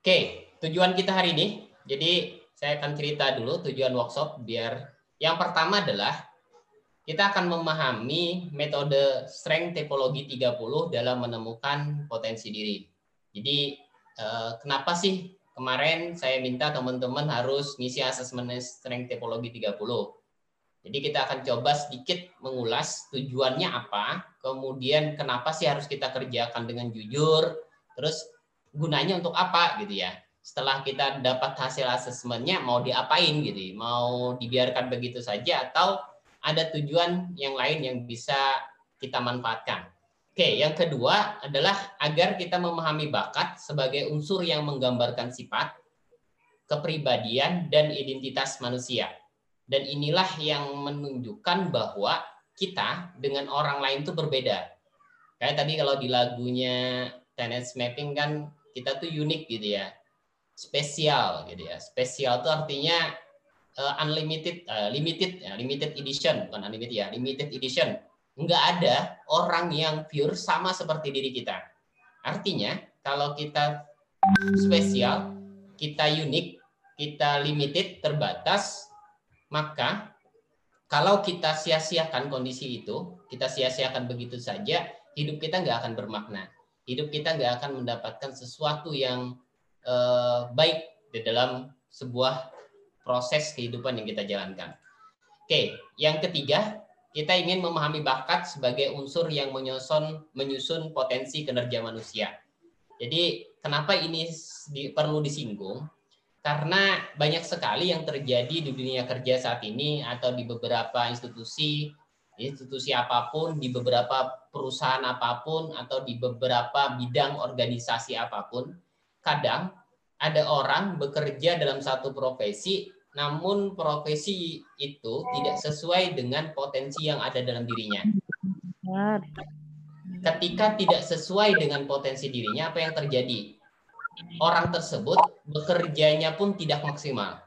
Oke, tujuan kita hari ini. Jadi saya akan cerita dulu tujuan workshop biar yang pertama adalah kita akan memahami metode strength typology 30 dalam menemukan potensi diri. Jadi eh, kenapa sih kemarin saya minta teman-teman harus ngisi asesmen strength typology 30. Jadi kita akan coba sedikit mengulas tujuannya apa, kemudian kenapa sih harus kita kerjakan dengan jujur, terus gunanya untuk apa gitu ya. Setelah kita dapat hasil asesmennya mau diapain gitu, mau dibiarkan begitu saja atau ada tujuan yang lain yang bisa kita manfaatkan. Oke, yang kedua adalah agar kita memahami bakat sebagai unsur yang menggambarkan sifat, kepribadian, dan identitas manusia. Dan inilah yang menunjukkan bahwa kita dengan orang lain itu berbeda. Kayak tadi kalau di lagunya Tennis Mapping kan kita tuh unik gitu ya. Spesial gitu ya. Spesial itu artinya uh, unlimited, uh, limited, ya, limited edition, bukan unlimited ya, limited edition nggak ada orang yang pure sama seperti diri kita. Artinya, kalau kita spesial, kita unik, kita limited, terbatas, maka kalau kita sia-siakan kondisi itu, kita sia-siakan begitu saja, hidup kita nggak akan bermakna. Hidup kita nggak akan mendapatkan sesuatu yang eh, baik di dalam sebuah proses kehidupan yang kita jalankan. Oke, yang ketiga, kita ingin memahami bakat sebagai unsur yang menyusun menyusun potensi kinerja manusia. Jadi kenapa ini di, perlu disinggung? Karena banyak sekali yang terjadi di dunia kerja saat ini atau di beberapa institusi, institusi apa pun, di beberapa perusahaan apa pun atau di beberapa bidang organisasi apa pun, kadang ada orang bekerja dalam satu profesi namun profesi itu tidak sesuai dengan potensi yang ada dalam dirinya. Ketika tidak sesuai dengan potensi dirinya, apa yang terjadi? Orang tersebut bekerjanya pun tidak maksimal.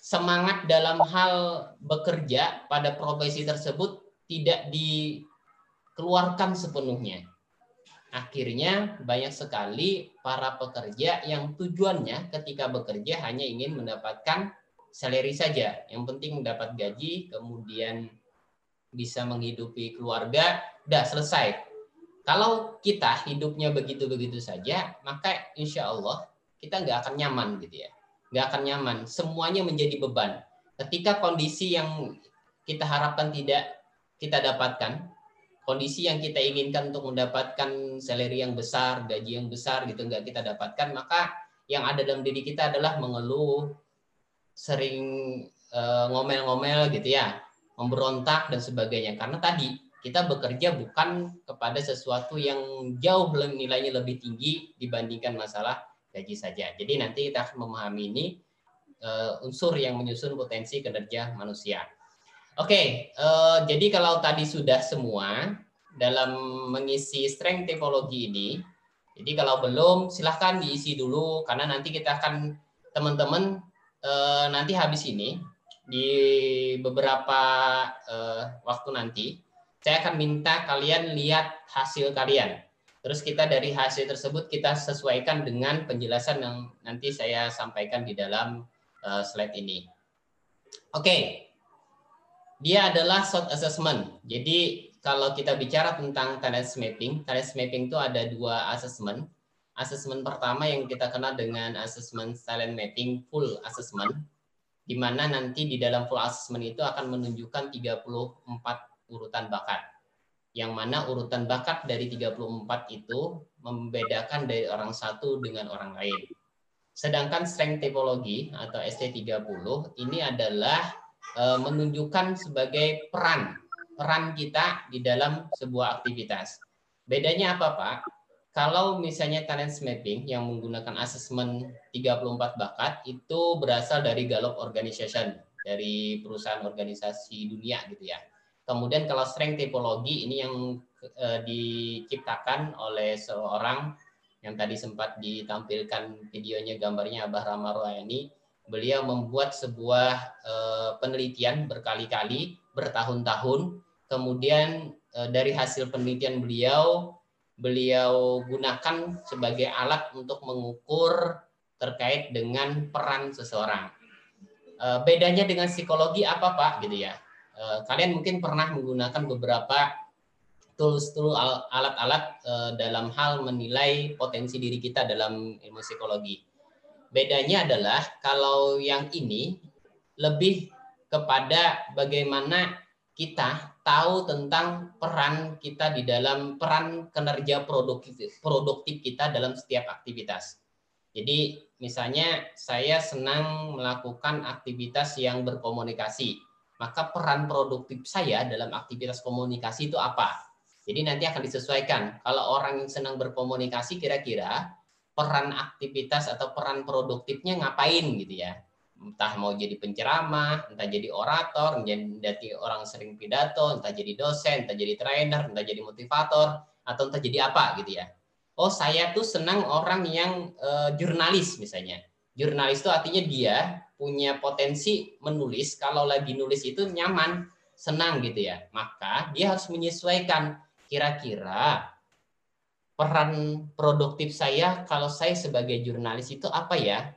Semangat dalam hal bekerja pada profesi tersebut tidak dikeluarkan sepenuhnya Akhirnya banyak sekali para pekerja yang tujuannya ketika bekerja hanya ingin mendapatkan salary saja. Yang penting mendapat gaji, kemudian bisa menghidupi keluarga, udah selesai. Kalau kita hidupnya begitu-begitu saja, maka insya Allah kita nggak akan nyaman gitu ya. Nggak akan nyaman. Semuanya menjadi beban. Ketika kondisi yang kita harapkan tidak kita dapatkan, kondisi yang kita inginkan untuk mendapatkan salary yang besar, gaji yang besar gitu nggak kita dapatkan, maka yang ada dalam diri kita adalah mengeluh, sering uh, ngomel-ngomel gitu ya, memberontak dan sebagainya. Karena tadi kita bekerja bukan kepada sesuatu yang jauh nilainya lebih tinggi dibandingkan masalah gaji saja. Jadi nanti kita akan memahami ini uh, unsur yang menyusun potensi kinerja manusia. Oke, uh, jadi kalau tadi sudah semua dalam mengisi strength typology ini, jadi kalau belum silahkan diisi dulu karena nanti kita akan teman-teman uh, nanti habis ini di beberapa uh, waktu nanti saya akan minta kalian lihat hasil kalian. Terus kita dari hasil tersebut kita sesuaikan dengan penjelasan yang nanti saya sampaikan di dalam uh, slide ini. Oke, okay dia adalah short assessment. Jadi kalau kita bicara tentang talent mapping, talent mapping itu ada dua assessment. Assessment pertama yang kita kenal dengan assessment talent mapping full assessment, di mana nanti di dalam full assessment itu akan menunjukkan 34 urutan bakat. Yang mana urutan bakat dari 34 itu membedakan dari orang satu dengan orang lain. Sedangkan strength typology atau ST30 ini adalah menunjukkan sebagai peran peran kita di dalam sebuah aktivitas. Bedanya apa, Pak? Kalau misalnya talent mapping yang menggunakan asesmen 34 bakat itu berasal dari Gallup Organization, dari perusahaan organisasi dunia gitu ya. Kemudian kalau strength typology ini yang e, diciptakan oleh seorang yang tadi sempat ditampilkan videonya gambarnya Abah Rama Royani beliau membuat sebuah uh, penelitian berkali-kali, bertahun-tahun. Kemudian uh, dari hasil penelitian beliau, beliau gunakan sebagai alat untuk mengukur terkait dengan peran seseorang. Eh, bedanya dengan psikologi apa Pak gitu ya? Eh, kalian mungkin pernah menggunakan beberapa tools-tools alat-alat eh, dalam hal menilai potensi diri kita dalam ilmu psikologi. Bedanya adalah kalau yang ini lebih kepada bagaimana kita tahu tentang peran kita di dalam peran kinerja produktif produktif kita dalam setiap aktivitas. Jadi misalnya saya senang melakukan aktivitas yang berkomunikasi, maka peran produktif saya dalam aktivitas komunikasi itu apa? Jadi nanti akan disesuaikan. Kalau orang yang senang berkomunikasi kira-kira peran aktivitas atau peran produktifnya ngapain gitu ya entah mau jadi penceramah, entah jadi orator, menjadi orang sering pidato, entah jadi dosen, entah jadi trainer, entah jadi motivator, atau entah jadi apa gitu ya. Oh saya tuh senang orang yang uh, jurnalis misalnya. Jurnalis itu artinya dia punya potensi menulis, kalau lagi nulis itu nyaman, senang gitu ya. Maka dia harus menyesuaikan kira-kira peran produktif saya kalau saya sebagai jurnalis itu apa ya?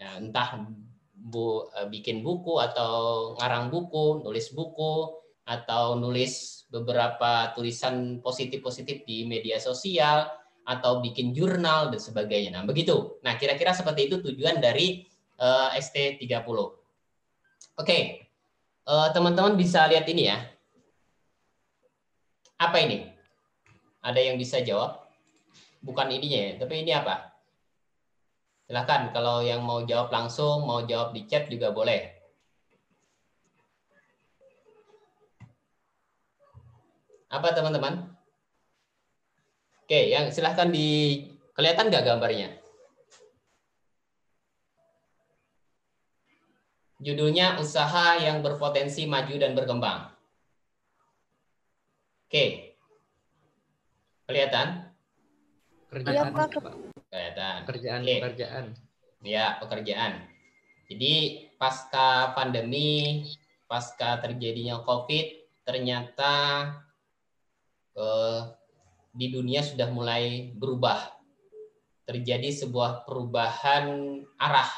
ya entah bu, eh, bikin buku atau ngarang buku, nulis buku, atau nulis beberapa tulisan positif-positif di media sosial, atau bikin jurnal, dan sebagainya. Nah, begitu. Nah, kira-kira seperti itu tujuan dari uh, eh, ST30. Oke, okay. uh, eh, teman-teman bisa lihat ini ya. Apa ini? Ada yang bisa jawab? Bukan ininya ya, tapi ini apa? Silahkan kalau yang mau jawab langsung, mau jawab di chat juga boleh. Apa teman-teman? Oke, yang silahkan di kelihatan nggak gambarnya? Judulnya usaha yang berpotensi maju dan berkembang. Oke. Kelihatan? Kelihatan, ya, Pak kelihatan. Pekerjaan, okay. pekerjaan. Ya, pekerjaan. Jadi pasca pandemi, pasca terjadinya COVID, ternyata eh, di dunia sudah mulai berubah. Terjadi sebuah perubahan arah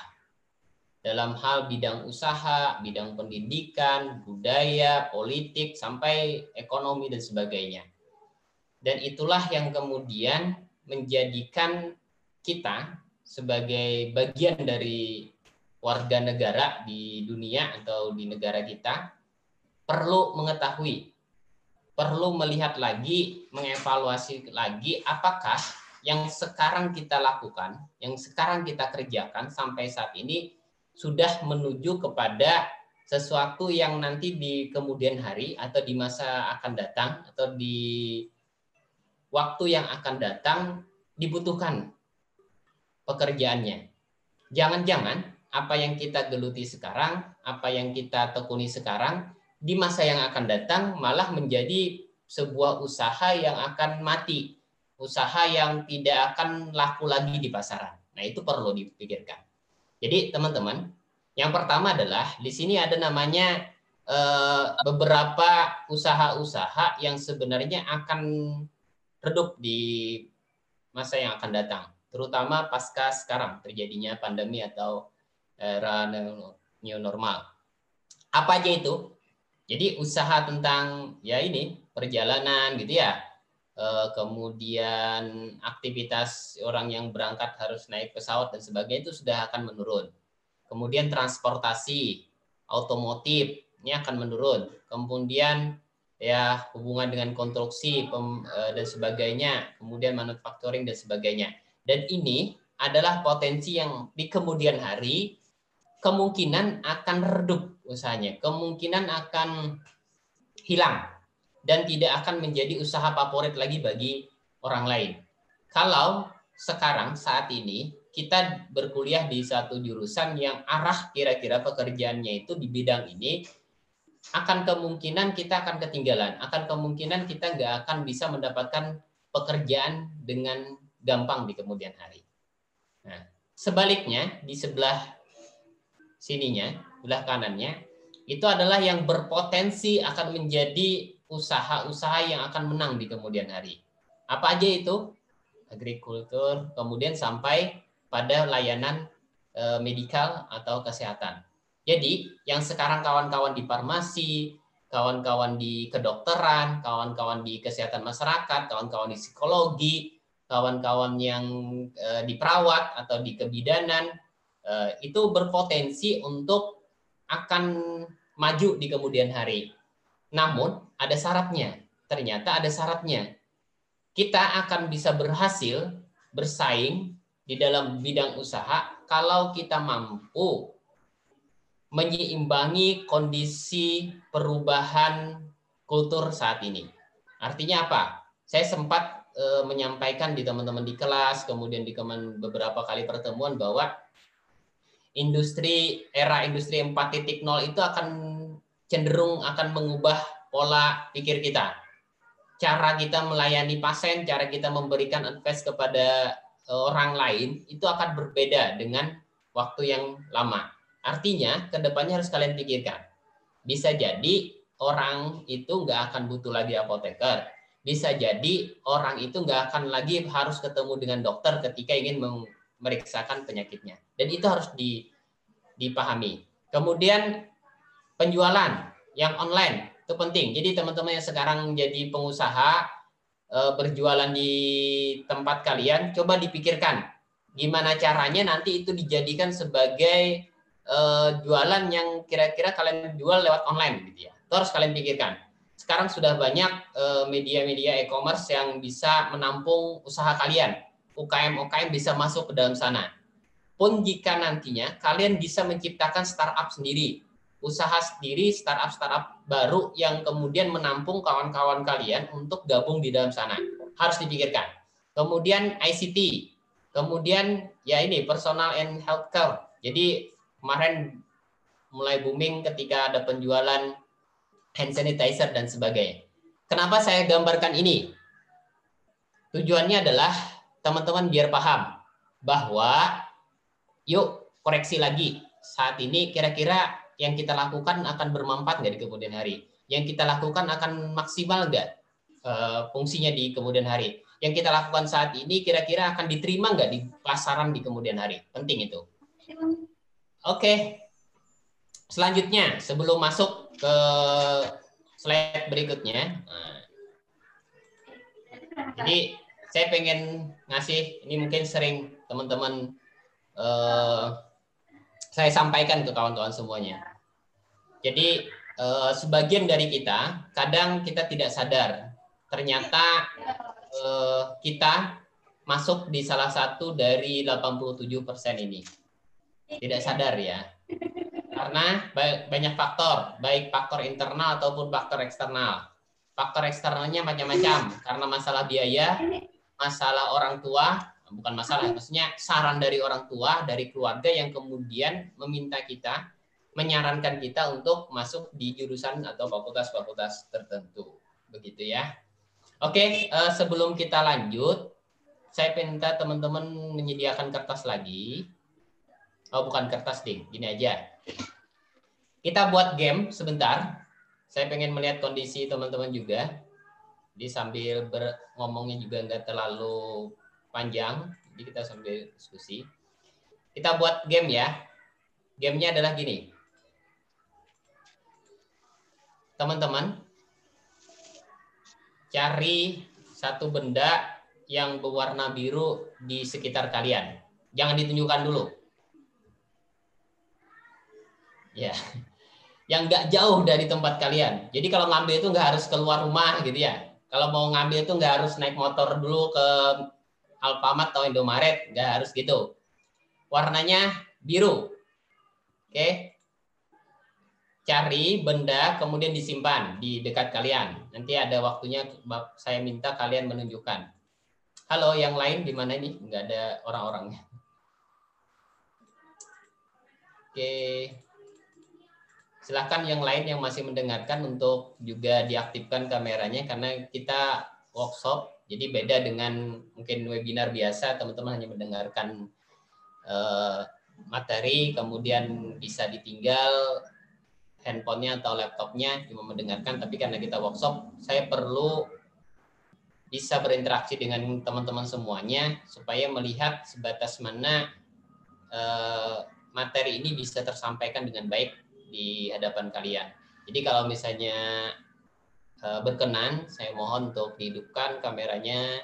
dalam hal bidang usaha, bidang pendidikan, budaya, politik, sampai ekonomi dan sebagainya. Dan itulah yang kemudian menjadikan kita sebagai bagian dari warga negara di dunia atau di negara kita perlu mengetahui, perlu melihat lagi, mengevaluasi lagi apakah yang sekarang kita lakukan, yang sekarang kita kerjakan sampai saat ini sudah menuju kepada sesuatu yang nanti di kemudian hari atau di masa akan datang atau di waktu yang akan datang dibutuhkan pekerjaannya. Jangan-jangan apa yang kita geluti sekarang, apa yang kita tekuni sekarang, di masa yang akan datang malah menjadi sebuah usaha yang akan mati, usaha yang tidak akan laku lagi di pasaran. Nah, itu perlu dipikirkan. Jadi, teman-teman, yang pertama adalah di sini ada namanya eh, beberapa usaha-usaha yang sebenarnya akan redup di masa yang akan datang terutama pasca sekarang terjadinya pandemi atau era new normal. Apa aja itu? Jadi usaha tentang ya ini perjalanan gitu ya. E, kemudian aktivitas orang yang berangkat harus naik pesawat dan sebagainya itu sudah akan menurun. Kemudian transportasi, otomotif ini akan menurun. Kemudian ya hubungan dengan konstruksi pem, e, dan sebagainya, kemudian manufacturing dan sebagainya. Dan ini adalah potensi yang di kemudian hari kemungkinan akan redup usahanya, kemungkinan akan hilang dan tidak akan menjadi usaha favorit lagi bagi orang lain. Kalau sekarang saat ini kita berkuliah di satu jurusan yang arah kira-kira pekerjaannya itu di bidang ini, akan kemungkinan kita akan ketinggalan, akan kemungkinan kita nggak akan bisa mendapatkan pekerjaan dengan gampang di kemudian hari. Nah, sebaliknya di sebelah sininya, sebelah kanannya, itu adalah yang berpotensi akan menjadi usaha-usaha yang akan menang di kemudian hari. Apa aja itu? Agrikultur, kemudian sampai pada layanan eh, medikal atau kesehatan. Jadi, yang sekarang kawan-kawan di farmasi, kawan-kawan di kedokteran, kawan-kawan di kesehatan masyarakat, kawan-kawan di psikologi, kawan-kawan yang uh, di perawat atau di kebidanan uh, itu berpotensi untuk akan maju di kemudian hari. Namun ada syaratnya. Ternyata ada syaratnya. Kita akan bisa berhasil bersaing di dalam bidang usaha kalau kita mampu menyeimbangi kondisi perubahan kultur saat ini. Artinya apa? Saya sempat e, menyampaikan di teman-teman di kelas, kemudian di beberapa kali pertemuan bahwa industri era industri 4.0 itu akan cenderung akan mengubah pola pikir kita. Cara kita melayani pasien, cara kita memberikan advice kepada eh, orang lain itu akan berbeda dengan waktu yang lama. Artinya, ke depannya harus kalian pikirkan. Bisa jadi orang itu nggak akan butuh lagi apoteker. Bisa jadi orang itu nggak akan lagi harus ketemu dengan dokter ketika ingin memeriksakan penyakitnya. Dan itu harus dipahami. Kemudian penjualan yang online itu penting. Jadi teman-teman yang sekarang jadi pengusaha eh, berjualan di tempat kalian, coba dipikirkan gimana caranya nanti itu dijadikan sebagai uh, jualan yang kira-kira kalian jual lewat online gitu ya. Itu harus kalian pikirkan. Sekarang sudah banyak eh, media-media e-commerce yang bisa menampung usaha kalian. UKM-UKM bisa masuk ke dalam sana. Pun jika nantinya kalian bisa menciptakan startup sendiri, usaha sendiri, startup-startup baru yang kemudian menampung kawan-kawan kalian untuk gabung di dalam sana. Harus dipikirkan. Kemudian ICT, kemudian ya ini personal and healthcare. Jadi kemarin mulai booming ketika ada penjualan hand sanitizer dan sebagainya. Kenapa saya gambarkan ini? Tujuannya adalah teman-teman biar paham bahwa yuk koreksi lagi saat ini kira-kira yang kita lakukan akan bermanfaat nggak di kemudian hari? Yang kita lakukan akan maksimal nggak uh, fungsinya di kemudian hari? Yang kita lakukan saat ini kira-kira akan diterima nggak di pasaran di kemudian hari? Penting itu. Oke. Selanjutnya, sebelum masuk ke slide berikutnya. Nah, jadi saya pengen ngasih, ini mungkin sering teman-teman eh, saya sampaikan ke kawan-kawan semuanya. Jadi eh, sebagian dari kita, kadang kita tidak sadar, ternyata eh, kita masuk di salah satu dari 87% ini tidak sadar ya. Karena banyak faktor, baik faktor internal ataupun faktor eksternal. Faktor eksternalnya macam-macam, karena masalah biaya, masalah orang tua, bukan masalah, maksudnya saran dari orang tua, dari keluarga yang kemudian meminta kita, menyarankan kita untuk masuk di jurusan atau fakultas-fakultas tertentu. Begitu ya. Oke, eh, sebelum kita lanjut, saya minta teman-teman menyediakan kertas lagi. Oh, bukan kertas, ding. Gini aja. Kita buat game sebentar. Saya pengen melihat kondisi teman-teman juga. Jadi sambil ber ngomongnya juga nggak terlalu panjang. Jadi kita sambil diskusi. Kita buat game ya. Gamenya adalah gini. Teman-teman, cari satu benda yang berwarna biru di sekitar kalian. Jangan ditunjukkan dulu ya yang nggak jauh dari tempat kalian. Jadi kalau ngambil itu nggak harus keluar rumah gitu ya. Kalau mau ngambil itu nggak harus naik motor dulu ke Alfamart atau Indomaret, nggak harus gitu. Warnanya biru. Oke. Cari benda kemudian disimpan di dekat kalian. Nanti ada waktunya saya minta kalian menunjukkan. Halo, yang lain di mana ini? Nggak ada orang-orangnya. Oke. Silahkan yang lain yang masih mendengarkan untuk juga diaktifkan kameranya karena kita workshop, jadi beda dengan mungkin webinar biasa, teman-teman hanya mendengarkan uh, materi, kemudian bisa ditinggal handphonenya atau laptopnya cuma mendengarkan, tapi karena kita workshop, saya perlu bisa berinteraksi dengan teman-teman semuanya supaya melihat sebatas mana eh, materi ini bisa tersampaikan dengan baik di hadapan kalian. Jadi kalau misalnya eh, berkenan, saya mohon untuk dihidupkan kameranya,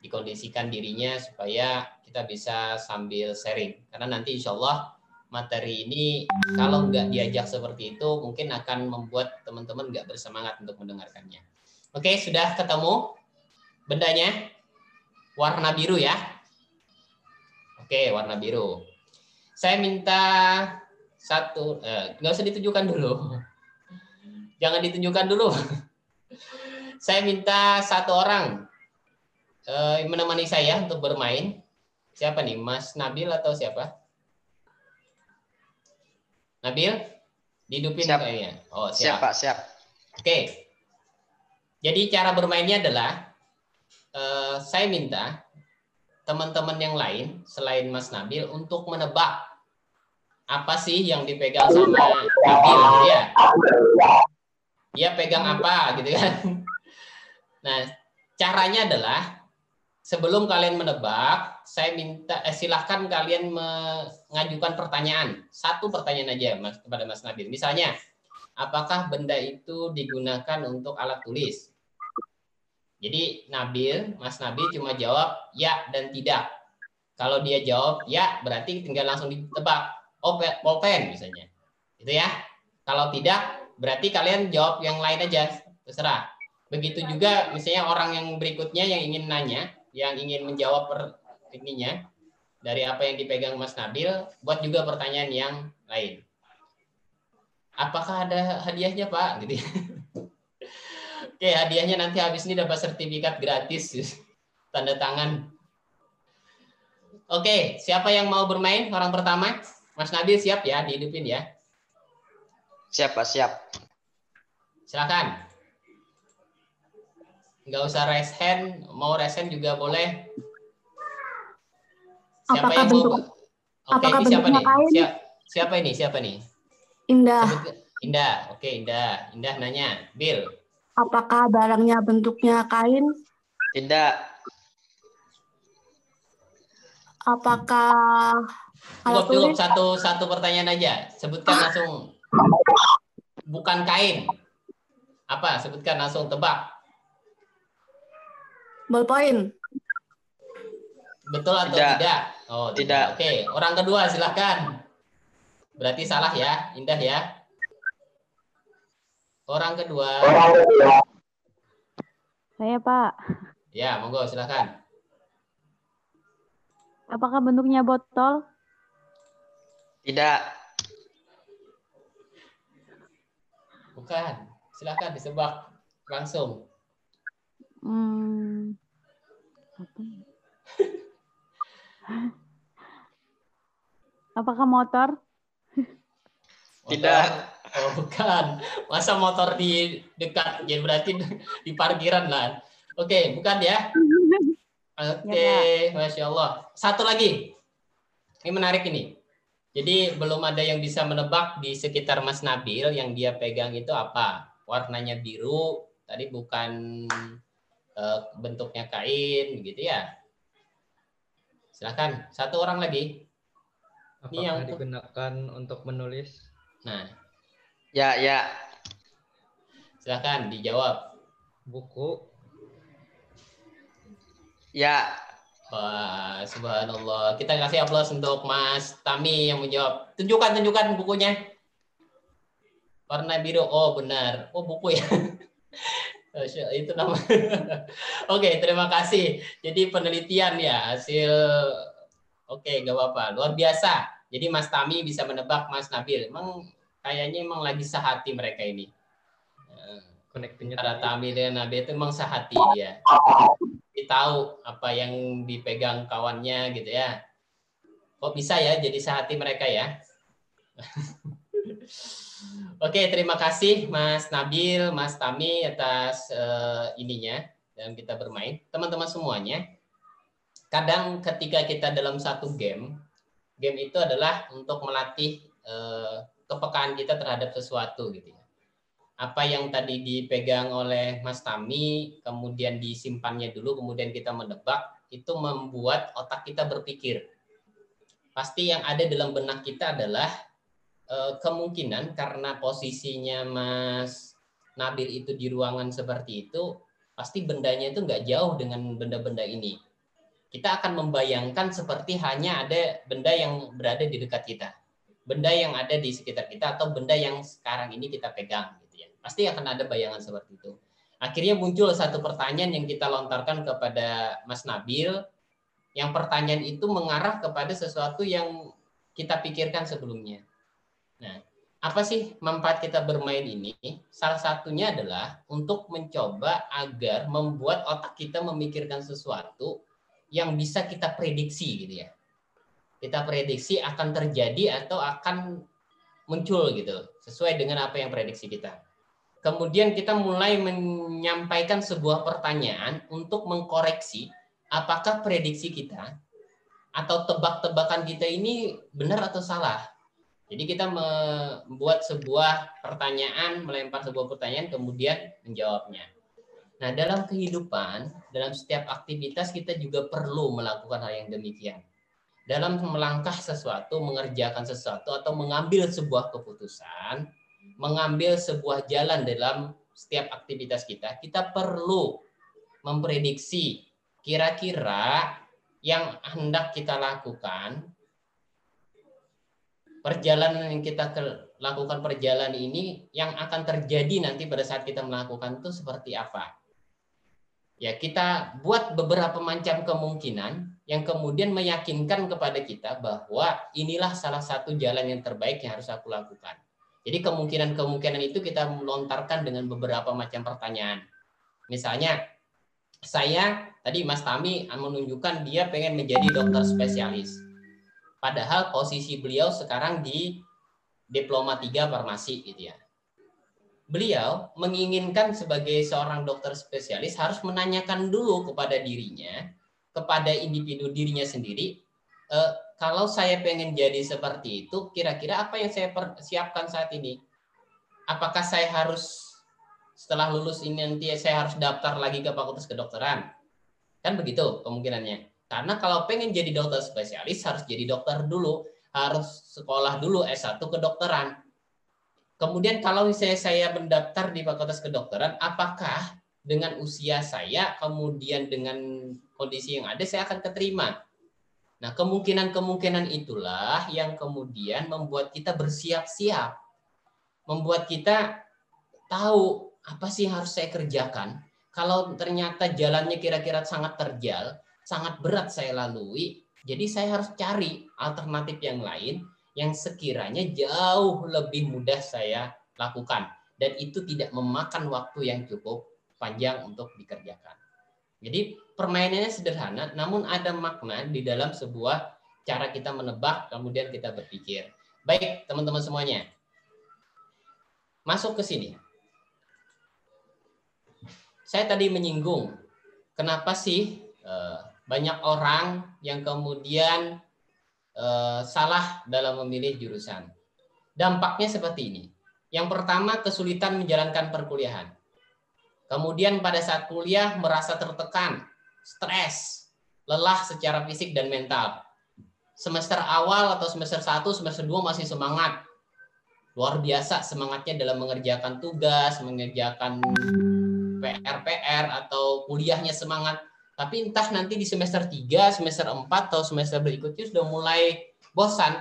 dikondisikan dirinya supaya kita bisa sambil sharing. Karena nanti insya Allah materi ini kalau nggak diajak seperti itu mungkin akan membuat teman-teman nggak bersemangat untuk mendengarkannya. Oke, sudah ketemu? bendanya warna biru ya. Oke, warna biru. Saya minta satu, eh, nggak usah ditunjukkan dulu. Jangan ditunjukkan dulu. Saya minta satu orang eh, menemani saya untuk bermain. Siapa nih, Mas Nabil atau siapa? Nabil, dihidupin siap. kayaknya. Oh, siap. Siap, Pak, siap. Oke. Jadi cara bermainnya adalah Eh, saya minta teman-teman yang lain selain Mas Nabil untuk menebak apa sih yang dipegang sama Nabil gitu ya. Dia pegang apa gitu kan. Nah, caranya adalah sebelum kalian menebak, saya minta eh, silahkan kalian mengajukan pertanyaan. Satu pertanyaan aja Mas kepada Mas Nabil. Misalnya, apakah benda itu digunakan untuk alat tulis? Jadi Nabil, Mas Nabil cuma jawab ya dan tidak. Kalau dia jawab ya, berarti tinggal langsung ditebak. Oh, pulpen misalnya. Itu ya. Kalau tidak, berarti kalian jawab yang lain aja. Terserah. Begitu juga misalnya orang yang berikutnya yang ingin nanya, yang ingin menjawab per ininya dari apa yang dipegang Mas Nabil, buat juga pertanyaan yang lain. Apakah ada hadiahnya, Pak? Gitu. Ya. Oke, hadiahnya nanti habis ini dapat sertifikat gratis. Tanda tangan. Oke, siapa yang mau bermain? Orang pertama? Mas Nabil siap ya, dihidupin ya. Siap, Pak, siap. Silakan. Nggak usah raise hand, mau raise hand juga boleh. Siapa apakah yang bentuk, mau? Oke, ini siapa nih? Siapa, siapa ini? Siapa nih? Indah. Indah. Oke, Indah. Indah nanya, Bill. Apakah barangnya bentuknya kain? Tidak. Apakah cukup cukup satu satu pertanyaan aja. Sebutkan langsung. Bukan kain. Apa? Sebutkan langsung tebak. Ballpoint. Betul atau tidak? tidak? Oh, tidak. tidak. Oke, orang kedua silahkan. Berarti salah ya, Indah ya. Orang kedua. Saya, Pak. Ya, monggo silakan. Apakah bentuknya botol? Tidak. Bukan. Silakan disebak langsung. Hmm. Apa ya? Apakah motor? Tidak. Oh, bukan. Masa motor di dekat, ya berarti di parkiran lah. Oke, bukan ya? Oke, ya, Masya Allah. Satu lagi. Ini menarik ini. Jadi belum ada yang bisa menebak di sekitar Mas Nabil yang dia pegang itu apa? Warnanya biru, tadi bukan uh, bentuknya kain, gitu ya. Silakan, satu orang lagi. Apakah ini yang digunakan untuk menulis? Nah. Ya, ya. Silakan dijawab. Buku. Ya. Wah, subhanallah. Kita kasih aplaus untuk Mas Tami yang menjawab. Tunjukkan, tunjukkan bukunya. Warna biru. Oh, benar. Oh, buku ya. itu nama. Oke, terima kasih. Jadi penelitian ya hasil. Oke, gak apa-apa. Luar biasa. Jadi Mas Tami bisa menebak Mas Nabil. Emang kayaknya emang lagi sehati mereka ini. Connectingnya antara Tami dengan Nabi itu emang sehati dia. Dia tahu apa yang dipegang kawannya gitu ya. Kok bisa ya jadi sehati mereka ya? Oke, terima kasih Mas Nabil, Mas Tami atas uh, ininya dalam kita bermain. Teman-teman semuanya, kadang ketika kita dalam satu game, game itu adalah untuk melatih uh, kepekaan kita terhadap sesuatu gitu ya. Apa yang tadi dipegang oleh Mas Tami, kemudian disimpannya dulu, kemudian kita menebak, itu membuat otak kita berpikir. Pasti yang ada dalam benak kita adalah eh, kemungkinan karena posisinya Mas Nabil itu di ruangan seperti itu, pasti bendanya itu nggak jauh dengan benda-benda ini. Kita akan membayangkan seperti hanya ada benda yang berada di dekat kita. Benda yang ada di sekitar kita atau benda yang sekarang ini kita pegang Pasti akan ada bayangan seperti itu. Akhirnya muncul satu pertanyaan yang kita lontarkan kepada Mas Nabil. Yang pertanyaan itu mengarah kepada sesuatu yang kita pikirkan sebelumnya. Nah, apa sih manfaat kita bermain ini? Salah satunya adalah untuk mencoba agar membuat otak kita memikirkan sesuatu yang bisa kita prediksi gitu ya. Kita prediksi akan terjadi atau akan muncul gitu, sesuai dengan apa yang prediksi kita. Kemudian kita mulai menyampaikan sebuah pertanyaan untuk mengkoreksi apakah prediksi kita atau tebak-tebakan kita ini benar atau salah. Jadi kita membuat sebuah pertanyaan, melempar sebuah pertanyaan, kemudian menjawabnya. Nah, dalam kehidupan, dalam setiap aktivitas kita juga perlu melakukan hal yang demikian. Dalam melangkah sesuatu, mengerjakan sesuatu, atau mengambil sebuah keputusan, mengambil sebuah jalan dalam setiap aktivitas kita, kita perlu memprediksi kira-kira yang hendak kita lakukan perjalanan yang kita lakukan perjalanan ini yang akan terjadi nanti pada saat kita melakukan itu seperti apa. Ya, kita buat beberapa macam kemungkinan yang kemudian meyakinkan kepada kita bahwa inilah salah satu jalan yang terbaik yang harus aku lakukan. Jadi kemungkinan-kemungkinan itu kita melontarkan dengan beberapa macam pertanyaan. Misalnya, saya tadi Mas Tami menunjukkan dia pengen menjadi dokter spesialis. Padahal posisi beliau sekarang di diploma 3 farmasi gitu ya. Beliau menginginkan sebagai seorang dokter spesialis harus menanyakan dulu kepada dirinya, kepada individu dirinya sendiri, eh, kalau saya pengen jadi seperti itu, kira-kira apa yang saya persiapkan saat ini? Apakah saya harus setelah lulus ini nanti saya harus daftar lagi ke fakultas kedokteran? Kan begitu kemungkinannya. Karena kalau pengen jadi dokter spesialis harus jadi dokter dulu, harus sekolah dulu S1 kedokteran. Kemudian kalau misalnya saya mendaftar di fakultas kedokteran, apakah dengan usia saya, kemudian dengan kondisi yang ada, saya akan keterima? Nah, kemungkinan-kemungkinan itulah yang kemudian membuat kita bersiap-siap. Membuat kita tahu apa sih harus saya kerjakan. Kalau ternyata jalannya kira-kira sangat terjal, sangat berat saya lalui, jadi saya harus cari alternatif yang lain yang sekiranya jauh lebih mudah saya lakukan. Dan itu tidak memakan waktu yang cukup panjang untuk dikerjakan. Jadi permainannya sederhana, namun ada makna di dalam sebuah cara kita menebak, kemudian kita berpikir. Baik, teman-teman semuanya. Masuk ke sini. Saya tadi menyinggung, kenapa sih eh, banyak orang yang kemudian eh, salah dalam memilih jurusan. Dampaknya seperti ini. Yang pertama, kesulitan menjalankan perkuliahan. Kemudian pada saat kuliah merasa tertekan, stres, lelah secara fisik dan mental. Semester awal atau semester 1, semester 2 masih semangat. Luar biasa semangatnya dalam mengerjakan tugas, mengerjakan PR-PR atau kuliahnya semangat. Tapi entah nanti di semester 3, semester 4 atau semester berikutnya sudah mulai bosan,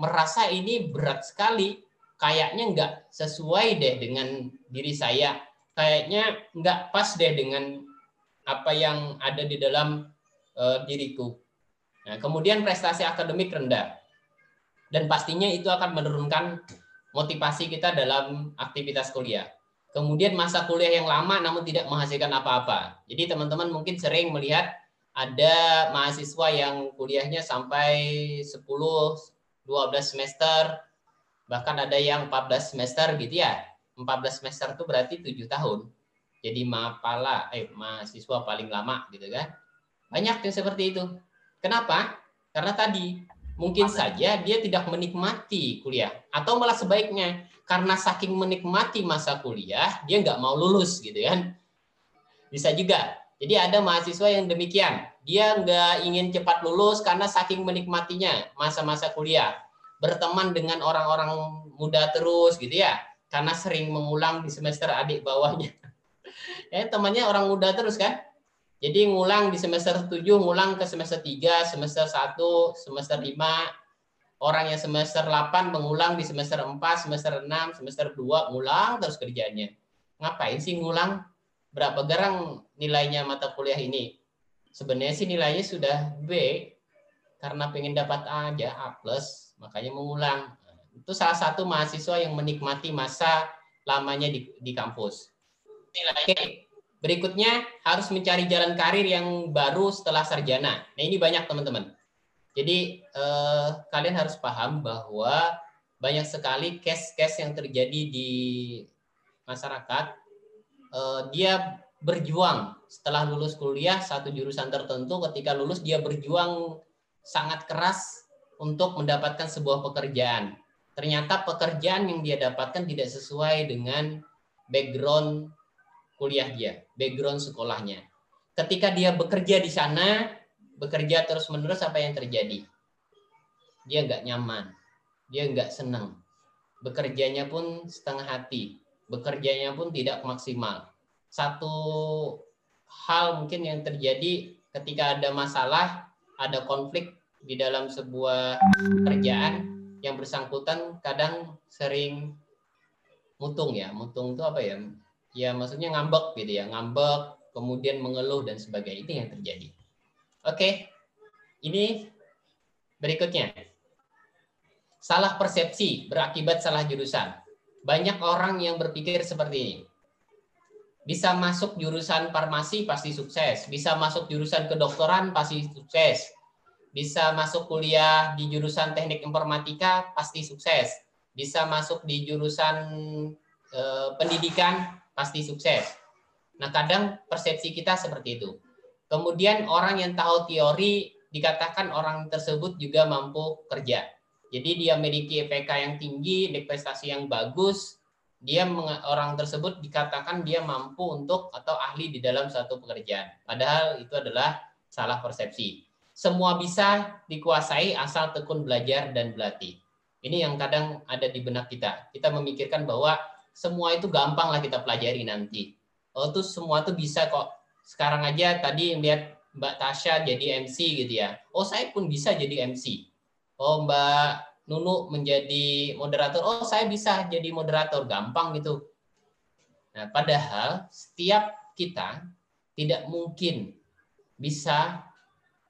merasa ini berat sekali, kayaknya nggak sesuai deh dengan diri saya kayaknya nggak pas deh dengan apa yang ada di dalam uh, diriku. Nah, kemudian prestasi akademik rendah. Dan pastinya itu akan menurunkan motivasi kita dalam aktivitas kuliah. Kemudian masa kuliah yang lama namun tidak menghasilkan apa-apa. Jadi teman-teman mungkin sering melihat ada mahasiswa yang kuliahnya sampai 10 12 semester bahkan ada yang 14 semester gitu ya 14 semester itu berarti 7 tahun. Jadi mapala, eh mahasiswa paling lama gitu kan. Banyak yang seperti itu. Kenapa? Karena tadi mungkin saja dia tidak menikmati kuliah atau malah sebaiknya karena saking menikmati masa kuliah dia nggak mau lulus gitu kan. Bisa juga. Jadi ada mahasiswa yang demikian. Dia nggak ingin cepat lulus karena saking menikmatinya masa-masa kuliah. Berteman dengan orang-orang muda terus gitu ya. Karena sering mengulang di semester adik bawahnya ya temannya orang muda terus kan jadi ngulang di semester 7, ngulang ke semester 3, semester 1, semester 5. Orang yang semester 8 mengulang di semester 4, semester 6, semester 2, ngulang terus kerjanya. Ngapain sih ngulang? Berapa garang nilainya mata kuliah ini? Sebenarnya sih nilainya sudah B, karena pengen dapat A aja, A+, makanya mengulang. Itu salah satu mahasiswa yang menikmati masa lamanya di, di kampus. Nilainya Berikutnya harus mencari jalan karir yang baru setelah sarjana. Nah ini banyak teman-teman. Jadi eh, kalian harus paham bahwa banyak sekali case-case yang terjadi di masyarakat. Eh, dia berjuang setelah lulus kuliah satu jurusan tertentu. Ketika lulus dia berjuang sangat keras untuk mendapatkan sebuah pekerjaan. Ternyata pekerjaan yang dia dapatkan tidak sesuai dengan background kuliah dia, background sekolahnya. Ketika dia bekerja di sana, bekerja terus-menerus apa yang terjadi? Dia nggak nyaman, dia nggak senang. Bekerjanya pun setengah hati, bekerjanya pun tidak maksimal. Satu hal mungkin yang terjadi ketika ada masalah, ada konflik di dalam sebuah kerjaan yang bersangkutan kadang sering mutung ya. Mutung itu apa ya? Ya maksudnya ngambek gitu ya, ngambek, kemudian mengeluh dan sebagainya itu yang terjadi. Oke, ini berikutnya. Salah persepsi berakibat salah jurusan. Banyak orang yang berpikir seperti ini. Bisa masuk jurusan farmasi pasti sukses, bisa masuk jurusan kedokteran pasti sukses, bisa masuk kuliah di jurusan teknik informatika pasti sukses, bisa masuk di jurusan eh, pendidikan pasti sukses. Nah, kadang persepsi kita seperti itu. Kemudian orang yang tahu teori dikatakan orang tersebut juga mampu kerja. Jadi dia memiliki IPK yang tinggi, prestasi yang bagus, dia orang tersebut dikatakan dia mampu untuk atau ahli di dalam satu pekerjaan. Padahal itu adalah salah persepsi. Semua bisa dikuasai asal tekun belajar dan berlatih. Ini yang kadang ada di benak kita. Kita memikirkan bahwa semua itu gampang lah kita pelajari nanti. Oh tuh semua tuh bisa kok. Sekarang aja tadi lihat Mbak Tasya jadi MC gitu ya. Oh saya pun bisa jadi MC. Oh Mbak Nunu menjadi moderator. Oh saya bisa jadi moderator. Gampang gitu. Nah padahal setiap kita tidak mungkin bisa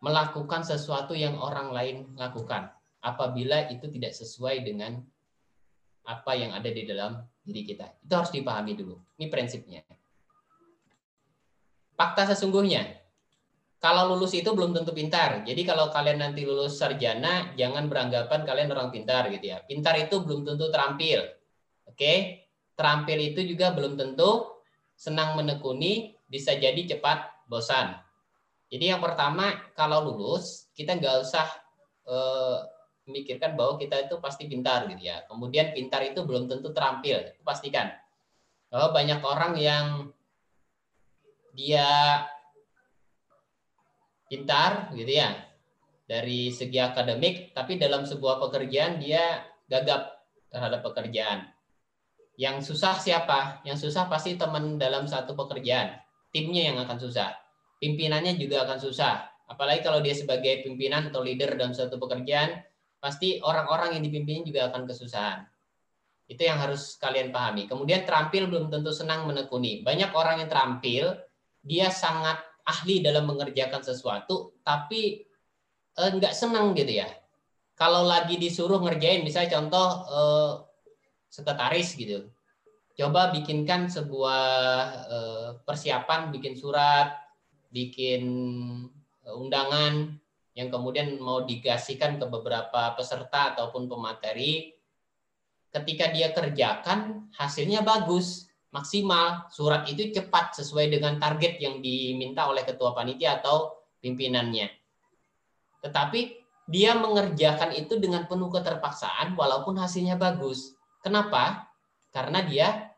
melakukan sesuatu yang orang lain lakukan apabila itu tidak sesuai dengan apa yang ada di dalam diri kita. Itu harus dipahami dulu. Ini prinsipnya. Fakta sesungguhnya, kalau lulus itu belum tentu pintar. Jadi kalau kalian nanti lulus sarjana, jangan beranggapan kalian orang pintar gitu ya. Pintar itu belum tentu terampil. Oke? Terampil itu juga belum tentu senang menekuni, bisa jadi cepat bosan. Jadi yang pertama, kalau lulus, kita nggak usah eh, memikirkan bahwa kita itu pasti pintar gitu ya. Kemudian pintar itu belum tentu terampil, pastikan. Bahwa banyak orang yang dia pintar gitu ya dari segi akademik, tapi dalam sebuah pekerjaan dia gagap terhadap pekerjaan. Yang susah siapa? Yang susah pasti teman dalam satu pekerjaan. Timnya yang akan susah. Pimpinannya juga akan susah. Apalagi kalau dia sebagai pimpinan atau leader dalam satu pekerjaan, pasti orang-orang yang dipimpin juga akan kesusahan. Itu yang harus kalian pahami. Kemudian terampil belum tentu senang menekuni. Banyak orang yang terampil, dia sangat ahli dalam mengerjakan sesuatu, tapi eh, nggak senang gitu ya. Kalau lagi disuruh ngerjain, misalnya contoh eh, sekretaris gitu, coba bikinkan sebuah eh, persiapan, bikin surat, bikin eh, undangan, yang kemudian mau dikasihkan ke beberapa peserta ataupun pemateri, ketika dia kerjakan hasilnya bagus, maksimal, surat itu cepat sesuai dengan target yang diminta oleh ketua panitia atau pimpinannya. Tetapi dia mengerjakan itu dengan penuh keterpaksaan walaupun hasilnya bagus. Kenapa? Karena dia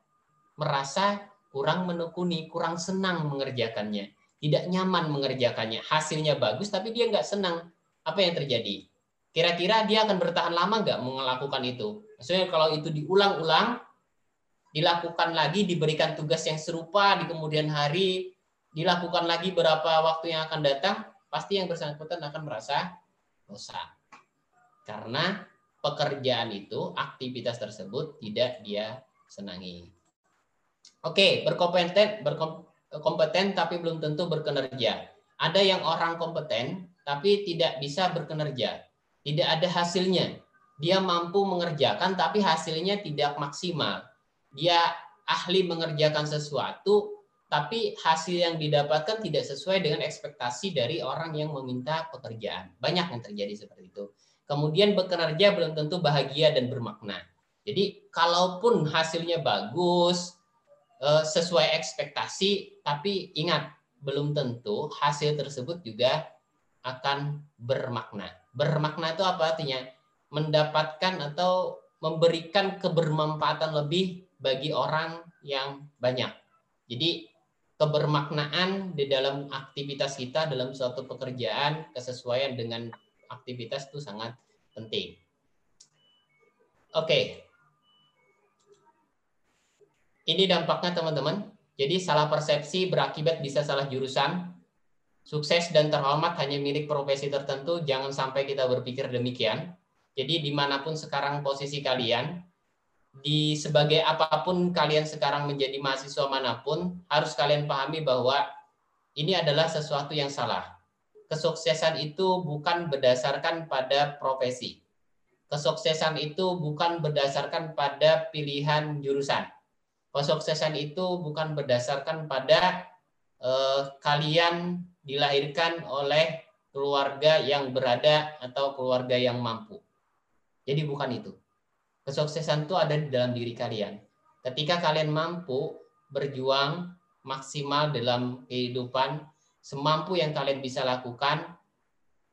merasa kurang menekuni, kurang senang mengerjakannya, tidak nyaman mengerjakannya. Hasilnya bagus tapi dia nggak senang. Apa yang terjadi? Kira-kira dia akan bertahan lama nggak melakukan itu? Maksudnya kalau itu diulang-ulang, dilakukan lagi, diberikan tugas yang serupa di kemudian hari, dilakukan lagi berapa waktu yang akan datang, pasti yang bersangkutan akan merasa bosan. Karena pekerjaan itu, aktivitas tersebut tidak dia senangi. Oke, berkompeten, berkompeten tapi belum tentu berkinerja. Ada yang orang kompeten tapi tidak bisa berkinerja. Tidak ada hasilnya. Dia mampu mengerjakan tapi hasilnya tidak maksimal dia ahli mengerjakan sesuatu, tapi hasil yang didapatkan tidak sesuai dengan ekspektasi dari orang yang meminta pekerjaan. Banyak yang terjadi seperti itu. Kemudian bekerja belum tentu bahagia dan bermakna. Jadi kalaupun hasilnya bagus, sesuai ekspektasi, tapi ingat belum tentu hasil tersebut juga akan bermakna. Bermakna itu apa artinya? Mendapatkan atau memberikan kebermanfaatan lebih bagi orang yang banyak. Jadi kebermaknaan di dalam aktivitas kita dalam suatu pekerjaan kesesuaian dengan aktivitas itu sangat penting. Oke. Ini dampaknya teman-teman. Jadi salah persepsi berakibat bisa salah jurusan. Sukses dan terhormat hanya milik profesi tertentu. Jangan sampai kita berpikir demikian. Jadi di mana pun sekarang posisi kalian, di sebagai apa pun kalian sekarang menjadi mahasiswa mana pun, harus kalian pahami bahwa ini adalah sesuatu yang salah. Kesuksesan itu bukan berdasarkan pada profesi. Kesuksesan itu bukan berdasarkan pada pilihan jurusan. Kesuksesan itu bukan berdasarkan pada eh, kalian dilahirkan oleh keluarga yang berada atau keluarga yang mampu. Jadi bukan itu Kesuksesan itu ada di dalam diri kalian. Ketika kalian mampu berjuang maksimal dalam kehidupan, semampu yang kalian bisa lakukan,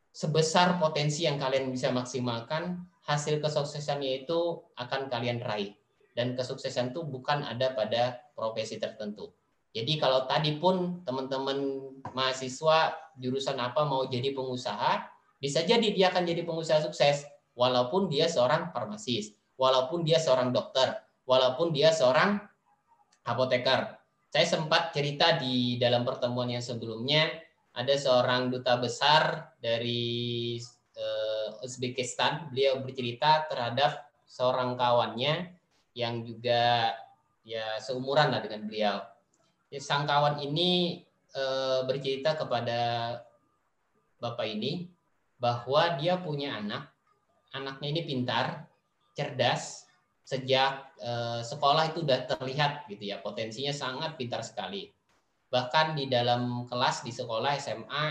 sebesar potensi yang kalian bisa maksimalkan, hasil kesuksesannya itu akan kalian raih. Dan kesuksesan itu bukan ada pada profesi tertentu. Jadi kalau tadi pun teman-teman mahasiswa jurusan apa mau jadi pengusaha, bisa jadi dia akan jadi pengusaha sukses walaupun dia seorang farmasis walaupun dia seorang dokter, walaupun dia seorang apoteker. Saya sempat cerita di dalam pertemuan yang sebelumnya, ada seorang duta besar dari uh, Uzbekistan, beliau bercerita terhadap seorang kawannya yang juga ya seumuran lah dengan beliau. Ya, sang kawan ini uh, bercerita kepada bapak ini bahwa dia punya anak, anaknya ini pintar, cerdas sejak eh, sekolah itu sudah terlihat gitu ya. Potensinya sangat pintar sekali. Bahkan di dalam kelas di sekolah SMA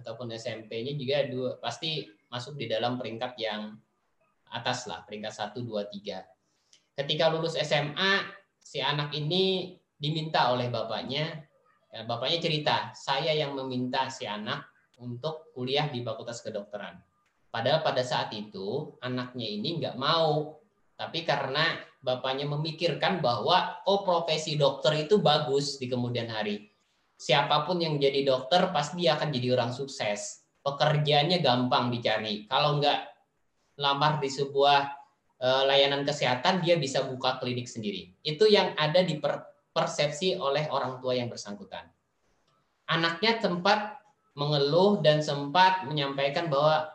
ataupun SMP-nya juga dua, pasti masuk di dalam peringkat yang atas lah peringkat 1 2 3 ketika lulus SMA si anak ini diminta oleh bapaknya ya, bapaknya cerita saya yang meminta si anak untuk kuliah di Fakultas Kedokteran Padahal pada saat itu anaknya ini nggak mau, tapi karena bapaknya memikirkan bahwa oh profesi dokter itu bagus di kemudian hari. Siapa pun yang jadi dokter pasti akan jadi orang sukses. Pekerjaannya gampang dicari. Kalau nggak lamar di sebuah layanan kesehatan, dia bisa buka klinik sendiri. Itu yang ada di persepsi oleh orang tua yang bersangkutan. Anaknya sempat mengeluh dan sempat menyampaikan bahwa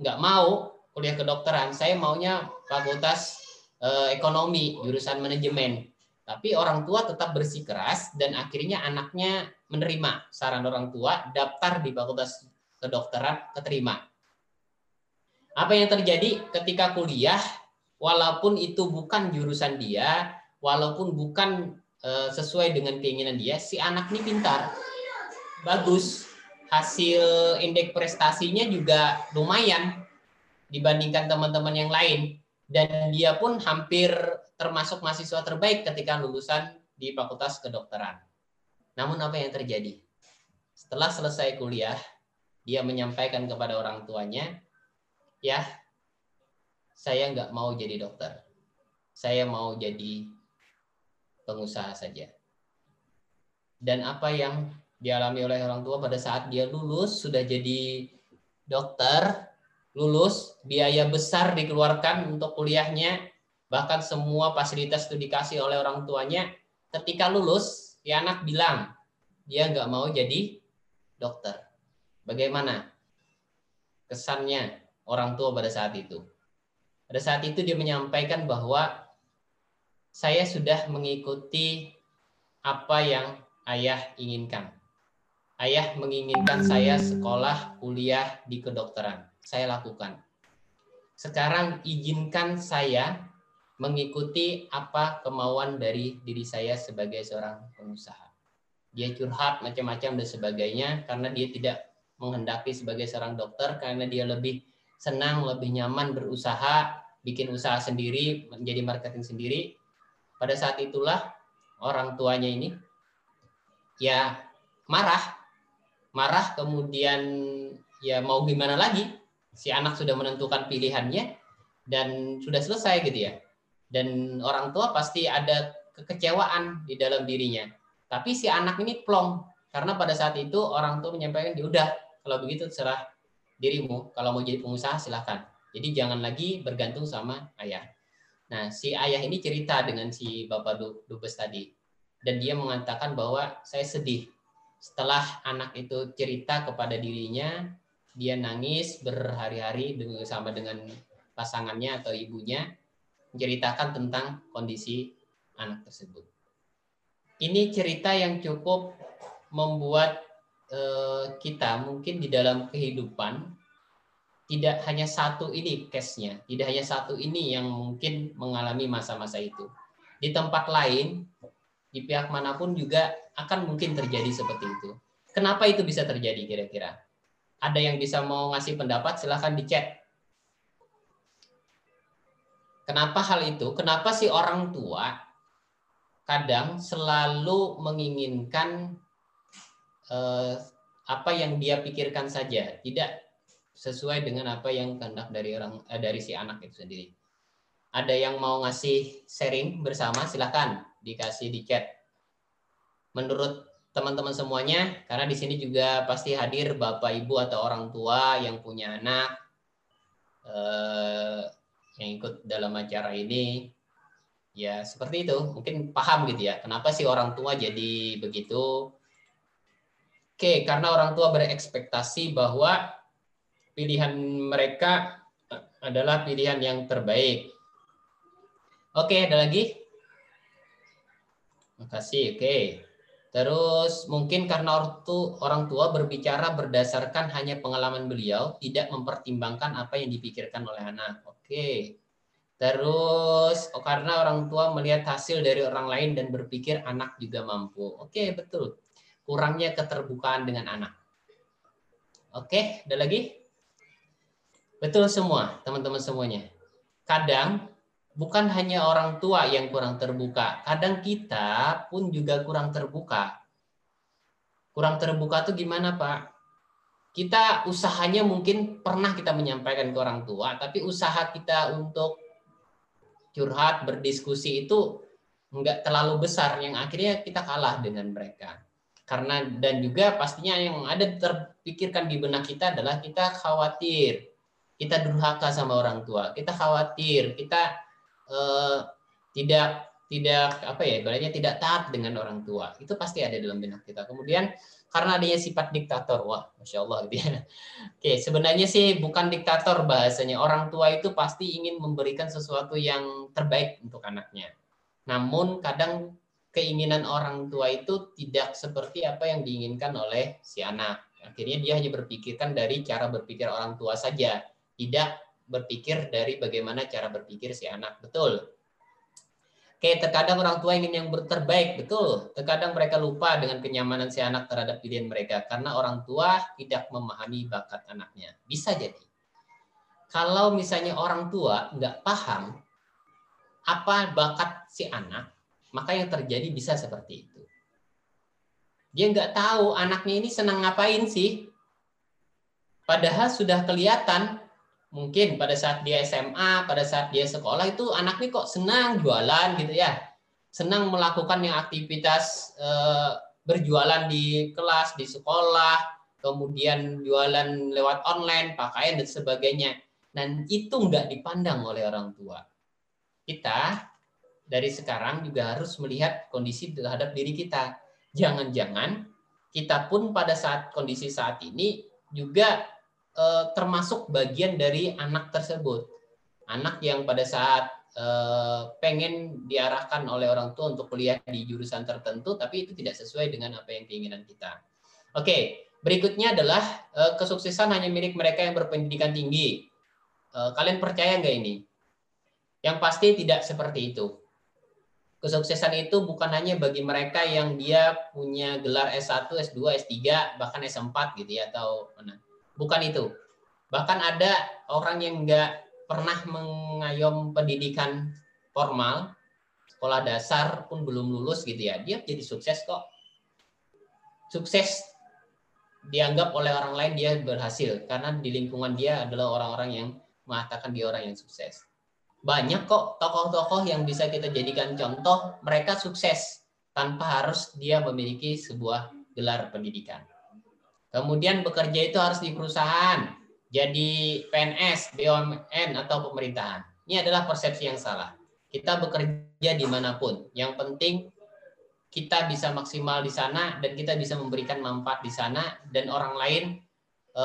nggak mau kuliah kedokteran, saya maunya fakultas eh, ekonomi, jurusan manajemen. Tapi orang tua tetap bersikeras dan akhirnya anaknya menerima saran orang tua, daftar di fakultas kedokteran, keterima. Apa yang terjadi ketika kuliah, walaupun itu bukan jurusan dia, walaupun bukan eh, sesuai dengan keinginan dia, si anak ini pintar, bagus, hasil indeks prestasinya juga lumayan dibandingkan teman-teman yang lain dan dia pun hampir termasuk mahasiswa terbaik ketika lulusan di Fakultas Kedokteran. Namun apa yang terjadi? Setelah selesai kuliah, dia menyampaikan kepada orang tuanya, ya saya nggak mau jadi dokter, saya mau jadi pengusaha saja. Dan apa yang dialami oleh orang tua pada saat dia lulus sudah jadi dokter, lulus, biaya besar dikeluarkan untuk kuliahnya, bahkan semua fasilitas itu dikasih oleh orang tuanya. Ketika lulus, ya anak bilang dia nggak mau jadi dokter. Bagaimana kesannya orang tua pada saat itu? Pada saat itu dia menyampaikan bahwa saya sudah mengikuti apa yang ayah inginkan. Ayah menginginkan saya sekolah kuliah di kedokteran. Saya lakukan. Sekarang izinkan saya mengikuti apa kemauan dari diri saya sebagai seorang pengusaha dia curhat macam-macam dan sebagainya karena dia tidak menghendaki sebagai seorang dokter karena dia lebih senang, lebih nyaman berusaha, bikin usaha sendiri, menjadi marketing sendiri. Pada saat itulah orang tuanya ini ya marah, marah kemudian ya mau gimana lagi? Si anak sudah menentukan pilihannya dan sudah selesai gitu ya. Dan orang tua pasti ada kekecewaan di dalam dirinya tapi si anak ini plong karena pada saat itu orang tua menyampaikan ya udah kalau begitu serah dirimu kalau mau jadi pengusaha silahkan. Jadi jangan lagi bergantung sama ayah. Nah si ayah ini cerita dengan si bapak dubes tadi dan dia mengatakan bahwa saya sedih setelah anak itu cerita kepada dirinya dia nangis berhari-hari bersama dengan pasangannya atau ibunya menceritakan tentang kondisi anak tersebut ini cerita yang cukup membuat uh, kita mungkin di dalam kehidupan tidak hanya satu ini case-nya, tidak hanya satu ini yang mungkin mengalami masa-masa itu. Di tempat lain, di pihak mana pun juga akan mungkin terjadi seperti itu. Kenapa itu bisa terjadi kira-kira? Ada yang bisa mau ngasih pendapat, silahkan di chat. Kenapa hal itu? Kenapa si orang tua kadang selalu menginginkan eh, apa yang dia pikirkan saja, tidak sesuai dengan apa yang kehendak dari orang eh, dari si anak itu sendiri. Ada yang mau ngasih sharing bersama, silakan dikasih di chat. Menurut teman-teman semuanya, karena di sini juga pasti hadir bapak ibu atau orang tua yang punya anak eh, yang ikut dalam acara ini ya seperti itu mungkin paham gitu ya kenapa sih orang tua jadi begitu oke karena orang tua berekspektasi bahwa pilihan mereka adalah pilihan yang terbaik. Oke ada lagi? Makasih oke. Terus mungkin karena orang tua berbicara berdasarkan hanya pengalaman beliau tidak mempertimbangkan apa yang dipikirkan oleh anak. Oke. Terus oh, karena orang tua melihat hasil dari orang lain dan berpikir anak juga mampu. Oke, betul. Kurangnya keterbukaan dengan anak. Oke, ada lagi? Betul semua, teman-teman semuanya. Kadang bukan hanya orang tua yang kurang terbuka, kadang kita pun juga kurang terbuka. Kurang terbuka tuh gimana, Pak? Kita usahanya mungkin pernah kita menyampaikan ke orang tua, tapi usaha kita untuk curhat, berdiskusi itu nggak terlalu besar yang akhirnya kita kalah dengan mereka. Karena dan juga pastinya yang ada terpikirkan di benak kita adalah kita khawatir, kita durhaka sama orang tua, kita khawatir, kita eh, tidak tidak apa ya ibaratnya tidak taat dengan orang tua. Itu pasti ada dalam benak kita. Kemudian karena adanya sifat diktator wah masya Allah gitu ya. Oke sebenarnya sih bukan diktator bahasanya. Orang tua itu pasti ingin memberikan sesuatu yang terbaik untuk anaknya. Namun kadang keinginan orang tua itu tidak seperti apa yang diinginkan oleh si anak akhirnya dia hanya berpikirkan dari cara berpikir orang tua saja tidak berpikir dari bagaimana cara berpikir si anak betul Oke, terkadang orang tua ingin yang terbaik, betul. Terkadang mereka lupa dengan kenyamanan si anak terhadap pilihan mereka karena orang tua tidak memahami bakat anaknya. Bisa jadi. Kalau misalnya orang tua nggak paham apa bakat si anak, maka yang terjadi bisa seperti itu. Dia nggak tahu anaknya ini senang ngapain sih. Padahal sudah kelihatan mungkin pada saat dia SMA, pada saat dia sekolah itu anaknya kok senang jualan gitu ya. Senang melakukan yang aktivitas eh, berjualan di kelas, di sekolah, kemudian jualan lewat online, pakaian dan sebagainya. Dan itu nggak dipandang oleh orang tua. Kita dari sekarang juga harus melihat kondisi terhadap diri kita. Jangan-jangan kita pun pada saat kondisi saat ini juga eh, termasuk bagian dari anak tersebut. Anak yang pada saat eh, pengen diarahkan oleh orang tua untuk kuliah di jurusan tertentu, tapi itu tidak sesuai dengan apa yang keinginan kita. Oke, berikutnya adalah eh, kesuksesan hanya milik mereka yang berpendidikan tinggi. Eh, kalian percaya nggak ini? Yang pasti tidak seperti itu. Kesuksesan itu bukan hanya bagi mereka yang dia punya gelar S1, S2, S3, bahkan S4 gitu ya atau mana bukan itu. Bahkan ada orang yang nggak pernah mengayom pendidikan formal, sekolah dasar pun belum lulus gitu ya, dia jadi sukses kok. Sukses dianggap oleh orang lain dia berhasil karena di lingkungan dia adalah orang-orang yang mengatakan dia orang yang sukses. Banyak kok tokoh-tokoh yang bisa kita jadikan contoh, mereka sukses tanpa harus dia memiliki sebuah gelar pendidikan. Kemudian bekerja itu harus di perusahaan, jadi PNS, BUMN atau pemerintahan. Ini adalah persepsi yang salah. Kita bekerja di mana pun. Yang penting kita bisa maksimal di sana dan kita bisa memberikan manfaat di sana dan orang lain e,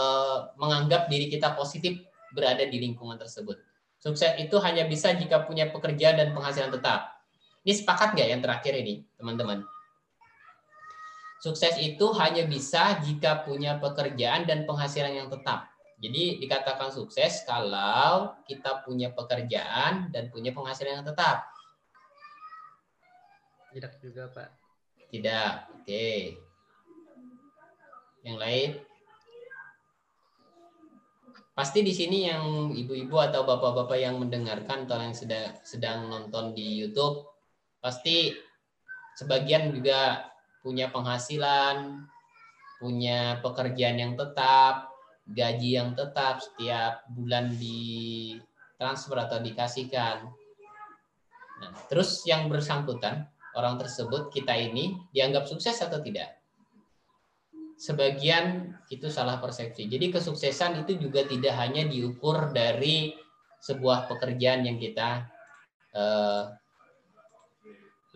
menganggap diri kita positif berada di lingkungan tersebut. Sukses itu hanya bisa jika punya pekerjaan dan penghasilan tetap. Ini sepakat nggak yang terakhir ini, teman-teman? Sukses itu hanya bisa jika punya pekerjaan dan penghasilan yang tetap. Jadi dikatakan sukses kalau kita punya pekerjaan dan punya penghasilan yang tetap. Tidak juga, Pak. Tidak. Oke. Yang lain? Pasti di sini yang ibu-ibu atau bapak-bapak yang mendengarkan atau yang sedang sedang nonton di YouTube pasti sebagian juga punya penghasilan, punya pekerjaan yang tetap, gaji yang tetap setiap bulan di transfer atau dikasihkan. Nah, terus yang bersangkutan, orang tersebut, kita ini dianggap sukses atau tidak? Sebagian itu salah persepsi. Jadi kesuksesan itu juga tidak hanya diukur dari sebuah pekerjaan yang kita eh,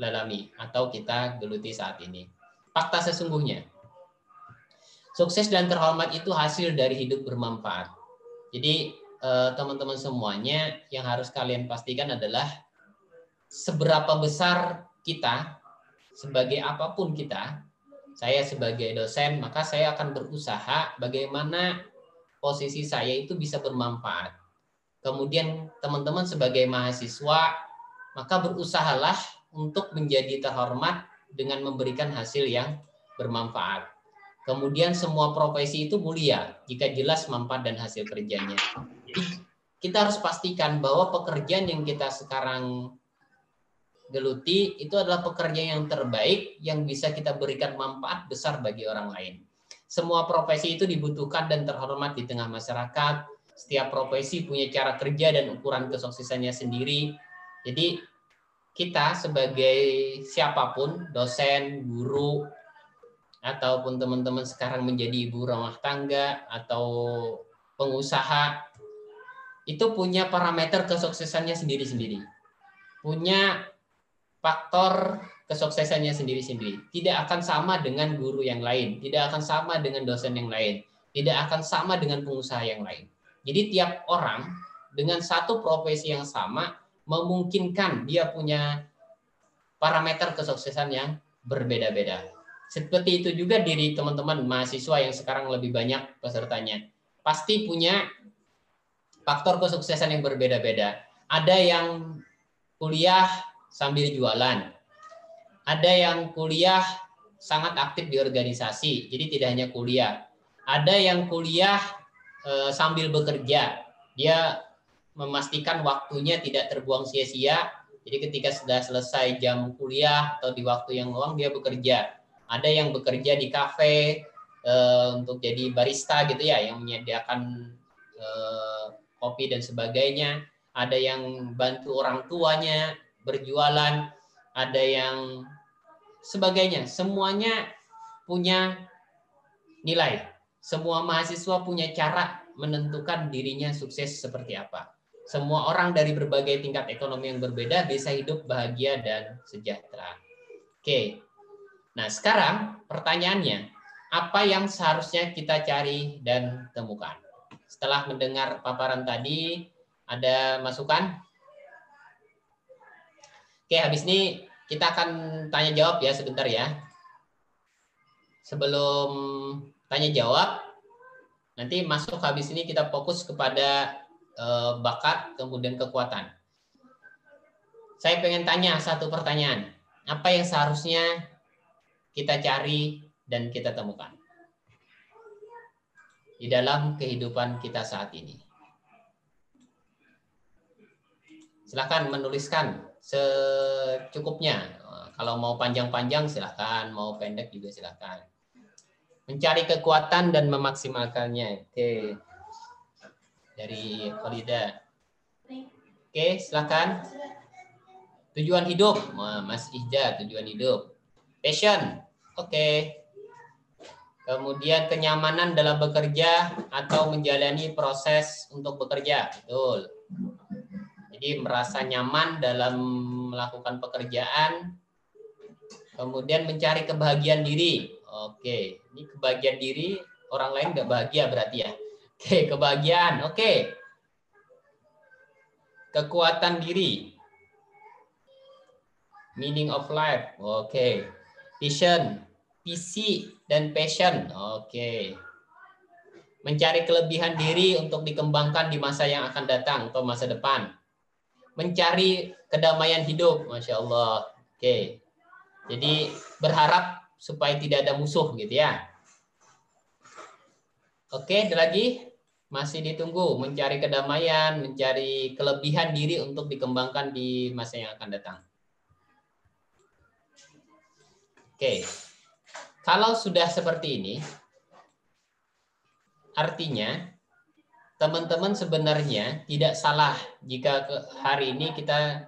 lalami atau kita geluti saat ini. Fakta sesungguhnya. Sukses dan terhormat itu hasil dari hidup bermanfaat. Jadi eh, teman-teman semuanya yang harus kalian pastikan adalah seberapa besar kita sebagai apa pun kita, saya sebagai dosen, maka saya akan berusaha bagaimana posisi saya itu bisa bermanfaat. Kemudian teman-teman sebagai mahasiswa, maka berusahalah untuk menjadi terhormat dengan memberikan hasil yang bermanfaat. Kemudian semua profesi itu mulia jika jelas manfaat dan hasil kerjanya. Jadi kita harus pastikan bahwa pekerjaan yang kita sekarang geluti itu adalah pekerjaan yang terbaik yang bisa kita berikan manfaat besar bagi orang lain. Semua profesi itu dibutuhkan dan terhormat di tengah masyarakat. Setiap profesi punya cara kerja dan ukuran kesuksesannya sendiri. Jadi kita sebagai siapa pun, dosen, guru, ataupun teman-teman sekarang menjadi ibu rumah tangga atau pengusaha, itu punya parameter kesuksesannya sendiri-sendiri. Punya faktor kesuksesannya sendiri-sendiri. Tidak akan sama dengan guru yang lain, tidak akan sama dengan dosen yang lain, tidak akan sama dengan pengusaha yang lain. Jadi tiap orang dengan satu profesi yang sama memungkinkan dia punya parameter kesuksesan yang berbeda-beda. Seperti itu juga diri teman-teman mahasiswa yang sekarang lebih banyak pesertanya. Pasti punya faktor kesuksesan yang berbeda-beda. Ada yang kuliah sambil jualan. Ada yang kuliah sangat aktif di organisasi, jadi tidak hanya kuliah. Ada yang kuliah e, sambil bekerja. Dia memastikan waktunya tidak terbuang sia-sia. Jadi ketika sudah selesai jam kuliah atau di waktu yang luang dia bekerja. Ada yang bekerja di kafe, uh, untuk jadi barista gitu ya, yang menyediakan uh, kopi dan sebagainya. Ada yang bantu orang tuanya berjualan, ada yang sebagainya. Semuanya punya nilai. Semua mahasiswa punya cara menentukan dirinya sukses seperti apa. Semua orang dari berbagai tingkat ekonomi yang berbeda bisa hidup bahagia dan sejahtera. Oke. Nah, sekarang pertanyaannya, apa yang seharusnya kita cari dan temukan? Setelah mendengar paparan tadi, ada masukan? Oke, habis ini kita akan tanya jawab ya sebentar ya. Sebelum tanya jawab, nanti masuk habis ini kita fokus kepada uh, bakat kemudian kekuatan. Saya pengen tanya satu pertanyaan. Apa yang seharusnya kita cari dan kita temukan di dalam kehidupan kita saat ini? Silahkan menuliskan secukupnya. Kalau mau panjang-panjang silahkan, mau pendek juga silahkan. Mencari kekuatan dan memaksimalkannya. Oke. Dari Farida. Oke, silahkan. Tujuan hidup. Mas Ihja, tujuan hidup. Passion. Oke. Kemudian kenyamanan dalam bekerja atau menjalani proses untuk bekerja. Betul. Jadi merasa nyaman dalam melakukan pekerjaan Kemudian mencari kebahagiaan diri. Oke, ini kebahagiaan diri orang lain nggak bahagia berarti ya. Oke, kebahagiaan. Oke. Kekuatan diri. Meaning of life. Oke. Vision, visi dan passion. Oke. Mencari kelebihan diri untuk dikembangkan di masa yang akan datang atau masa depan. Mencari kedamaian hidup. Masya Allah. Oke. Jadi berharap supaya tidak ada musuh gitu ya. Oke, ada lagi? Masih ditunggu mencari kedamaian, mencari kelebihan diri untuk dikembangkan di masa yang akan datang. Oke. Kalau sudah seperti ini, artinya teman-teman sebenarnya tidak salah jika hari ini kita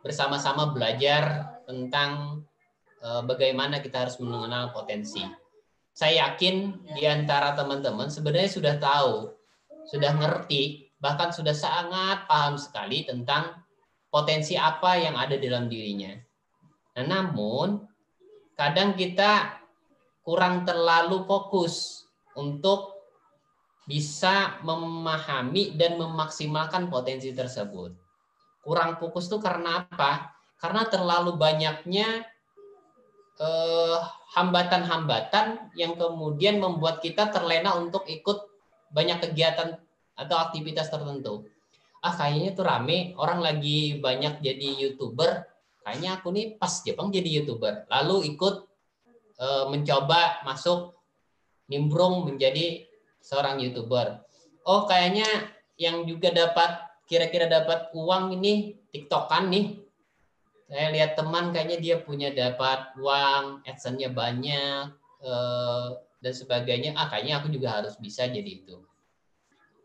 bersama-sama belajar tentang uh, bagaimana kita harus mengenal potensi. Saya yakin di antara teman-teman sebenarnya sudah tahu, sudah ngerti, bahkan sudah sangat paham sekali tentang potensi apa yang ada dalam dirinya. Nah, namun kadang kita kurang terlalu fokus untuk bisa memahami dan memaksimalkan potensi tersebut. Kurang fokus itu karena apa? karena terlalu banyaknya eh, hambatan-hambatan yang kemudian membuat kita terlena untuk ikut banyak kegiatan atau aktivitas tertentu. Ah kayaknya tuh rame, orang lagi banyak jadi youtuber, kayaknya aku nih pas Jepang jadi youtuber. Lalu ikut eh, mencoba masuk nimbrung menjadi seorang youtuber. Oh kayaknya yang juga dapat kira-kira dapat uang ini tiktokan nih saya lihat teman kayaknya dia punya dapat uang, adsense-nya banyak eh, dan sebagainya. Ah, kayaknya aku juga harus bisa jadi itu.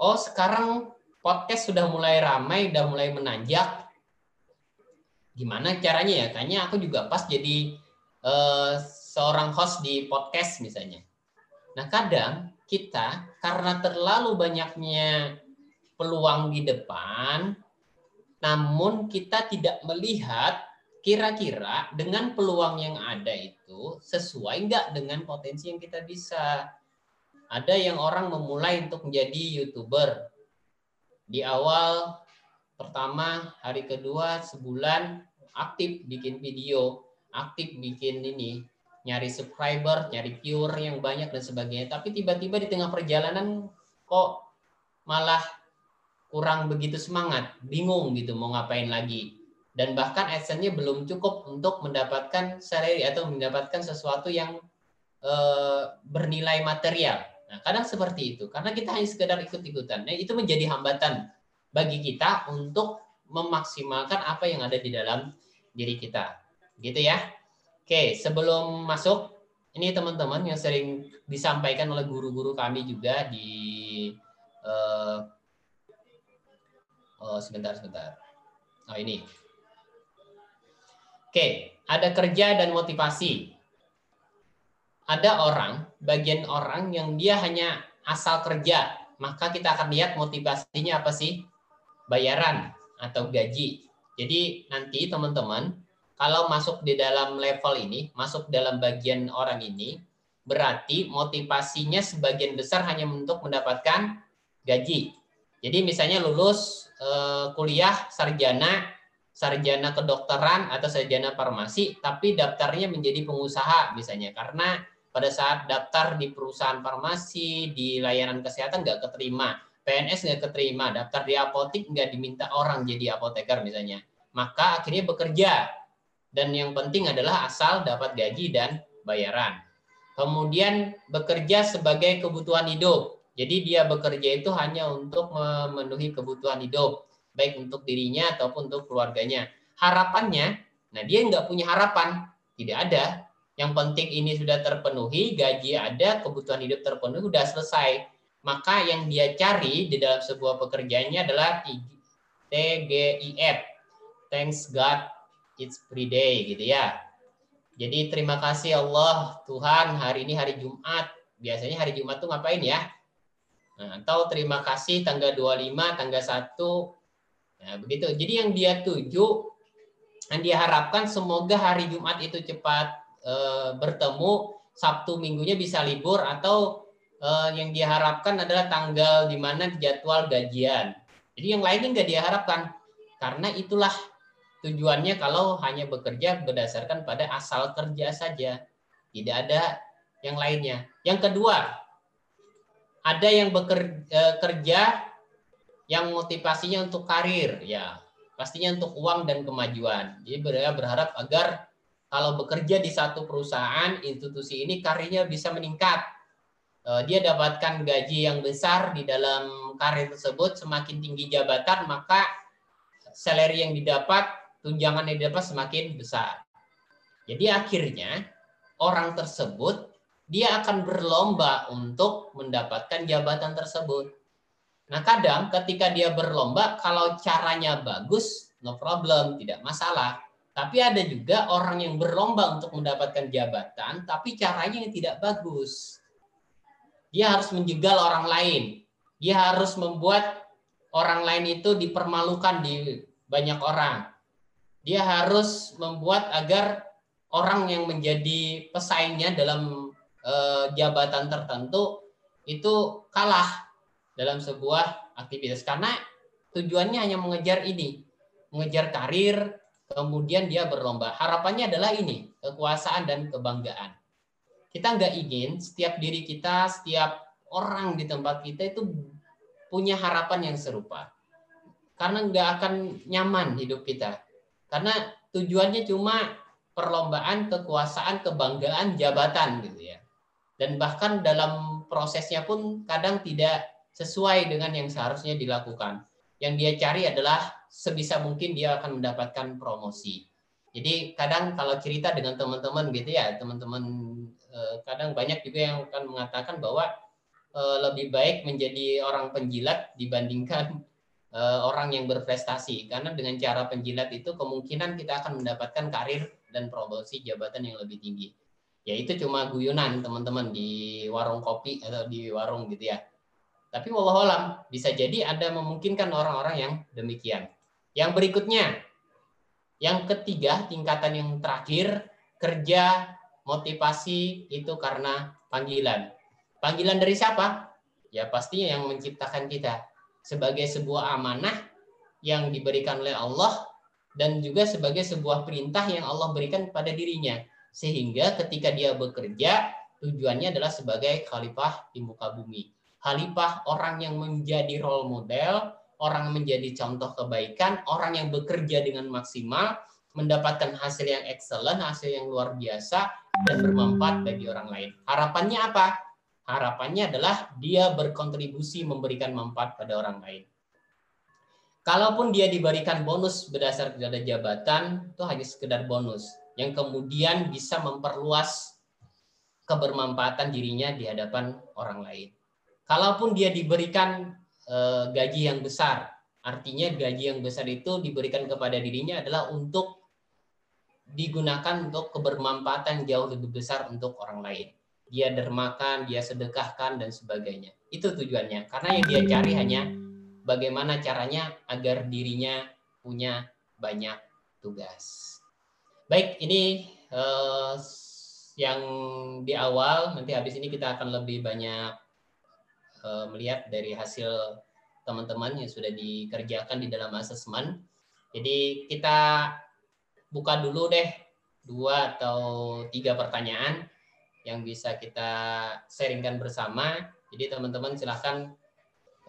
Oh, sekarang podcast sudah mulai ramai, sudah mulai menanjak. Gimana caranya ya? Kayaknya aku juga pas jadi eh, seorang host di podcast misalnya. Nah, kadang kita karena terlalu banyaknya peluang di depan, namun kita tidak melihat kira-kira dengan peluang yang ada itu sesuai nggak dengan potensi yang kita bisa. Ada yang orang memulai untuk menjadi youtuber di awal pertama hari kedua sebulan aktif bikin video, aktif bikin ini nyari subscriber, nyari viewer yang banyak dan sebagainya. Tapi tiba-tiba di tengah perjalanan kok malah kurang begitu semangat, bingung gitu mau ngapain lagi dan bahkan adsense-nya belum cukup untuk mendapatkan salary atau mendapatkan sesuatu yang e, bernilai material. Nah, kadang seperti itu karena kita hanya sekedar ikut-ikutan. Nah, itu menjadi hambatan bagi kita untuk memaksimalkan apa yang ada di dalam diri kita. Gitu ya. Oke, sebelum masuk Ini teman-teman yang sering disampaikan oleh guru-guru kami juga di uh, oh sebentar sebentar. Oh ini. Oke, ada kerja dan motivasi. Ada orang, bagian orang yang dia hanya asal kerja, maka kita akan lihat motivasinya apa sih? Bayaran atau gaji. Jadi nanti teman-teman kalau masuk di dalam level ini, masuk dalam bagian orang ini, berarti motivasinya sebagian besar hanya untuk mendapatkan gaji. Jadi misalnya lulus eh, kuliah sarjana, sarjana kedokteran atau sarjana farmasi, tapi daftarnya menjadi pengusaha misalnya. Karena pada saat daftar di perusahaan farmasi, di layanan kesehatan nggak keterima, PNS nggak keterima, daftar di apotik nggak diminta orang jadi apoteker misalnya, maka akhirnya bekerja dan yang penting adalah asal dapat gaji dan bayaran. Kemudian bekerja sebagai kebutuhan hidup. Jadi dia bekerja itu hanya untuk memenuhi kebutuhan hidup, baik untuk dirinya ataupun untuk keluarganya. Harapannya, nah dia nggak punya harapan, tidak ada. Yang penting ini sudah terpenuhi, gaji ada, kebutuhan hidup terpenuhi, sudah selesai. Maka yang dia cari di dalam sebuah pekerjaannya adalah TGIF, Thanks God It's Free Day gitu ya. Jadi terima kasih Allah Tuhan hari ini hari Jumat. Biasanya hari Jumat tuh ngapain ya? Nah, atau terima kasih tanggal 25, tanggal 1. Nah, begitu. Jadi yang dia tuju, yang dia harapkan semoga hari Jumat itu cepat e, bertemu, Sabtu minggunya bisa libur atau e, yang dia harapkan adalah tanggal di mana jadwal gajian. Jadi yang lainnya nggak dia harapkan karena itulah tujuannya kalau hanya bekerja berdasarkan pada asal kerja saja, tidak ada yang lainnya. Yang kedua, ada yang bekerja e, yang motivasinya untuk karir, ya pastinya untuk uang dan kemajuan. Jadi berharap agar kalau bekerja di satu perusahaan institusi ini karirnya bisa meningkat. E, dia dapatkan gaji yang besar di dalam karir tersebut, semakin tinggi jabatan maka salary yang didapat tunjangan yang didapat semakin besar. Jadi akhirnya orang tersebut dia akan berlomba untuk mendapatkan jabatan tersebut. Nah kadang ketika dia berlomba, kalau caranya bagus, no problem, tidak masalah. Tapi ada juga orang yang berlomba untuk mendapatkan jabatan, tapi caranya yang tidak bagus. Dia harus menjegal orang lain. Dia harus membuat orang lain itu dipermalukan di banyak orang dia harus membuat agar orang yang menjadi pesaingnya dalam eh, jabatan tertentu itu kalah dalam sebuah aktivitas karena tujuannya hanya mengejar ini, mengejar karir, kemudian dia berlomba. Harapannya adalah ini, kekuasaan dan kebanggaan. Kita nggak ingin setiap diri kita, setiap orang di tempat kita itu punya harapan yang serupa. Karena nggak akan nyaman hidup kita karena tujuannya cuma perlombaan, kekuasaan, kebanggaan, jabatan gitu ya. Dan bahkan dalam prosesnya pun kadang tidak sesuai dengan yang seharusnya dilakukan. Yang dia cari adalah sebisa mungkin dia akan mendapatkan promosi. Jadi kadang kalau cerita dengan teman-teman gitu ya, teman-teman eh, kadang banyak juga yang akan mengatakan bahwa eh, lebih baik menjadi orang penjilat dibandingkan orang yang berprestasi karena dengan cara penjilat itu kemungkinan kita akan mendapatkan karir dan promosi jabatan yang lebih tinggi. Ya itu cuma guyonan teman-teman di warung kopi atau di warung gitu ya. Tapi wallahualam bisa jadi ada memungkinkan orang-orang yang demikian. Yang berikutnya, yang ketiga tingkatan yang terakhir kerja motivasi itu karena panggilan. Panggilan dari siapa? Ya pastinya yang menciptakan kita sebagai sebuah amanah yang diberikan oleh Allah dan juga sebagai sebuah perintah yang Allah berikan pada dirinya. Sehingga ketika dia bekerja tujuannya adalah sebagai khalifah di muka bumi. Khalifah orang yang menjadi role model orang menjadi contoh kebaikan orang yang bekerja dengan maksimal mendapatkan hasil yang excellent hasil yang luar biasa dan bermanfaat bagi orang lain. Harapannya apa harapannya adalah dia berkontribusi memberikan manfaat pada orang lain. Kalaupun dia diberikan bonus berdasar pada jabatan, itu hanya sekedar bonus yang kemudian bisa memperluas kebermanfaatan dirinya di hadapan orang lain. Kalaupun dia diberikan eh, gaji yang besar, artinya gaji yang besar itu diberikan kepada dirinya adalah untuk digunakan untuk kebermanfaatan jauh lebih besar untuk orang lain. Dia dermakan, dia sedekahkan dan sebagainya. Itu tujuannya. Karena yang dia cari hanya bagaimana caranya agar dirinya punya banyak tugas. Baik, ini eh, yang di awal nanti habis ini kita akan lebih banyak uh, melihat dari hasil teman-teman yang sudah dikerjakan di dalam asesmen. Jadi kita buka dulu deh dua atau tiga pertanyaan yang bisa kita sharingkan bersama. Jadi teman-teman silahkan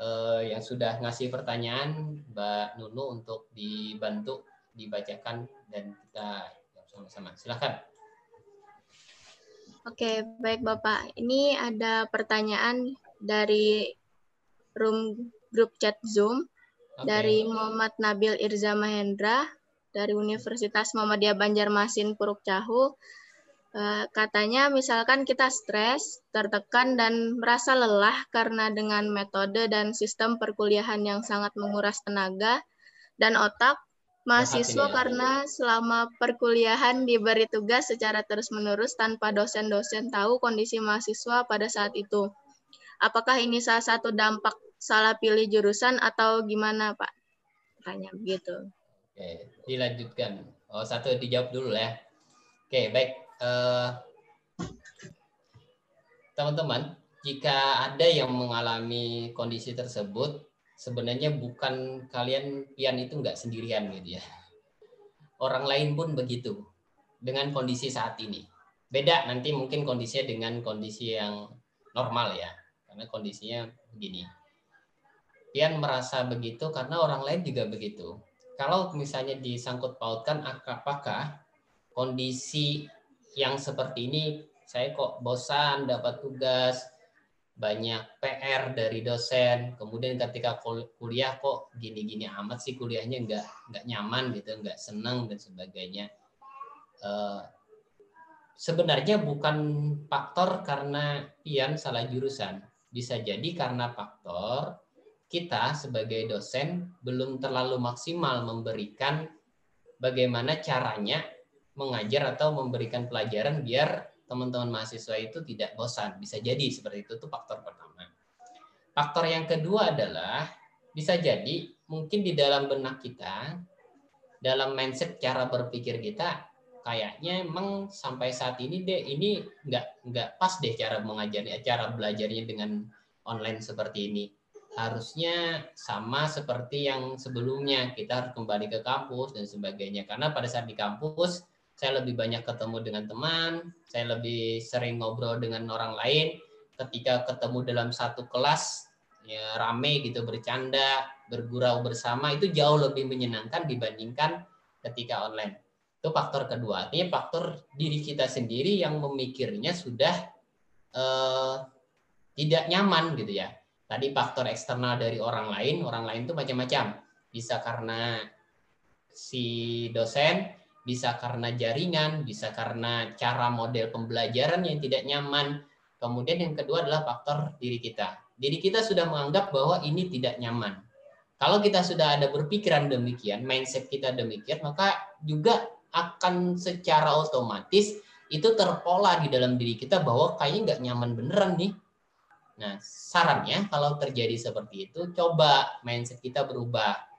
uh, yang sudah ngasih pertanyaan Mbak Nunu untuk dibantu dibacakan dan kita sama-sama. Silahkan. Oke, baik Bapak. Ini ada pertanyaan dari room grup chat Zoom okay. dari Muhammad Nabil Irza Mahendra dari Universitas Muhammadiyah Banjarmasin Puruk Cahu. Uh, katanya misalkan kita stres, tertekan dan merasa lelah karena dengan metode dan sistem perkuliahan yang sangat menguras tenaga dan otak, Mahasiswa karena selama perkuliahan diberi tugas secara terus-menerus tanpa dosen-dosen tahu kondisi mahasiswa pada saat itu. Apakah ini salah satu dampak salah pilih jurusan atau gimana, Pak? Tanya begitu. Oke, dilanjutkan. Oh, satu dijawab dulu ya. Oke, baik. Eh, teman-teman, jika ada yang mengalami kondisi tersebut, sebenarnya bukan kalian pian itu nggak sendirian gitu ya. Orang lain pun begitu dengan kondisi saat ini. Beda nanti mungkin kondisinya dengan kondisi yang normal ya. Karena kondisinya begini. Pian merasa begitu karena orang lain juga begitu. Kalau misalnya disangkut pautkan apakah kondisi yang seperti ini saya kok bosan dapat tugas banyak PR dari dosen. Kemudian ketika kuliah kok gini-gini amat sih kuliahnya nggak nggak nyaman gitu, nggak senang dan sebagainya. Uh, sebenarnya bukan faktor karena Ian salah jurusan. Bisa jadi karena faktor kita sebagai dosen belum terlalu maksimal memberikan bagaimana caranya mengajar atau memberikan pelajaran biar teman-teman mahasiswa itu tidak bosan. Bisa jadi seperti itu tuh faktor pertama. Faktor yang kedua adalah bisa jadi mungkin di dalam benak kita, dalam mindset cara berpikir kita, kayaknya emang sampai saat ini deh ini nggak nggak pas deh cara mengajarnya, cara belajarnya dengan online seperti ini. Harusnya sama seperti yang sebelumnya kita harus kembali ke kampus dan sebagainya. Karena pada saat di kampus saya lebih banyak ketemu dengan teman, saya lebih sering ngobrol dengan orang lain. Ketika ketemu dalam satu kelas, ya rame gitu bercanda, bergurau bersama itu jauh lebih menyenangkan dibandingkan ketika online. Itu faktor kedua. Artinya faktor diri kita sendiri yang memikirnya sudah eh, tidak nyaman gitu ya. Tadi faktor eksternal dari orang lain, orang lain itu macam-macam. Bisa karena si dosen, bisa karena jaringan, bisa karena cara model pembelajaran yang tidak nyaman. Kemudian yang kedua adalah faktor diri kita. Diri kita sudah menganggap bahwa ini tidak nyaman. Kalau kita sudah ada berpikiran demikian, mindset kita demikian, maka juga akan secara otomatis itu terpola di dalam diri kita bahwa kayaknya nggak nyaman beneran nih. Nah, sarannya kalau terjadi seperti itu, coba mindset kita berubah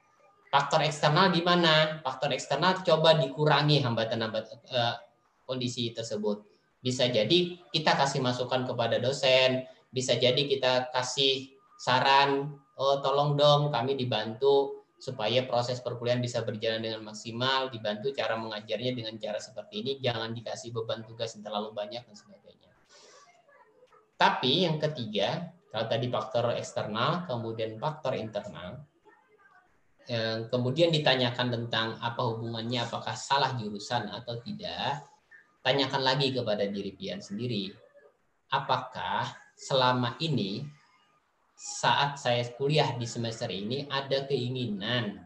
Faktor eksternal gimana? Faktor eksternal coba dikurangi hambatan-hambatan uh, kondisi tersebut. Bisa jadi kita kasih masukan kepada dosen, bisa jadi kita kasih saran, oh tolong dong kami dibantu supaya proses perkuliahan bisa berjalan dengan maksimal, dibantu cara mengajarnya dengan cara seperti ini, jangan dikasih beban tugas yang terlalu banyak dan sebagainya. Tapi yang ketiga, kalau tadi faktor eksternal, kemudian faktor internal, kemudian ditanyakan tentang apa hubungannya, apakah salah jurusan atau tidak, tanyakan lagi kepada diri pian sendiri. Apakah selama ini saat saya kuliah di semester ini ada keinginan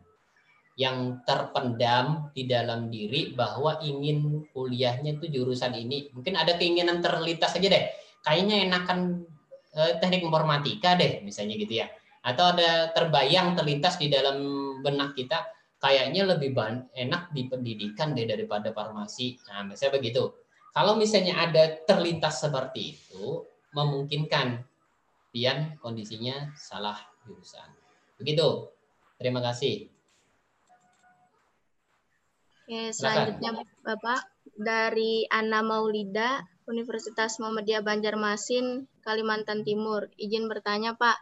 yang terpendam di dalam diri bahwa ingin kuliahnya itu jurusan ini. Mungkin ada keinginan terlintas aja deh. Kayaknya enakan eh, teknik informatika deh, misalnya gitu ya. Atau ada terbayang terlintas di dalam benak kita, kayaknya lebih enak di pendidikan deh daripada farmasi. Nah, misalnya begitu. Kalau misalnya ada terlintas seperti itu, memungkinkan pian kondisinya salah jurusan. Begitu. Terima kasih. Oke, selanjutnya Bapak dari Ana Maulida, Universitas Muhammadiyah Banjarmasin, Kalimantan Timur. Izin bertanya, Pak.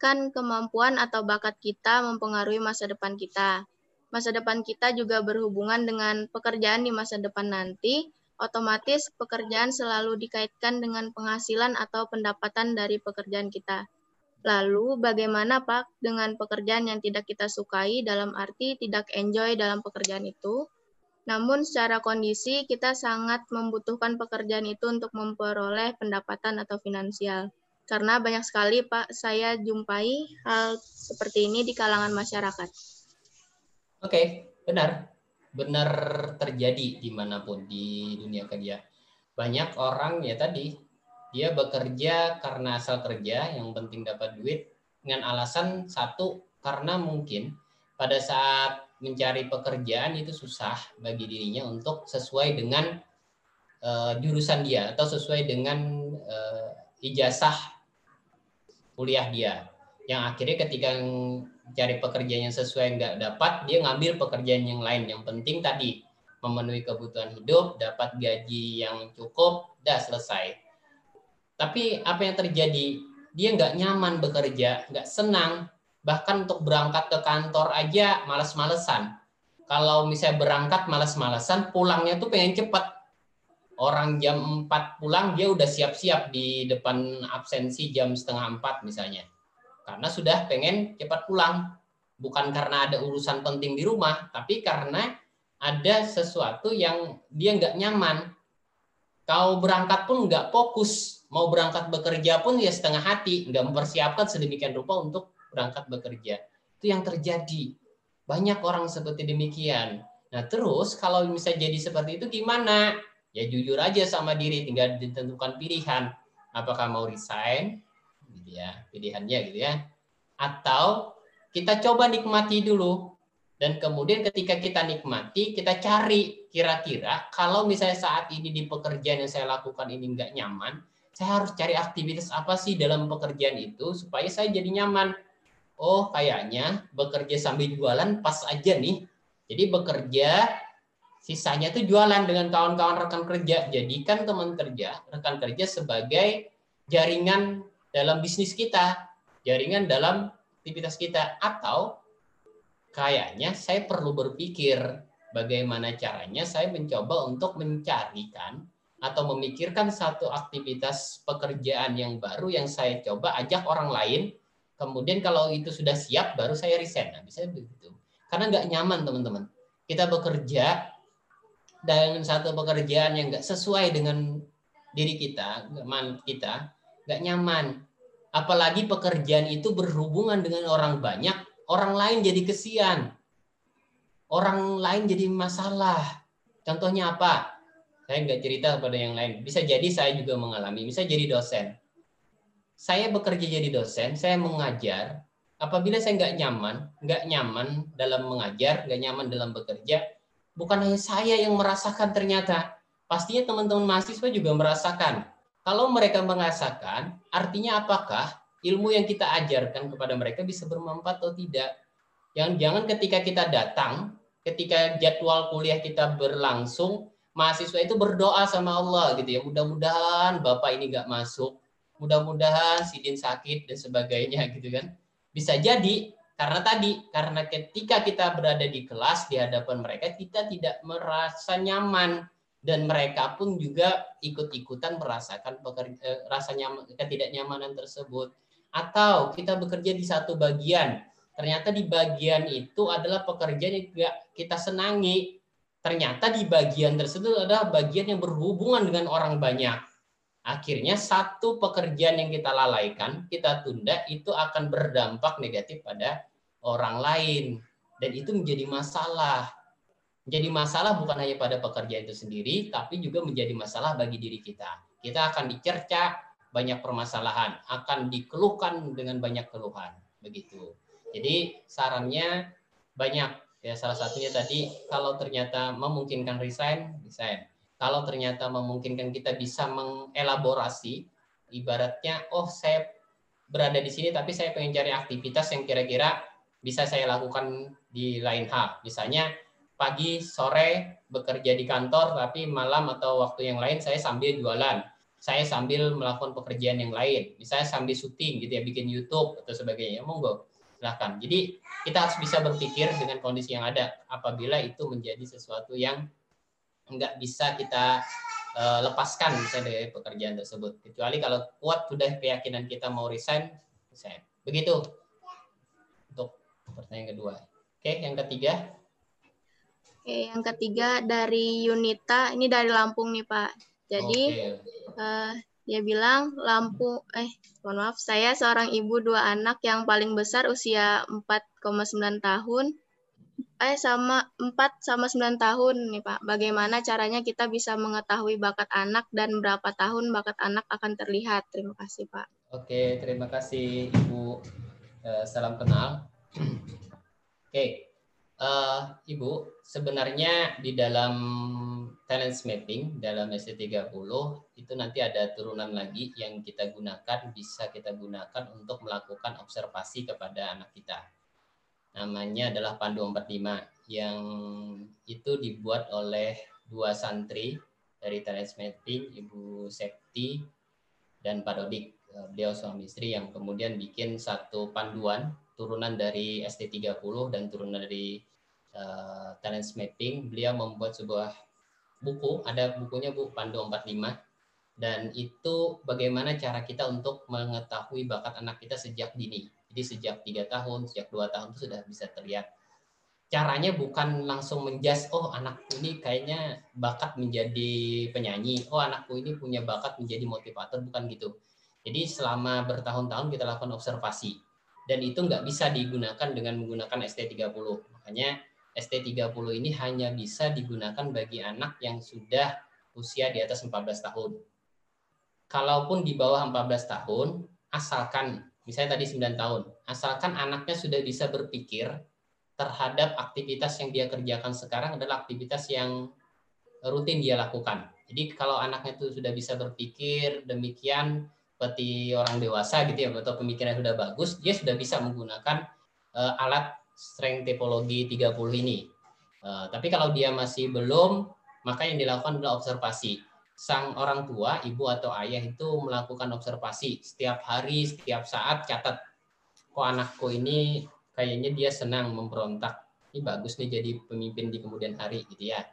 Kan kemampuan atau bakat kita mempengaruhi masa depan kita. Masa depan kita juga berhubungan dengan pekerjaan di masa depan nanti. Otomatis pekerjaan selalu dikaitkan dengan penghasilan atau pendapatan dari pekerjaan kita. Lalu bagaimana Pak dengan pekerjaan yang tidak kita sukai dalam arti tidak enjoy dalam pekerjaan itu? Namun secara kondisi kita sangat membutuhkan pekerjaan itu untuk memperoleh pendapatan atau finansial. Karena banyak sekali Pak saya jumpai hal seperti ini di kalangan masyarakat. Oke, benar. Benar terjadi di mana pun di dunia kerja. Banyak orang ya tadi, dia bekerja karena asal kerja, yang penting dapat duit, dengan alasan satu, karena mungkin pada saat mencari pekerjaan itu susah bagi dirinya untuk sesuai dengan uh, jurusan dia atau sesuai dengan uh, ijazah kuliah dia. Yang akhirnya ketika cari pekerjaan yang sesuai nggak dapat, dia ngambil pekerjaan yang lain. Yang penting tadi memenuhi kebutuhan hidup, dapat gaji yang cukup, dah selesai. Tapi apa yang terjadi? Dia nggak nyaman bekerja, nggak senang, bahkan untuk berangkat ke kantor aja males-malesan. Kalau misalnya berangkat males-malesan, pulangnya tuh pengen cepet. Orang jam 4 pulang, dia udah siap-siap di depan absensi jam setengah 4 misalnya. Karena sudah pengen cepat pulang. Bukan karena ada urusan penting di rumah, tapi karena ada sesuatu yang dia nggak nyaman. Kau berangkat pun nggak fokus. Mau berangkat bekerja pun ya setengah hati. Nggak mempersiapkan sedemikian rupa untuk berangkat bekerja. Itu yang terjadi. Banyak orang seperti demikian. Nah, terus kalau bisa jadi seperti itu gimana? Ya jujur aja sama diri, tinggal ditentukan pilihan. Apakah mau resign? Gitu ya, pilihannya gitu ya. Atau kita coba nikmati dulu. Dan kemudian ketika kita nikmati, kita cari kira-kira kalau misalnya saat ini di pekerjaan yang saya lakukan ini nggak nyaman, saya harus cari aktivitas apa sih dalam pekerjaan itu supaya saya jadi nyaman oh kayaknya bekerja sambil jualan pas aja nih. Jadi bekerja sisanya itu jualan dengan kawan-kawan rekan kerja. Jadikan teman kerja, rekan kerja sebagai jaringan dalam bisnis kita, jaringan dalam aktivitas kita atau kayaknya saya perlu berpikir bagaimana caranya saya mencoba untuk mencarikan atau memikirkan satu aktivitas pekerjaan yang baru yang saya coba ajak orang lain Kemudian kalau itu sudah siap, baru saya resign. Nah, bisa begitu. Karena nggak nyaman, teman-teman. Kita bekerja dengan satu pekerjaan yang nggak sesuai dengan diri kita, kita nggak nyaman. Apalagi pekerjaan itu berhubungan dengan orang banyak, orang lain jadi kesian. Orang lain jadi masalah. Contohnya apa? Saya nggak cerita kepada yang lain. Bisa jadi saya juga mengalami. Bisa jadi dosen saya bekerja jadi dosen, saya mengajar. Apabila saya nggak nyaman, nggak nyaman dalam mengajar, nggak nyaman dalam bekerja, bukan hanya saya yang merasakan ternyata. Pastinya teman-teman mahasiswa juga merasakan. Kalau mereka merasakan, artinya apakah ilmu yang kita ajarkan kepada mereka bisa bermanfaat atau tidak? Yang jangan ketika kita datang, ketika jadwal kuliah kita berlangsung, mahasiswa itu berdoa sama Allah gitu ya. Mudah-mudahan Bapak ini nggak masuk, mudah-mudahan sidin sakit dan sebagainya gitu kan. Bisa jadi karena tadi karena ketika kita berada di kelas di hadapan mereka kita tidak merasa nyaman. Dan mereka pun juga ikut-ikutan merasakan pekerja, eh, rasa nyaman ketidaknyamanan tersebut. Atau kita bekerja di satu bagian ternyata di bagian itu adalah pekerjaan yang tidak kita senangi. Ternyata di bagian tersebut adalah bagian yang berhubungan dengan orang banyak akhirnya satu pekerjaan yang kita lalaikan, kita tunda, itu akan berdampak negatif pada orang lain. dan itu menjadi masalah. Menjadi masalah bukan hanya pada pekerjaan itu sendiri, tapi juga menjadi masalah bagi diri kita. Kita akan dicerca banyak permasalahan, akan dikeluhkan dengan banyak keluhan, begitu. Jadi sarannya banyak ya salah satunya tadi kalau ternyata memungkinkan resign, resign. Kalau ternyata memungkinkan kita bisa mengelaborasi ibaratnya oh saya berada di sini tapi saya pengen cari aktivitas yang kira-kira bisa saya lakukan di lain hal. Misalnya pagi, sore bekerja di kantor, tapi malam atau waktu yang lain saya sambil jualan. Saya sambil melakukan pekerjaan yang lain. Misalnya sambil syuting gitu ya, bikin YouTube atau sebagainya. Monggo, silahkan. Jadi kita harus bisa berpikir dengan kondisi yang ada. Apabila itu menjadi sesuatu yang nggak bisa kita uh, lepaskan misalnya dari pekerjaan tersebut. Kecuali kalau kuat sudah keyakinan kita mau resign, resign. Begitu untuk pertanyaan kedua. Oke, yang ketiga. Oke, yang ketiga dari Yunita, ini dari Lampung nih Pak. Jadi uh, dia bilang Lampung, eh mohon maaf, saya seorang ibu dua anak yang paling besar usia 4,9 tahun eh sama 4 sama 9 tahun nih Pak. Bagaimana caranya kita bisa mengetahui bakat anak dan berapa tahun bakat anak akan terlihat? Terima kasih Pak. Oke, terima kasih Ibu. Eh, salam kenal. Oke, uh, Ibu, sebenarnya di dalam talent mapping dalam SC30 itu nanti ada turunan lagi yang kita gunakan bisa kita gunakan untuk melakukan observasi kepada anak kita namanya adalah Pandu 45 yang itu dibuat oleh dua santri dari Mapping, Ibu Septi dan Pak Dodik. Eh, beliau suami istri yang kemudian bikin satu panduan turunan dari ST30 dan turunan dari uh, Talent Mapping. Beliau membuat sebuah buku, ada bukunya Bu Pandu 45 dan itu bagaimana cara kita untuk mengetahui bakat anak kita sejak dini jadi sejak tiga tahun, sejak dua tahun itu sudah bisa terlihat. Caranya bukan langsung menjas, oh anakku ini kayaknya bakat menjadi penyanyi, oh anakku ini punya bakat menjadi motivator, bukan gitu. Jadi selama bertahun-tahun kita lakukan observasi. Dan itu nggak bisa digunakan dengan menggunakan ST30. Makanya ST30 ini hanya bisa digunakan bagi anak yang sudah usia di atas 14 tahun. Kalaupun di bawah 14 tahun, asalkan misalnya tadi 9 tahun, asalkan anaknya sudah bisa berpikir terhadap aktivitas yang dia kerjakan sekarang adalah aktivitas yang rutin dia lakukan. Jadi kalau anaknya itu sudah bisa berpikir demikian seperti orang dewasa gitu ya atau pemikiran sudah bagus, dia sudah bisa menggunakan uh, alat strength tipologi 30 ini. Uh, tapi kalau dia masih belum, maka yang dilakukan adalah observasi sang orang tua, ibu atau ayah itu melakukan observasi setiap hari, setiap saat catat. Kok anakku ini kayaknya dia senang memberontak. Ini bagus nih jadi pemimpin di kemudian hari gitu ya.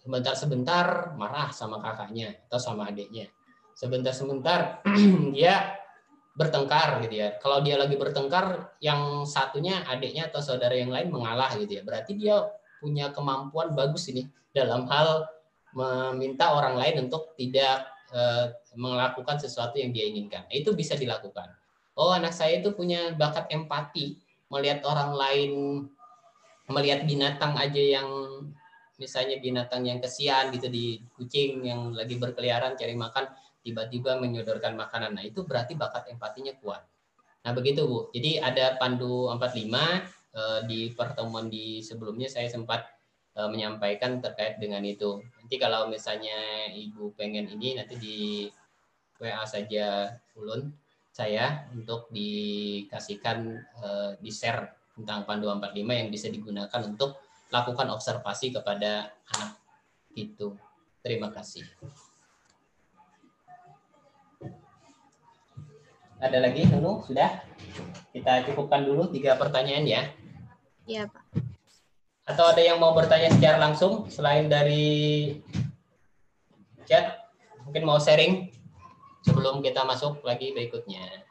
Sebentar-sebentar marah sama kakaknya atau sama adiknya. Sebentar-sebentar dia bertengkar gitu ya. Kalau dia lagi bertengkar, yang satunya adiknya atau saudara yang lain mengalah gitu ya. Berarti dia punya kemampuan bagus ini dalam hal meminta orang lain untuk tidak uh, melakukan sesuatu yang dia inginkan. Itu bisa dilakukan. Oh, anak saya itu punya bakat empati, melihat orang lain, melihat binatang aja yang misalnya binatang yang kesian gitu di kucing yang lagi berkeliaran cari makan, tiba-tiba menyodorkan makanan. Nah, itu berarti bakat empatinya kuat. Nah, begitu Bu. Jadi ada pandu 45 eh, di pertemuan di sebelumnya saya sempat uh, menyampaikan terkait dengan itu. Nanti kalau misalnya Ibu pengen ini nanti di WA saja Ulun saya untuk dikasihkan uh, di share tentang panduan 45 yang bisa digunakan untuk lakukan observasi kepada anak itu. Terima kasih. Ada lagi, Nunu? Sudah? Kita cukupkan dulu tiga pertanyaan ya. Iya, Pak. Atau ada yang mau bertanya secara langsung selain dari chat? Mungkin mau sharing sebelum kita masuk lagi berikutnya.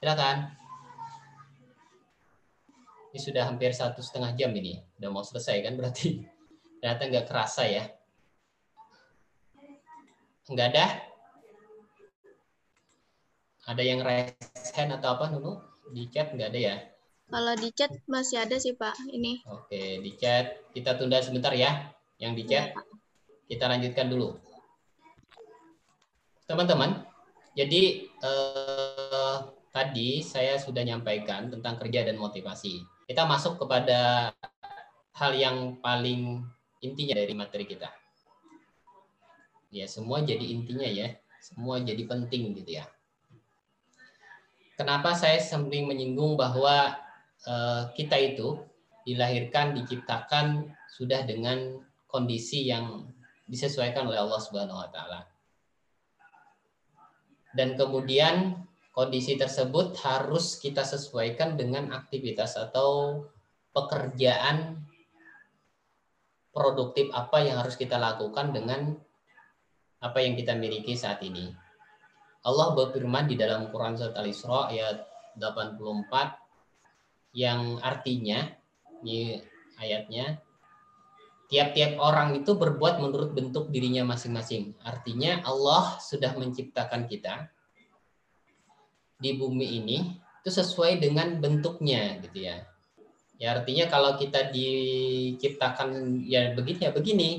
Silakan. Ini sudah hampir satu setengah jam ini. Udah mau selesai kan berarti. Ternyata nggak kerasa ya. Nggak ada? Ada yang raise hand atau apa, Nunu? Di chat nggak ada ya? Kalau di chat masih ada sih Pak, ini. Oke, di chat kita tunda sebentar ya. Yang di chat Ya, kita lanjutkan dulu. Teman-teman, jadi eh, tadi saya sudah nyampaikan tentang kerja dan motivasi. Kita masuk kepada hal yang paling intinya dari materi kita. Ya, semua jadi intinya ya. Semua jadi penting gitu ya. Kenapa saya sering menyinggung bahwa kita itu dilahirkan, diciptakan sudah dengan kondisi yang disesuaikan oleh Allah Subhanahu wa taala. Dan kemudian kondisi tersebut harus kita sesuaikan dengan aktivitas atau pekerjaan produktif apa yang harus kita lakukan dengan apa yang kita miliki saat ini. Allah berfirman di dalam Quran surat Al-Isra ayat 84 yang artinya ini ayatnya tiap-tiap orang itu berbuat menurut bentuk dirinya masing-masing. Artinya Allah sudah menciptakan kita di bumi ini itu sesuai dengan bentuknya gitu ya. Ya artinya kalau kita diciptakan ya begini ya begini.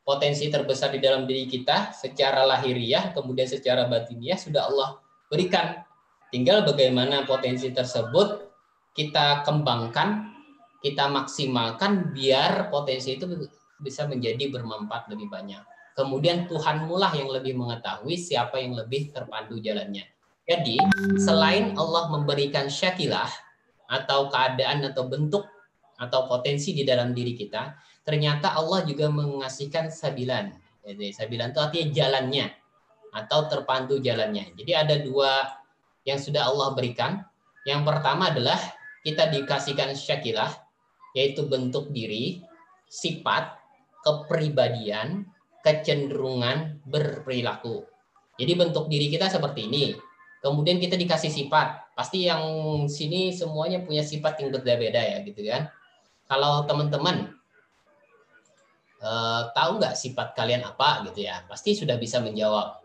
Potensi terbesar di dalam diri kita secara lahiriah kemudian secara batiniah sudah Allah berikan. Tinggal bagaimana potensi tersebut kita kembangkan, kita maksimalkan biar potensi itu bisa menjadi bermanfaat lebih banyak. Kemudian Tuhan mulah yang lebih mengetahui siapa yang lebih terpandu jalannya. Jadi, selain Allah memberikan syakilah atau keadaan atau bentuk atau potensi di dalam diri kita, ternyata Allah juga mengasihkan sabilan. Jadi, sabilan itu artinya jalannya atau terpandu jalannya. Jadi ada dua yang sudah Allah berikan. Yang pertama adalah kita dikasihkan syakilah, yaitu bentuk diri, sifat, kepribadian, kecenderungan berperilaku. Jadi bentuk diri kita seperti ini. Kemudian kita dikasih sifat. Pasti yang sini semuanya punya sifat yang berbeda-beda ya gitu kan. Kalau teman-teman eh, tahu nggak sifat kalian apa gitu ya, pasti sudah bisa menjawab.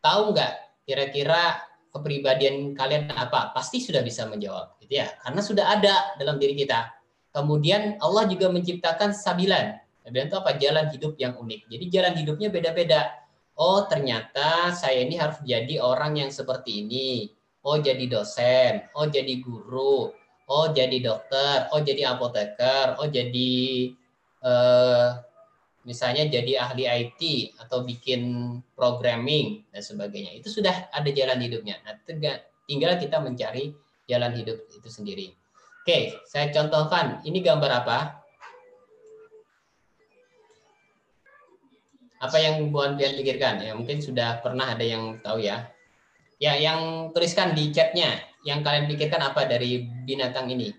Tahu nggak kira-kira kepribadian kalian apa? Pasti sudah bisa menjawab gitu ya. Karena sudah ada dalam diri kita. Kemudian Allah juga menciptakan sabilan. Sabilan itu apa? Jalan hidup yang unik. Jadi jalan hidupnya beda-beda oh ternyata saya ini harus jadi orang yang seperti ini. Oh jadi dosen, oh jadi guru, oh jadi dokter, oh jadi apoteker, oh jadi eh, misalnya jadi ahli IT atau bikin programming dan sebagainya. Itu sudah ada jalan hidupnya. Nah, tinggal kita mencari jalan hidup itu sendiri. Oke, saya contohkan. Ini gambar apa? apa yang buat kalian pikirkan ya mungkin sudah pernah ada yang tahu ya ya yang tuliskan di chatnya yang kalian pikirkan apa dari binatang ini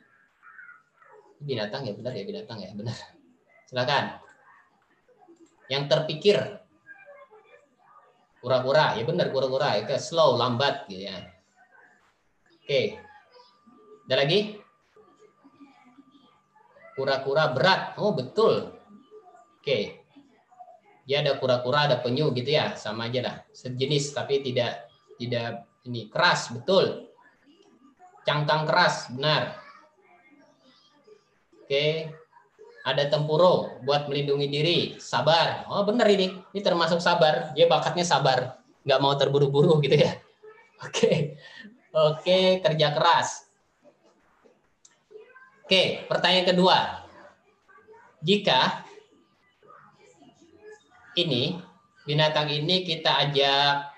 binatang ya benar ya binatang ya benar silakan yang terpikir. Kura-kura ya benar kura-kura. Itu slow lambat gitu ya. Oke. Ada lagi? Kura-kura berat. Oh betul. Oke. Dia ada kura-kura ada penyu gitu ya. Sama aja lah. Sejenis tapi tidak tidak ini keras betul. Cangkang keras benar. Oke ada tempuro buat melindungi diri. Sabar. Oh benar ini. Ini termasuk sabar. Dia bakatnya sabar. Nggak mau terburu-buru gitu ya. Oke. Oke kerja keras. Oke pertanyaan kedua. Jika ini binatang ini kita ajak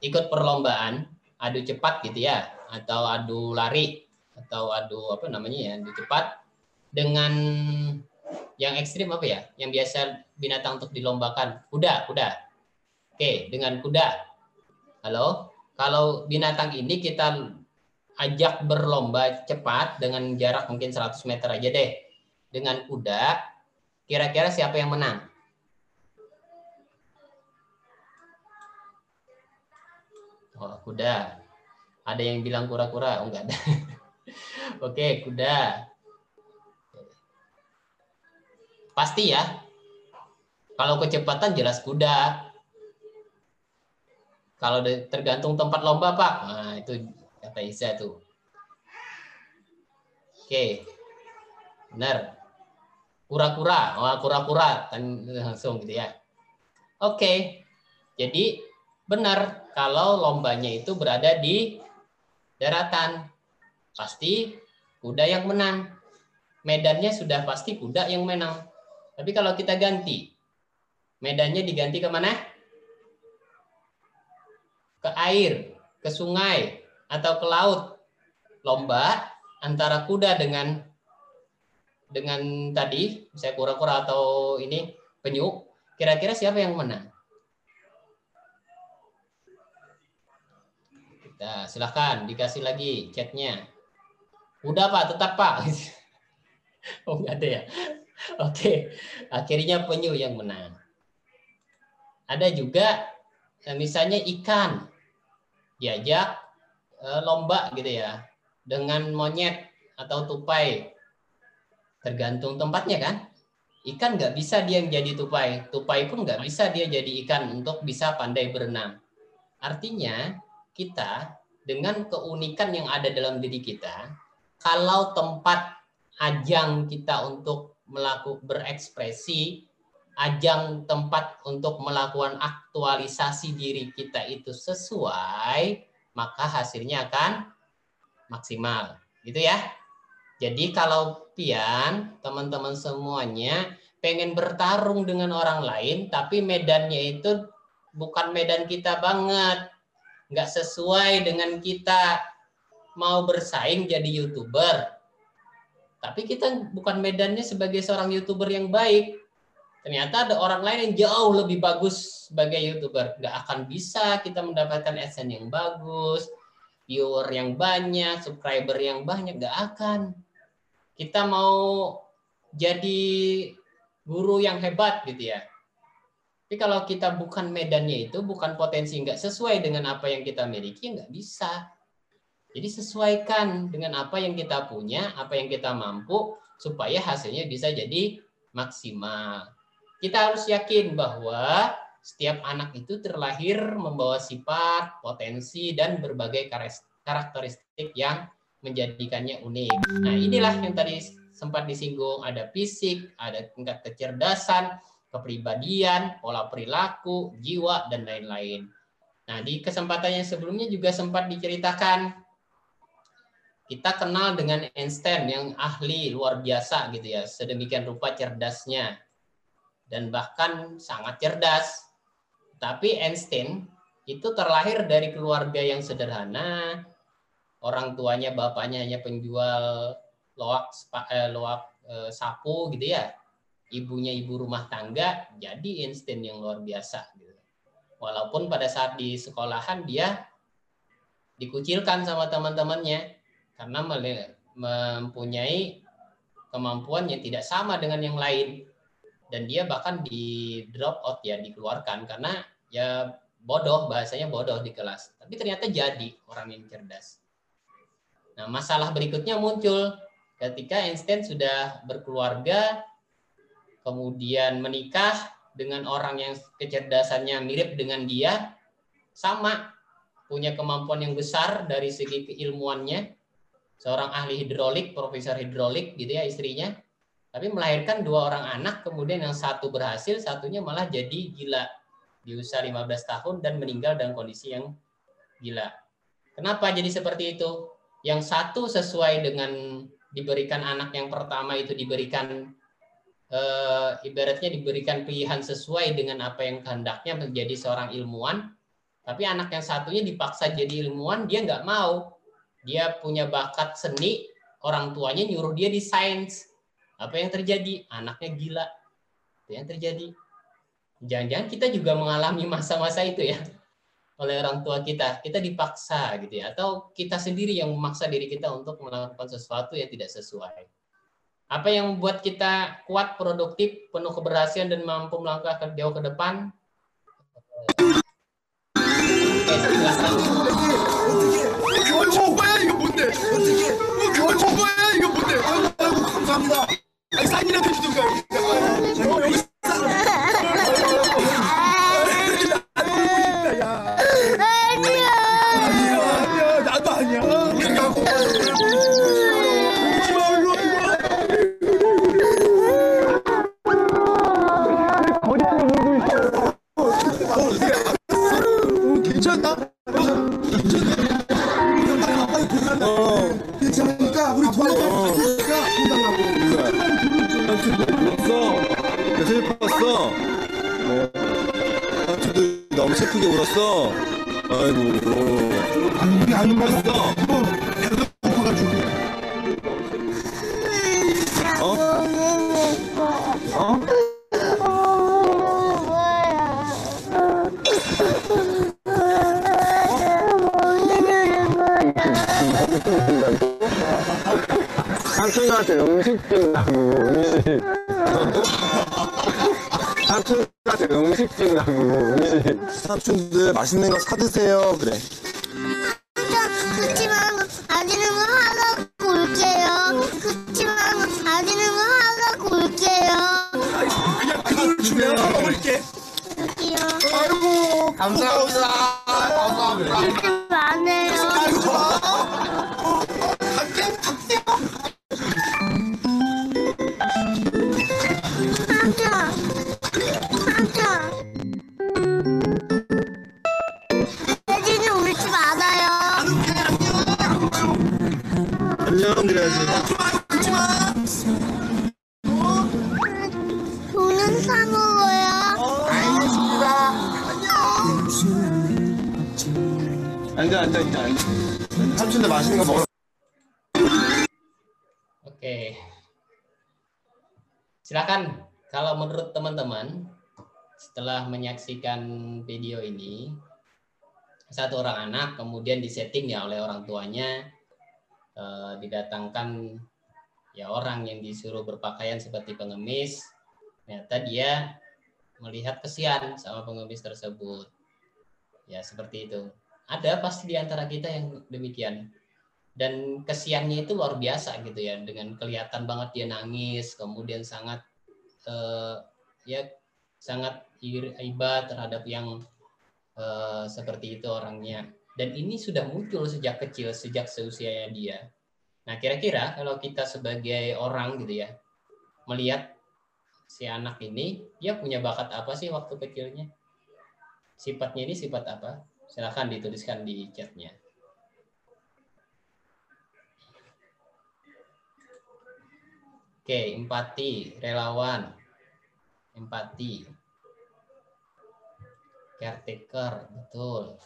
ikut perlombaan adu cepat gitu ya atau adu lari atau adu apa namanya ya adu cepat dengan yang ekstrim apa ya yang biasa binatang untuk dilombakan kuda kuda oke dengan kuda halo kalau binatang ini kita ajak berlomba cepat dengan jarak mungkin 100 meter aja deh dengan kuda kira-kira siapa yang menang Oh, kuda. Ada yang bilang kura-kura? Oh, enggak ada. Oke, kuda. Pasti ya. Kalau kecepatan jelas kuda. Kalau tergantung tempat lomba, Pak. Nah, itu kata Isa tuh. Oke. Benar. Kura-kura. Wah, kura-kura langsung gitu ya. Oke. Jadi benar kalau lombanya itu berada di daratan. Pasti kuda yang menang. Medannya sudah pasti kuda yang menang. Tapi kalau kita ganti, medannya diganti ke mana? Ke air, ke sungai, atau ke laut. Lomba antara kuda dengan dengan tadi saya kura-kura atau ini penyu kira-kira siapa yang menang kita silahkan dikasih lagi chatnya udah pak tetap pak oh nggak ada ya oke akhirnya penyu yang menang ada juga eh, misalnya ikan diajak eh, lomba gitu ya dengan monyet atau tupai. Tergantung tempatnya kan. Ikan nggak bisa dia yang jadi tupai. Tupai pun nggak bisa dia jadi ikan untuk bisa pandai berenang. Artinya kita dengan keunikan yang ada dalam diri kita, kalau tempat ajang kita untuk melakukan berekspresi, ajang tempat untuk melakukan aktualisasi diri kita itu sesuai, maka hasilnya akan maksimal. Gitu ya. Jadi kalau pian, teman-teman semuanya pengen bertarung dengan orang lain, tapi medannya itu bukan medan kita banget. Nggak sesuai dengan kita mau bersaing jadi YouTuber. Tapi kita bukan medannya sebagai seorang YouTuber yang baik. Ternyata ada orang lain yang jauh lebih bagus sebagai YouTuber. Nggak akan bisa kita mendapatkan AdSense yang bagus, viewer yang banyak, subscriber yang banyak, nggak akan. Kita mau jadi guru yang hebat gitu ya. Tapi kalau kita bukan medannya itu, bukan potensi nggak sesuai dengan apa yang kita miliki, nggak bisa. Jadi sesuaikan dengan apa yang kita punya, apa yang kita mampu, supaya hasilnya bisa jadi maksimal. Kita harus yakin bahwa setiap anak itu terlahir membawa sifat, potensi, dan berbagai karakteristik yang menjadikannya unik. Nah, inilah yang tadi sempat disinggung, ada fisik, ada tingkat kecerdasan, kepribadian, pola perilaku, jiwa, dan lain-lain. Nah, di kesempatan yang sebelumnya juga sempat diceritakan, kita kenal dengan Einstein yang ahli luar biasa gitu ya, sedemikian rupa cerdasnya, dan bahkan sangat cerdas tapi Einstein itu terlahir dari keluarga yang sederhana. Orang tuanya bapaknya hanya penjual loak eh, loak eh, sapu gitu ya. Ibunya ibu rumah tangga, jadi Einstein yang luar biasa gitu. Walaupun pada saat di sekolahan dia dikucilkan sama teman-temannya karena mempunyai kemampuan yang tidak sama dengan yang lain. Dan dia bahkan di drop out ya dikeluarkan. Karena ya bodoh bahasanya bodoh di kelas. Tapi ternyata jadi orang yang cerdas. Nah masalah berikutnya muncul. Ketika Einstein sudah berkeluarga kemudian menikah dengan orang yang kecerdasannya mirip dengan dia sama punya kemampuan yang besar dari segi keilmuannya seorang ahli hidrolik profesor hidrolik gitu ya istrinya tapi melahirkan dua orang anak, kemudian yang satu berhasil, satunya malah jadi gila di usia 15 tahun dan meninggal dalam kondisi yang gila. Kenapa jadi seperti itu? Yang satu sesuai dengan diberikan anak yang pertama itu diberikan e, ibaratnya diberikan pilihan sesuai dengan apa yang kehendaknya menjadi seorang ilmuwan, tapi anak yang satunya dipaksa jadi ilmuwan, dia nggak mau. Dia punya bakat seni, orang tuanya nyuruh dia di sains apa yang terjadi? Anaknya gila. Itu yang terjadi. Jangan-jangan kita juga mengalami masa-masa itu ya oleh orang tua kita. Kita dipaksa gitu ya. Atau kita sendiri yang memaksa diri kita untuk melakukan sesuatu yang tidak sesuai. Apa yang membuat kita kuat, produktif, penuh keberhasilan dan mampu melangkah jauh ke depan? Oke, 뭔데? 어떻게? 어, 그거 준 거야? 이거 뭔데? 아이고, 아이고, 감사합니다. 아니, 사인이라도 해주던가. 어, 여기, 여기, 여기, 여기, 여기, 여기, 여기, 그러니까 우리 돈나가고 그러니까 돈나가고. 울었어 슬펐어. 아무도 너무 슬프게 울었어. 아이고. 아니 우리 아줌마가 어. 이거 배도 고파가지고. 어? 어? 삼촌한테 음식 준다고 음식 삼촌한테 음식 준다고 음식 삼촌들 맛있는 거 사드세요. 그래. 그치만 아지는 거 하고 올게요. 그치만 아지는 거 하고 올게요. 그냥 그걸 주면 먹을게. 여기요. 아이고, 감사합니다. 감사합니다. 이렇게 많아요. Silakan. Kalau menurut teman-teman setelah menyaksikan video ini satu orang anak kemudian disetting ya oleh orang tuanya eh, didatangkan ya orang yang disuruh berpakaian seperti pengemis ternyata dia melihat kesian sama pengemis tersebut. Ya seperti itu. Ada pasti di antara kita yang demikian dan kesiannya itu luar biasa gitu ya dengan kelihatan banget dia nangis kemudian sangat eh, ya sangat iba terhadap yang eh, seperti itu orangnya. Dan ini sudah muncul sejak kecil sejak seusianya dia. Nah kira-kira kalau kita sebagai orang gitu ya melihat si anak ini dia punya bakat apa sih waktu kecilnya? Sifatnya ini sifat apa? Silahkan dituliskan di chatnya Oke, empati, relawan, empati, caretaker, betul.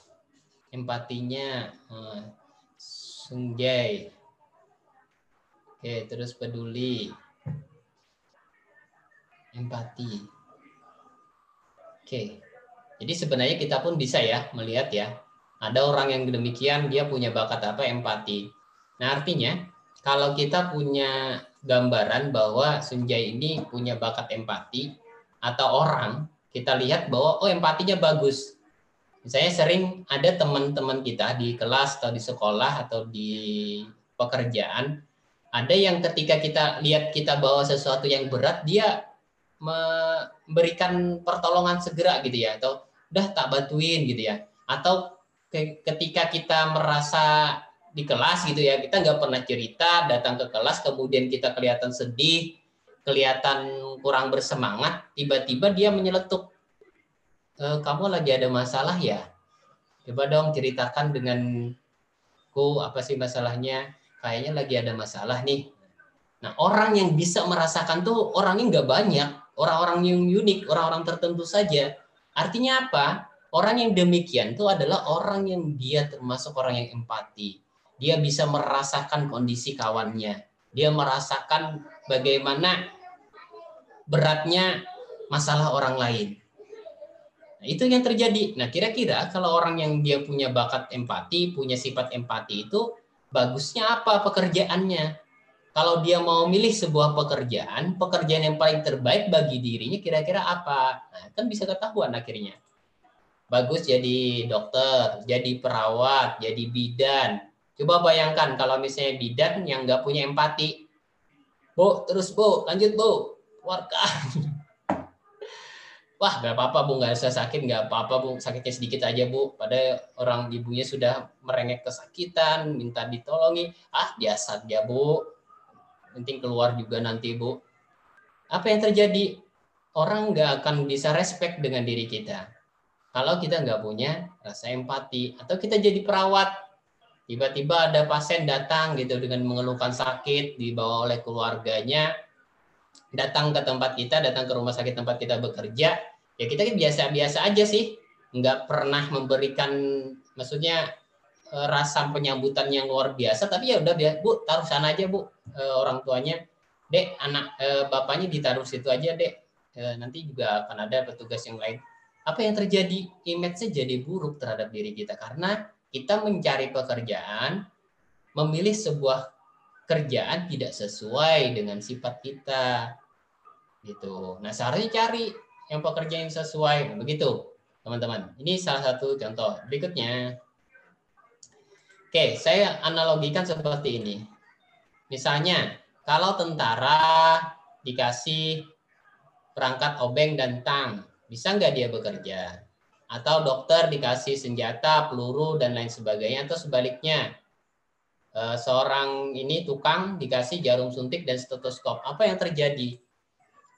Empatinya eh, Sungjay. Oke, terus peduli, empati. Oke, jadi sebenarnya kita pun bisa ya melihat ya, ada orang yang demikian dia punya bakat apa empati. Nah artinya kalau kita punya gambaran bahwa Sunjay ini punya bakat empati atau orang, kita lihat bahwa oh empatinya bagus. Misalnya sering ada teman-teman kita di kelas atau di sekolah atau di pekerjaan, ada yang ketika kita lihat kita bawa sesuatu yang berat, dia memberikan pertolongan segera gitu ya, atau udah tak bantuin gitu ya, atau ketika kita merasa di kelas gitu ya. Kita nggak pernah cerita datang ke kelas kemudian kita kelihatan sedih kelihatan kurang bersemangat tiba-tiba dia menyeletuk e, kamu lagi ada masalah ya? Coba dong ceritakan denganku apa sih masalahnya? Kayaknya lagi ada masalah nih. Nah orang yang bisa merasakan tuh orangnya nggak banyak orang-orang yang unik orang-orang tertentu saja. Artinya apa? Orang yang demikian itu adalah orang yang dia termasuk orang yang empati dia bisa merasakan kondisi kawannya. Dia merasakan bagaimana beratnya masalah orang lain. Nah, itu yang terjadi. Nah, kira-kira kalau orang yang dia punya bakat empati, punya sifat empati itu bagusnya apa pekerjaannya? Kalau dia mau milih sebuah pekerjaan, pekerjaan yang paling terbaik bagi dirinya kira-kira apa? Nah, kan bisa ketahuan akhirnya. Bagus jadi dokter, jadi perawat, jadi bidan, Coba bayangkan kalau misalnya bidan yang nggak punya empati. Bu, terus bu, lanjut bu, keluarkan. Wah, nggak apa-apa bu, nggak usah sakit, nggak apa-apa bu, sakitnya sedikit aja bu. Pada orang ibunya sudah merengek kesakitan, minta ditolongi. Ah, biasa dia bu. Penting keluar juga nanti bu. Apa yang terjadi? Orang nggak akan bisa respect dengan diri kita. Kalau kita nggak punya rasa empati. Atau kita jadi perawat, tiba-tiba ada pasien datang gitu dengan mengeluhkan sakit dibawa oleh keluarganya datang ke tempat kita, datang ke rumah sakit tempat kita bekerja, ya kita kan biasa-biasa aja sih, nggak pernah memberikan, maksudnya eh, rasa penyambutan yang luar biasa, tapi ya udah bu taruh sana aja bu eh, orang tuanya, dek anak eh, bapaknya ditaruh situ aja dek, nanti juga akan ada petugas yang lain. Apa yang terjadi? Image-nya jadi buruk terhadap diri kita. Karena kita mencari pekerjaan, memilih sebuah kerjaan tidak sesuai dengan sifat kita. Gitu. Nah seharusnya cari yang pekerjaan yang sesuai. Nah, begitu teman-teman. Ini salah satu contoh. Berikutnya. Oke saya analogikan seperti ini. Misalnya kalau tentara dikasih perangkat obeng dan tang bisa nggak dia bekerja atau dokter dikasih senjata peluru dan lain sebagainya atau sebaliknya Eh, seorang ini tukang dikasih jarum suntik dan stetoskop. Apa yang terjadi?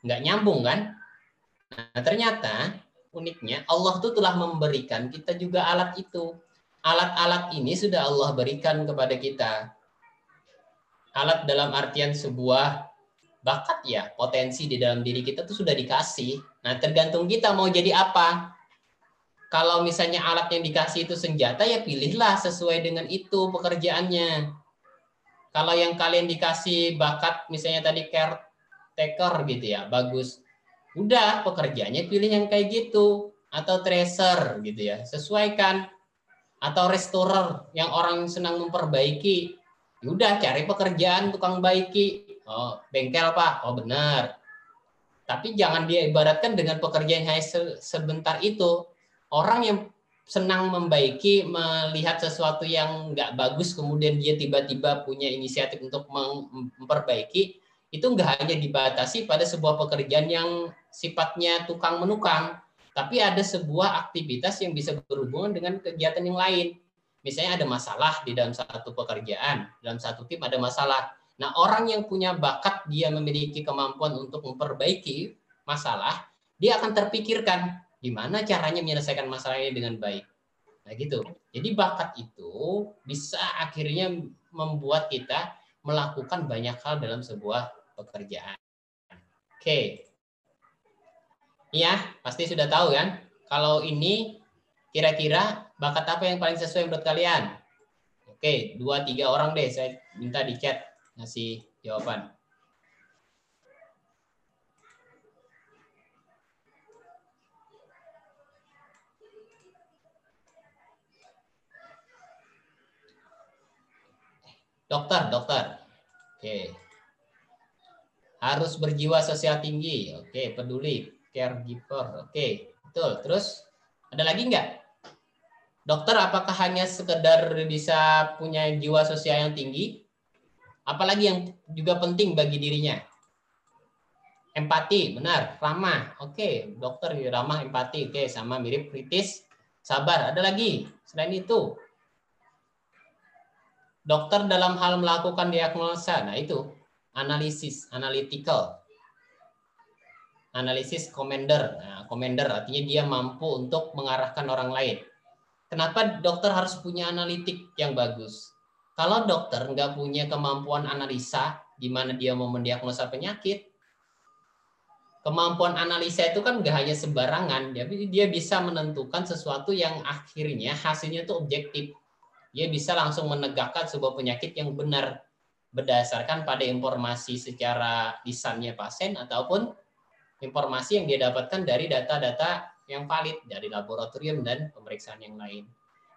Nggak nyambung kan? Nah, ternyata uniknya Allah tuh telah memberikan kita juga alat itu. Alat-alat ini sudah Allah berikan kepada kita. Alat dalam artian sebuah bakat ya, potensi di dalam diri kita tuh sudah dikasih. Nah, tergantung kita mau jadi apa kalau misalnya alat yang dikasih itu senjata ya pilihlah sesuai dengan itu pekerjaannya. Kalau yang kalian dikasih bakat misalnya tadi caretaker gitu ya, bagus. Udah pekerjaannya pilih yang kayak gitu atau tracer gitu ya, sesuaikan atau restorer yang orang senang memperbaiki. Ya udah cari pekerjaan tukang baiki. Oh, bengkel Pak. Oh, benar. Tapi jangan dia ibaratkan dengan pekerjaan hanya sebentar itu orang yang senang membaiki melihat sesuatu yang nggak bagus kemudian dia tiba-tiba punya inisiatif untuk memperbaiki itu nggak hanya dibatasi pada sebuah pekerjaan yang sifatnya tukang menukang tapi ada sebuah aktivitas yang bisa berhubungan dengan kegiatan yang lain. Misalnya ada masalah di dalam satu pekerjaan dalam satu tim ada masalah. Nah orang yang punya bakat dia memiliki kemampuan untuk memperbaiki masalah dia akan terpikirkan Gimana caranya menyelesaikan masalah ini dengan baik? Nah gitu. Jadi bakat itu bisa akhirnya membuat kita melakukan banyak hal dalam sebuah pekerjaan. Oke. Iya, pasti sudah tahu kan? Kalau ini kira-kira bakat apa yang paling sesuai menurut kalian? Oke, dua tiga orang deh. Saya minta di chat ngasih jawaban. Dokter, dokter. Oke. Harus berjiwa sosial tinggi. Oke, peduli. Caregiver. Oke, betul. Terus ada lagi nggak? Dokter, apakah hanya sekedar bisa punya jiwa sosial yang tinggi? Apalagi yang juga penting bagi dirinya? Empati, benar. Ramah. Oke, dokter ramah, empati. Oke, sama mirip kritis. Sabar. Ada lagi selain itu? Dokter dalam hal melakukan diagnosa, nah itu analisis, analytical. Analisis commander. Nah, commander artinya dia mampu untuk mengarahkan orang lain. Kenapa dokter harus punya analitik yang bagus? Kalau dokter nggak punya kemampuan analisa, di mana dia mau mendiagnosa penyakit, kemampuan analisa itu kan nggak hanya sembarangan, dia bisa menentukan sesuatu yang akhirnya hasilnya itu objektif dia bisa langsung menegakkan sebuah penyakit yang benar berdasarkan pada informasi secara lisannya pasien ataupun informasi yang dia dapatkan dari data-data yang valid dari laboratorium dan pemeriksaan yang lain.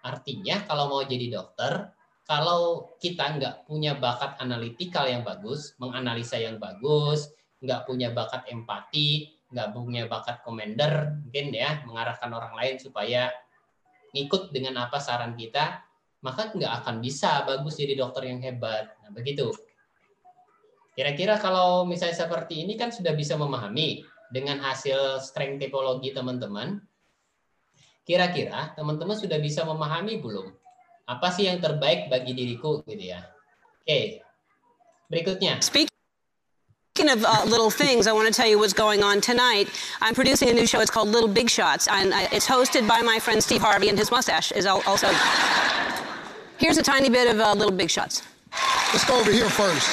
Artinya kalau mau jadi dokter, kalau kita nggak punya bakat analitikal yang bagus, menganalisa yang bagus, nggak punya bakat empati, nggak punya bakat commander, mungkin ya mengarahkan orang lain supaya ngikut dengan apa saran kita, maka nggak akan bisa bagus jadi dokter yang hebat. Nah, begitu. Kira-kira kalau misalnya seperti ini kan sudah bisa memahami dengan hasil strength typology teman-teman. Kira-kira teman-teman sudah bisa memahami belum? Apa sih yang terbaik bagi diriku gitu ya. Oke. Berikutnya. Speak Speaking of uh, little things, I want to tell you what's going on tonight. I'm producing a new show. It's called Little Big Shots, and uh, it's hosted by my friend Steve Harvey, and his mustache is also. Here's a tiny bit of uh, Little Big Shots. Let's go over here first.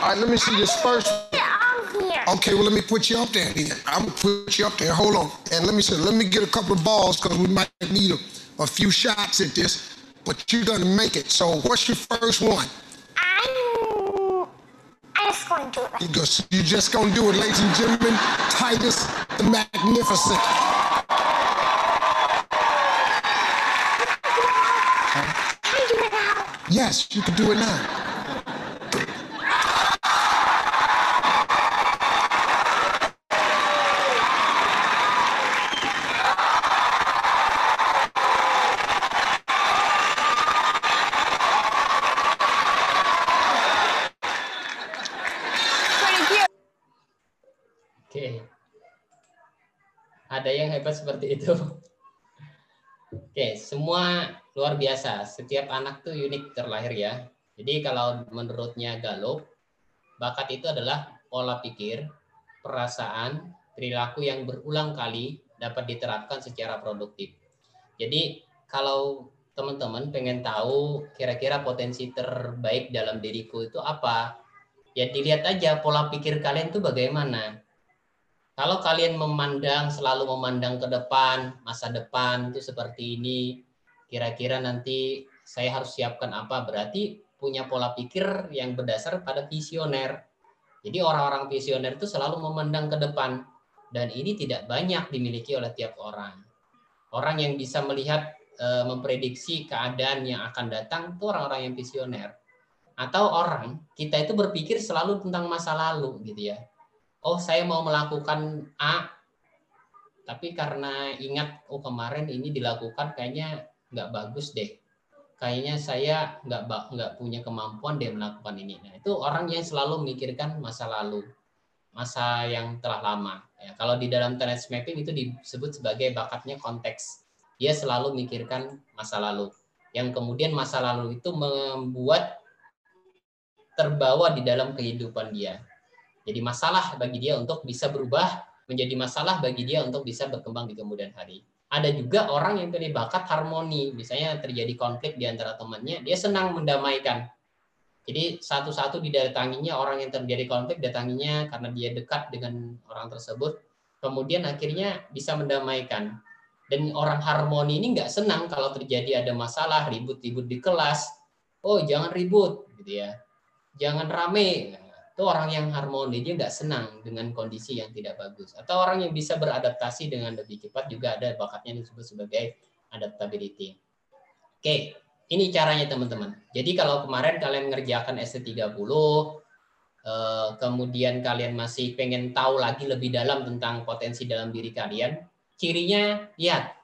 All right, let me see this first. here. Okay, well let me put you up there. I'm gonna put you up there. Hold on, and let me say, let me get a couple of balls because we might need a, a few shots at this. But you're gonna make it. So what's your first one? I'm, I'm just going to do it. You You're just gonna do it, ladies and gentlemen. Titus the Magnificent. Yes, you can do it now. Oke. Ada yang hebat seperti itu. Oke, semua luar biasa. Setiap anak tuh unik terlahir ya. Jadi kalau menurutnya Gallup, bakat itu adalah pola pikir, perasaan, perilaku yang berulang kali dapat diterapkan secara produktif. Jadi kalau teman-teman pengen tahu kira-kira potensi terbaik dalam diriku itu apa, ya dilihat aja pola pikir kalian tuh bagaimana. Kalau kalian memandang selalu memandang ke depan, masa depan itu seperti ini, kira-kira nanti saya harus siapkan apa? Berarti punya pola pikir yang berdasar pada visioner. Jadi orang-orang visioner itu selalu memandang ke depan dan ini tidak banyak dimiliki oleh tiap orang. Orang yang bisa melihat eh, memprediksi keadaan yang akan datang itu orang-orang yang visioner. Atau orang kita itu berpikir selalu tentang masa lalu gitu ya oh saya mau melakukan A, tapi karena ingat oh kemarin ini dilakukan kayaknya nggak bagus deh, kayaknya saya nggak nggak punya kemampuan deh melakukan ini. Nah itu orang yang selalu memikirkan masa lalu, masa yang telah lama. Ya, kalau di dalam talent mapping itu disebut sebagai bakatnya konteks. Dia selalu mikirkan masa lalu, yang kemudian masa lalu itu membuat terbawa di dalam kehidupan dia. Jadi masalah bagi dia untuk bisa berubah menjadi masalah bagi dia untuk bisa berkembang di kemudian hari. Ada juga orang yang punya bakat harmoni, misalnya terjadi konflik di antara temannya, dia senang mendamaikan. Jadi satu-satu didatanginya orang yang terjadi konflik, datanginya karena dia dekat dengan orang tersebut, kemudian akhirnya bisa mendamaikan. Dan orang harmoni ini nggak senang kalau terjadi ada masalah, ribut-ribut di kelas. Oh jangan ribut, gitu ya. Jangan rame, itu orang yang harmoni dia nggak senang dengan kondisi yang tidak bagus atau orang yang bisa beradaptasi dengan lebih cepat juga ada bakatnya disebut sebagai adaptability. Oke, ini caranya teman-teman. Jadi kalau kemarin kalian ngerjakan ST30 eh, kemudian kalian masih pengen tahu lagi lebih dalam tentang potensi dalam diri kalian, cirinya lihat.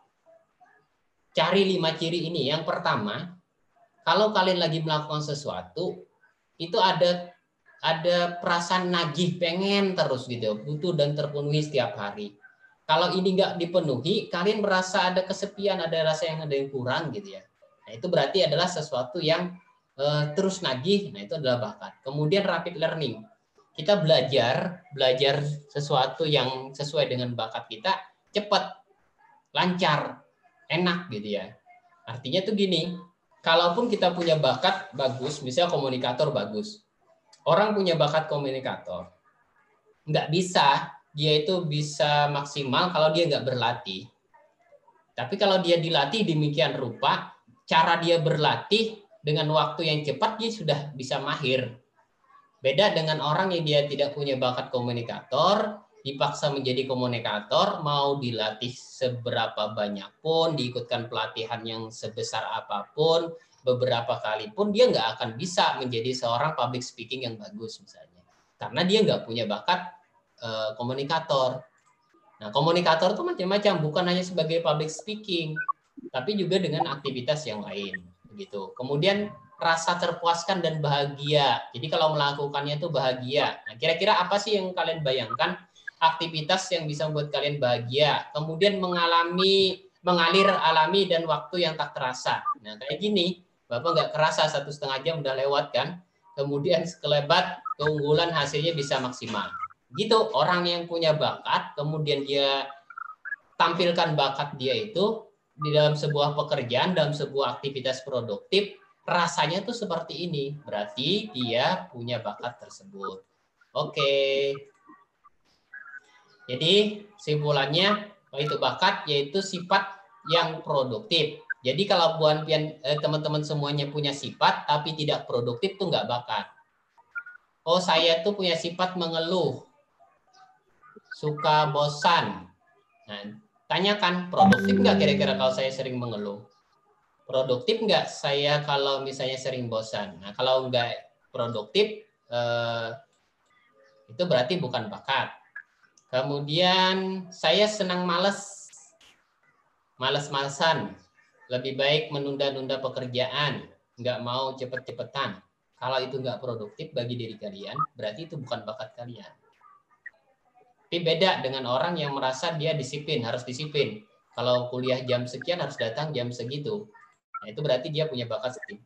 Cari lima ciri ini. Yang pertama, kalau kalian lagi melakukan sesuatu, itu ada ada perasaan nagih pengen terus gitu butuh dan terpenuhi setiap hari. Kalau ini nggak dipenuhi kalian merasa ada kesepian ada rasa yang ada yang kurang gitu ya. Nah itu berarti adalah sesuatu yang eh, terus nagih nah itu adalah bakat. Kemudian rapid learning. Kita belajar belajar sesuatu yang sesuai dengan bakat kita cepat lancar enak gitu ya. Artinya tuh gini kalaupun kita punya bakat bagus misalnya komunikator bagus orang punya bakat komunikator. Nggak bisa dia itu bisa maksimal kalau dia nggak berlatih. Tapi kalau dia dilatih demikian rupa cara dia berlatih dengan waktu yang cepat dia sudah bisa mahir. Beda dengan orang yang dia tidak punya bakat komunikator dipaksa menjadi komunikator mau dilatih seberapa banyak pun diikutkan pelatihan yang sebesar apa pun beberapa kali pun dia nggak akan bisa menjadi seorang public speaking yang bagus misalnya karena dia nggak punya bakat eh, komunikator. Nah komunikator itu macam-macam bukan hanya sebagai public speaking tapi juga dengan aktivitas yang lain begitu. Kemudian rasa terpuaskan dan bahagia. Jadi kalau melakukannya itu bahagia. Nah kira-kira apa sih yang kalian bayangkan aktivitas yang bisa membuat kalian bahagia? Kemudian mengalami mengalir alami dan waktu yang tak terasa. Nah kayak gini Bapak nggak kerasa satu setengah jam udah lewat kan. Kemudian sekelebat keunggulan hasilnya bisa maksimal. Gitu orang yang punya bakat, kemudian dia tampilkan bakat dia itu di dalam sebuah pekerjaan, dalam sebuah aktivitas produktif, rasanya tuh seperti ini. Berarti dia punya bakat tersebut. Oke. Jadi simpulannya itu bakat yaitu sifat yang produktif. Jadi kalau buan pian eh, teman-teman semuanya punya sifat tapi tidak produktif tuh nggak bakat. Oh saya tuh punya sifat mengeluh, suka bosan. Nah, tanyakan produktif nggak kira-kira kalau saya sering mengeluh? Produktif nggak saya kalau misalnya sering bosan? Nah kalau nggak produktif eh, itu berarti bukan bakat. Kemudian saya senang males. Males-malesan. Lebih baik menunda-nunda pekerjaan. Nggak mau cepet-cepetan. Kalau itu nggak produktif bagi diri kalian, berarti itu bukan bakat kalian. Tapi beda dengan orang yang merasa dia disiplin, harus disiplin. Kalau kuliah jam sekian harus datang jam segitu. Nah, itu berarti dia punya bakat seperti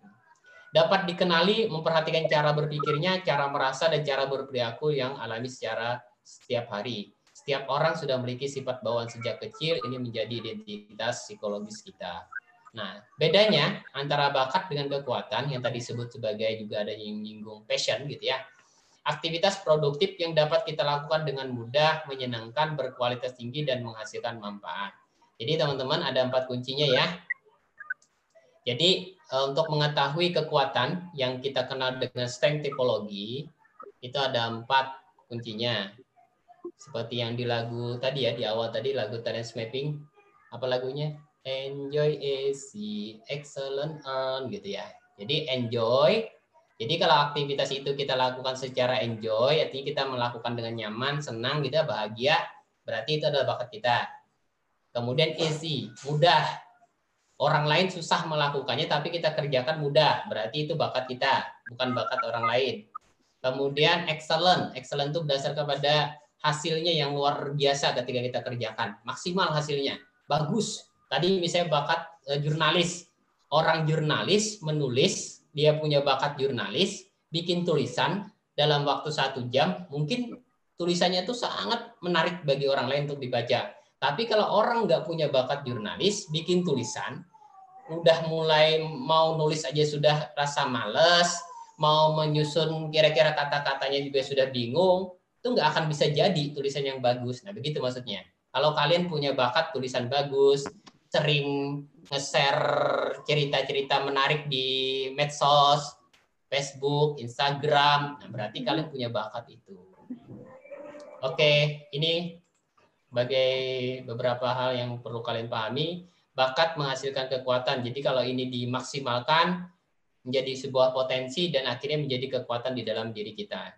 Dapat dikenali, memperhatikan cara berpikirnya, cara merasa, dan cara berperilaku yang alami secara setiap hari. Setiap orang sudah memiliki sifat bawaan sejak kecil, ini menjadi identitas psikologis kita. Nah, bedanya antara bakat dengan kekuatan yang tadi disebut sebagai juga ada yang menyinggung passion gitu ya. Aktivitas produktif yang dapat kita lakukan dengan mudah, menyenangkan, berkualitas tinggi, dan menghasilkan manfaat. Jadi teman-teman ada empat kuncinya ya. Jadi eh, untuk mengetahui kekuatan yang kita kenal dengan strength typology, itu ada empat kuncinya seperti yang di lagu tadi ya di awal tadi lagu talent mapping apa lagunya enjoy easy excellent earn gitu ya. Jadi enjoy. Jadi kalau aktivitas itu kita lakukan secara enjoy artinya kita melakukan dengan nyaman senang gitu ya bahagia berarti itu adalah bakat kita. Kemudian easy mudah. Orang lain susah melakukannya tapi kita kerjakan mudah. Berarti itu bakat kita bukan bakat orang lain. Kemudian excellent. Excellent itu berdasarkan pada hasilnya yang luar biasa ketika kita kerjakan. Maksimal hasilnya. Bagus. Tadi misalnya bakat e, jurnalis. Orang jurnalis menulis, dia punya bakat jurnalis, bikin tulisan dalam waktu satu jam, mungkin tulisannya itu sangat menarik bagi orang lain untuk dibaca. Tapi kalau orang nggak punya bakat jurnalis, bikin tulisan, udah mulai mau nulis aja sudah rasa males, mau menyusun kira-kira kata-katanya juga sudah bingung, itu nggak akan bisa jadi tulisan yang bagus. Nah, begitu maksudnya. Kalau kalian punya bakat tulisan bagus, sering nge-share cerita-cerita menarik di medsos, Facebook, Instagram, nah berarti kalian punya bakat itu. Oke, ini sebagai beberapa hal yang perlu kalian pahami. Bakat menghasilkan kekuatan. Jadi kalau ini dimaksimalkan menjadi sebuah potensi dan akhirnya menjadi kekuatan di dalam diri kita.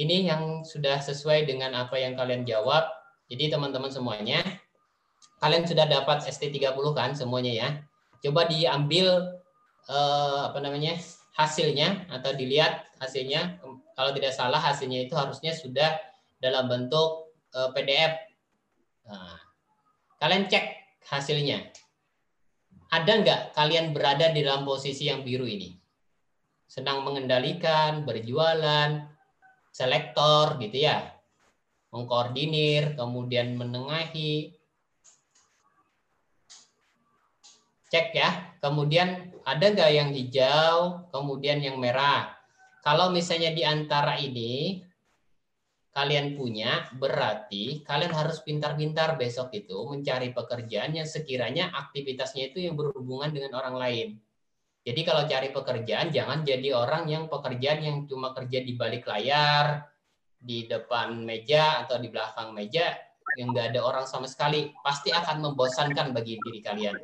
Ini yang sudah sesuai dengan apa yang kalian jawab. Jadi teman-teman semuanya, kalian sudah dapat ST30 kan semuanya ya. Coba diambil eh, apa namanya hasilnya atau dilihat hasilnya. Kalau tidak salah hasilnya itu harusnya sudah dalam bentuk eh, PDF. Nah, kalian cek hasilnya. Ada nggak kalian berada di dalam posisi yang biru ini? Senang mengendalikan, berjualan, selektor gitu ya mengkoordinir kemudian menengahi cek ya kemudian ada nggak yang hijau kemudian yang merah kalau misalnya di antara ini kalian punya berarti kalian harus pintar-pintar besok itu mencari pekerjaan yang sekiranya aktivitasnya itu yang berhubungan dengan orang lain jadi kalau cari pekerjaan jangan jadi orang yang pekerjaan yang cuma kerja di balik layar, di depan meja atau di belakang meja yang nggak ada orang sama sekali. Pasti akan membosankan bagi diri kalian.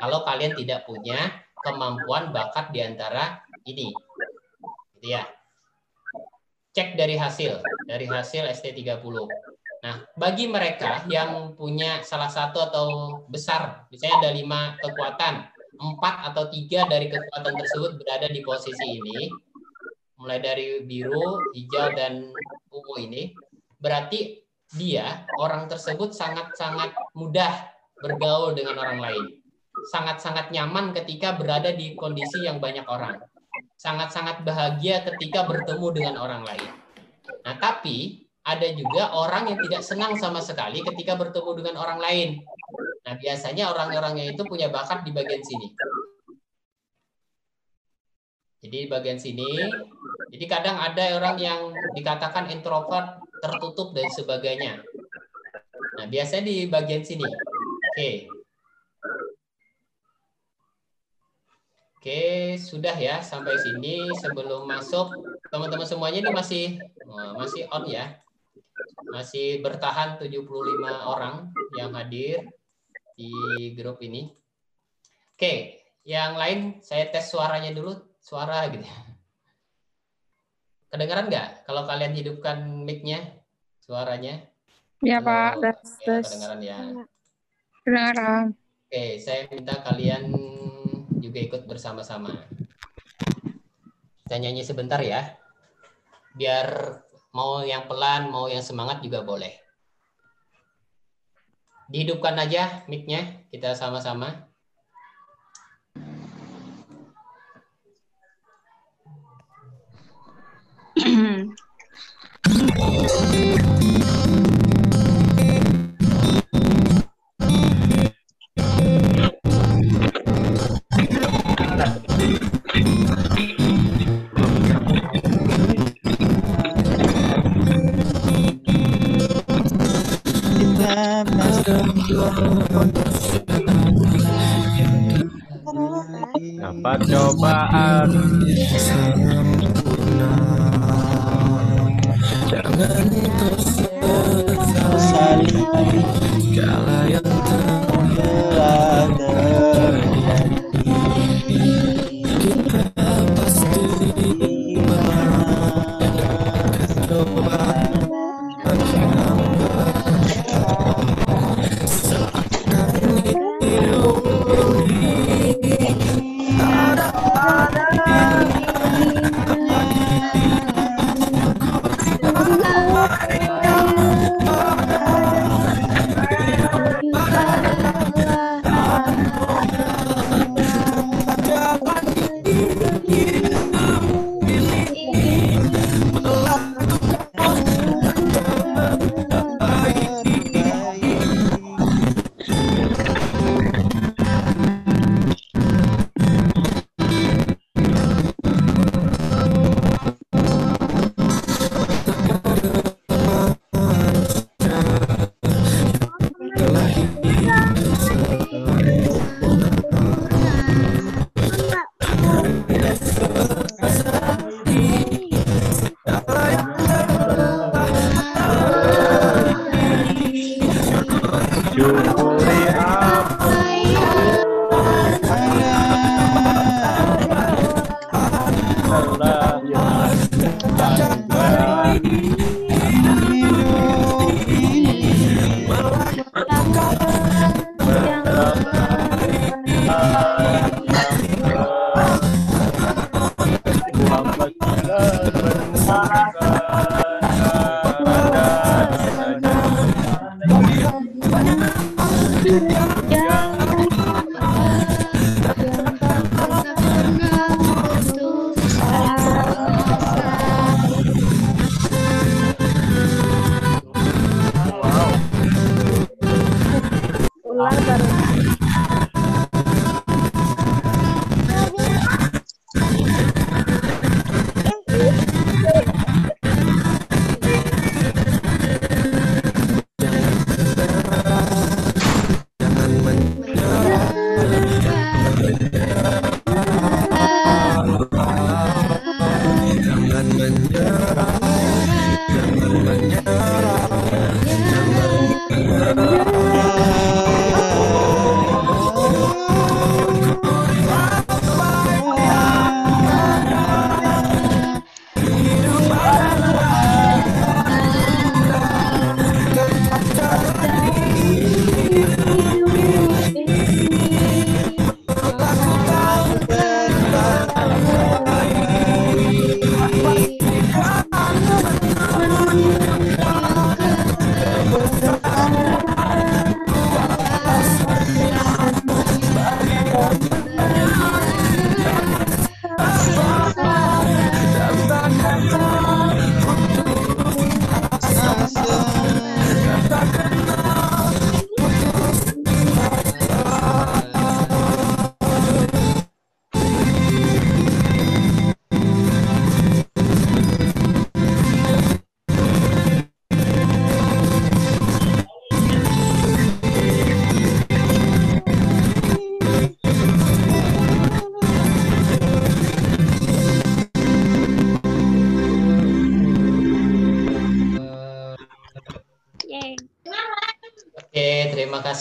Kalau kalian tidak punya kemampuan bakat di antara ini. Gitu ya. Cek dari hasil, dari hasil ST30. Nah, bagi mereka yang punya salah satu atau besar, misalnya ada lima kekuatan, empat atau tiga dari kekuatan tersebut berada di posisi ini, mulai dari biru, hijau, dan ungu ini, berarti dia, orang tersebut sangat-sangat mudah bergaul dengan orang lain. Sangat-sangat nyaman ketika berada di kondisi yang banyak orang. Sangat-sangat bahagia ketika bertemu dengan orang lain. Nah, tapi ada juga orang yang tidak senang sama sekali ketika bertemu dengan orang lain. Nah, biasanya orang-orangnya itu punya bakat di bagian sini. Jadi di bagian sini, jadi kadang ada orang yang dikatakan introvert, tertutup dan sebagainya. Nah, biasanya di bagian sini. Oke. Oke, sudah ya sampai sini. Sebelum masuk, teman-teman semuanya ini masih oh, masih on ya. Masih bertahan 75 orang yang hadir di grup ini. Oke, yang lain saya tes suaranya dulu, suara gitu. Kedengaran nggak kalau kalian hidupkan mic-nya, suaranya? Ya, Pak. Tes, Ya, tes. kedengaran ya. Kedengaran. Oke, saya minta kalian juga ikut bersama-sama. Saya nyanyi sebentar ya. Biar mau yang pelan, mau yang semangat juga boleh. Dihidupkan aja mic-nya, kita sama-sama. Dapat cobaan. Jangan sesali kala yang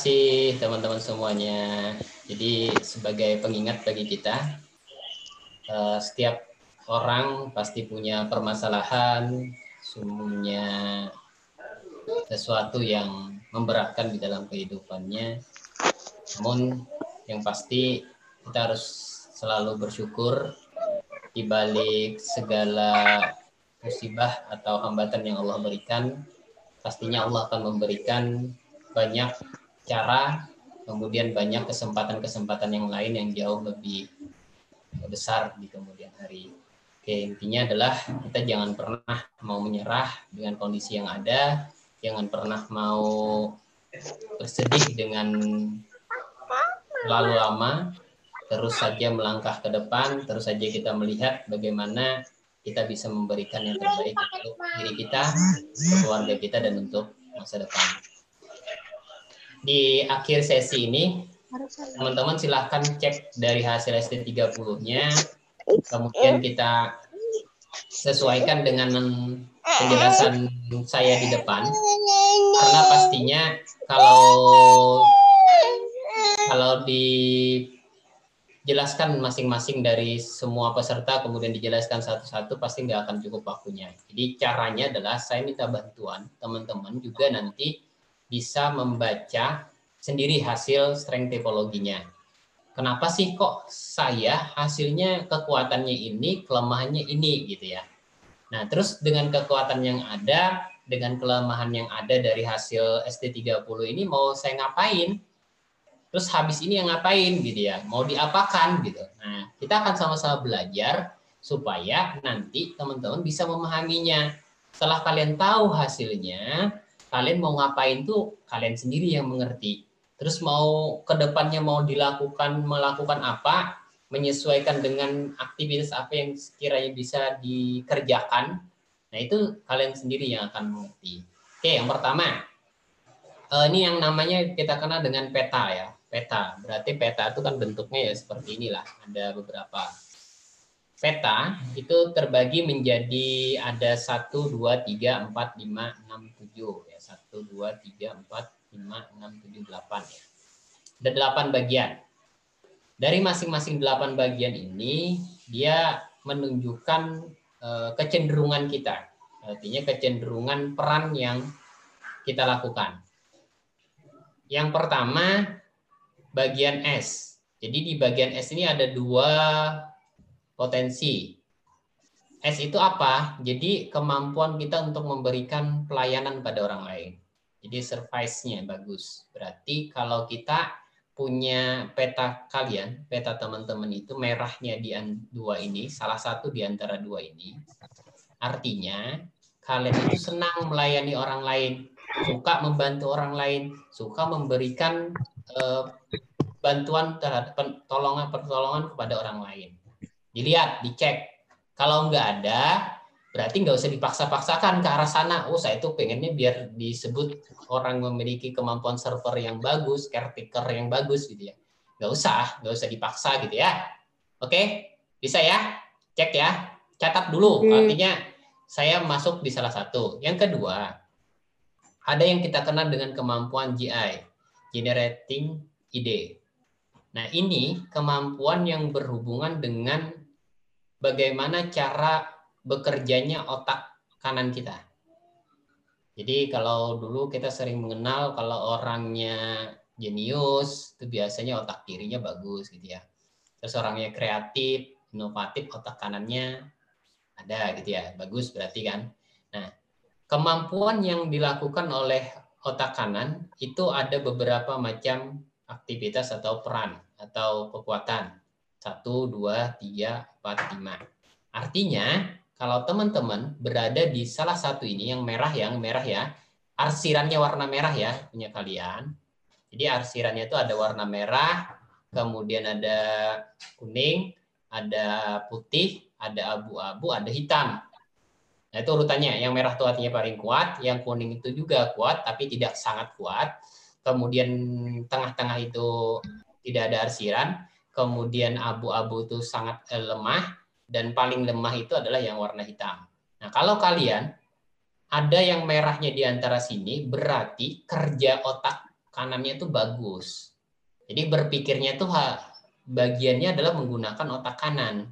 kasih teman-teman semuanya. Jadi sebagai pengingat bagi kita, eh, setiap orang pasti punya permasalahan, punya sesuatu yang memberatkan di dalam kehidupannya. Namun yang pasti kita harus selalu bersyukur di balik segala musibah atau hambatan yang Allah berikan. Pastinya Allah akan memberikan banyak cara, kemudian banyak kesempatan-kesempatan yang lain yang jauh lebih besar di kemudian hari. Oke, intinya adalah kita jangan pernah mau menyerah dengan kondisi yang ada, jangan pernah mau bersedih dengan terlalu lama, terus saja melangkah ke depan, terus saja kita melihat bagaimana kita bisa memberikan yang terbaik untuk diri kita, keluarga kita, dan untuk masa depan. Di akhir sesi ini, teman-teman silahkan cek dari hasil ST30-nya, kemudian kita sesuaikan dengan penjelasan saya di depan, karena pastinya kalau kalau dijelaskan masing-masing dari semua peserta kemudian dijelaskan satu-satu pasti nggak akan cukup waktunya. Jadi caranya adalah saya minta bantuan teman-teman juga nanti bisa membaca sendiri hasil strength typologinya. Kenapa sih kok saya hasilnya kekuatannya ini, kelemahannya ini gitu ya. Nah, terus dengan kekuatan yang ada, dengan kelemahan yang ada dari hasil ST30 ini mau saya ngapain? terus habis ini yang ngapain gitu ya mau diapakan gitu nah kita akan sama-sama belajar supaya nanti teman-teman bisa memahaminya setelah kalian tahu hasilnya kalian mau ngapain tuh kalian sendiri yang mengerti terus mau ke depannya mau dilakukan melakukan apa menyesuaikan dengan aktivitas apa yang sekiranya bisa dikerjakan nah itu kalian sendiri yang akan mengerti oke yang pertama eh, ini yang namanya kita kenal dengan peta ya peta. Berarti peta itu kan bentuknya ya seperti inilah. Ada beberapa peta itu terbagi menjadi ada 1 2 3 4 5 6 7 ya. 1 2 3 4 5 6 7 8 ya. Ada 8 bagian. Dari masing-masing 8 bagian ini dia menunjukkan eh, kecenderungan kita. Artinya kecenderungan peran yang kita lakukan. Yang pertama bagian S. Jadi di bagian S ini ada dua potensi. S itu apa? Jadi kemampuan kita untuk memberikan pelayanan pada orang lain. Jadi service-nya bagus. Berarti kalau kita punya peta kalian, peta teman-teman itu merahnya di dua ini, salah satu di antara dua ini. Artinya kalian itu senang melayani orang lain, suka membantu orang lain, suka memberikan eh, bantuan terhadap pertolongan pertolongan kepada orang lain. Dilihat, dicek. Kalau nggak ada, berarti nggak usah dipaksa-paksakan ke arah sana. Oh, saya itu pengennya biar disebut orang memiliki kemampuan server yang bagus, caretaker yang bagus gitu ya. Nggak usah, nggak usah dipaksa gitu ya. Oke, bisa ya? Cek ya. Catat dulu. Artinya saya masuk di salah satu. Yang kedua, ada yang kita kenal dengan kemampuan GI, generating ide. Nah, ini kemampuan yang berhubungan dengan bagaimana cara bekerjanya otak kanan kita. Jadi kalau dulu kita sering mengenal kalau orangnya jenius, itu biasanya otak kirinya bagus gitu ya. Terus orangnya kreatif, inovatif, otak kanannya ada gitu ya. Bagus berarti kan. Nah, kemampuan yang dilakukan oleh otak kanan itu ada beberapa macam aktivitas atau peran atau kekuatan. Satu, dua, tiga, empat, lima. Artinya, kalau teman-teman berada di salah satu ini, yang merah, yang merah ya, arsirannya warna merah ya, punya kalian. Jadi arsirannya itu ada warna merah, kemudian ada kuning, ada putih, ada abu-abu, ada hitam. Nah, itu urutannya. Yang merah itu artinya paling kuat, yang kuning itu juga kuat, tapi tidak sangat kuat kemudian tengah-tengah itu tidak ada arsiran, kemudian abu-abu itu sangat lemah, dan paling lemah itu adalah yang warna hitam. Nah, kalau kalian ada yang merahnya di antara sini, berarti kerja otak kanannya itu bagus. Jadi berpikirnya itu bagiannya adalah menggunakan otak kanan.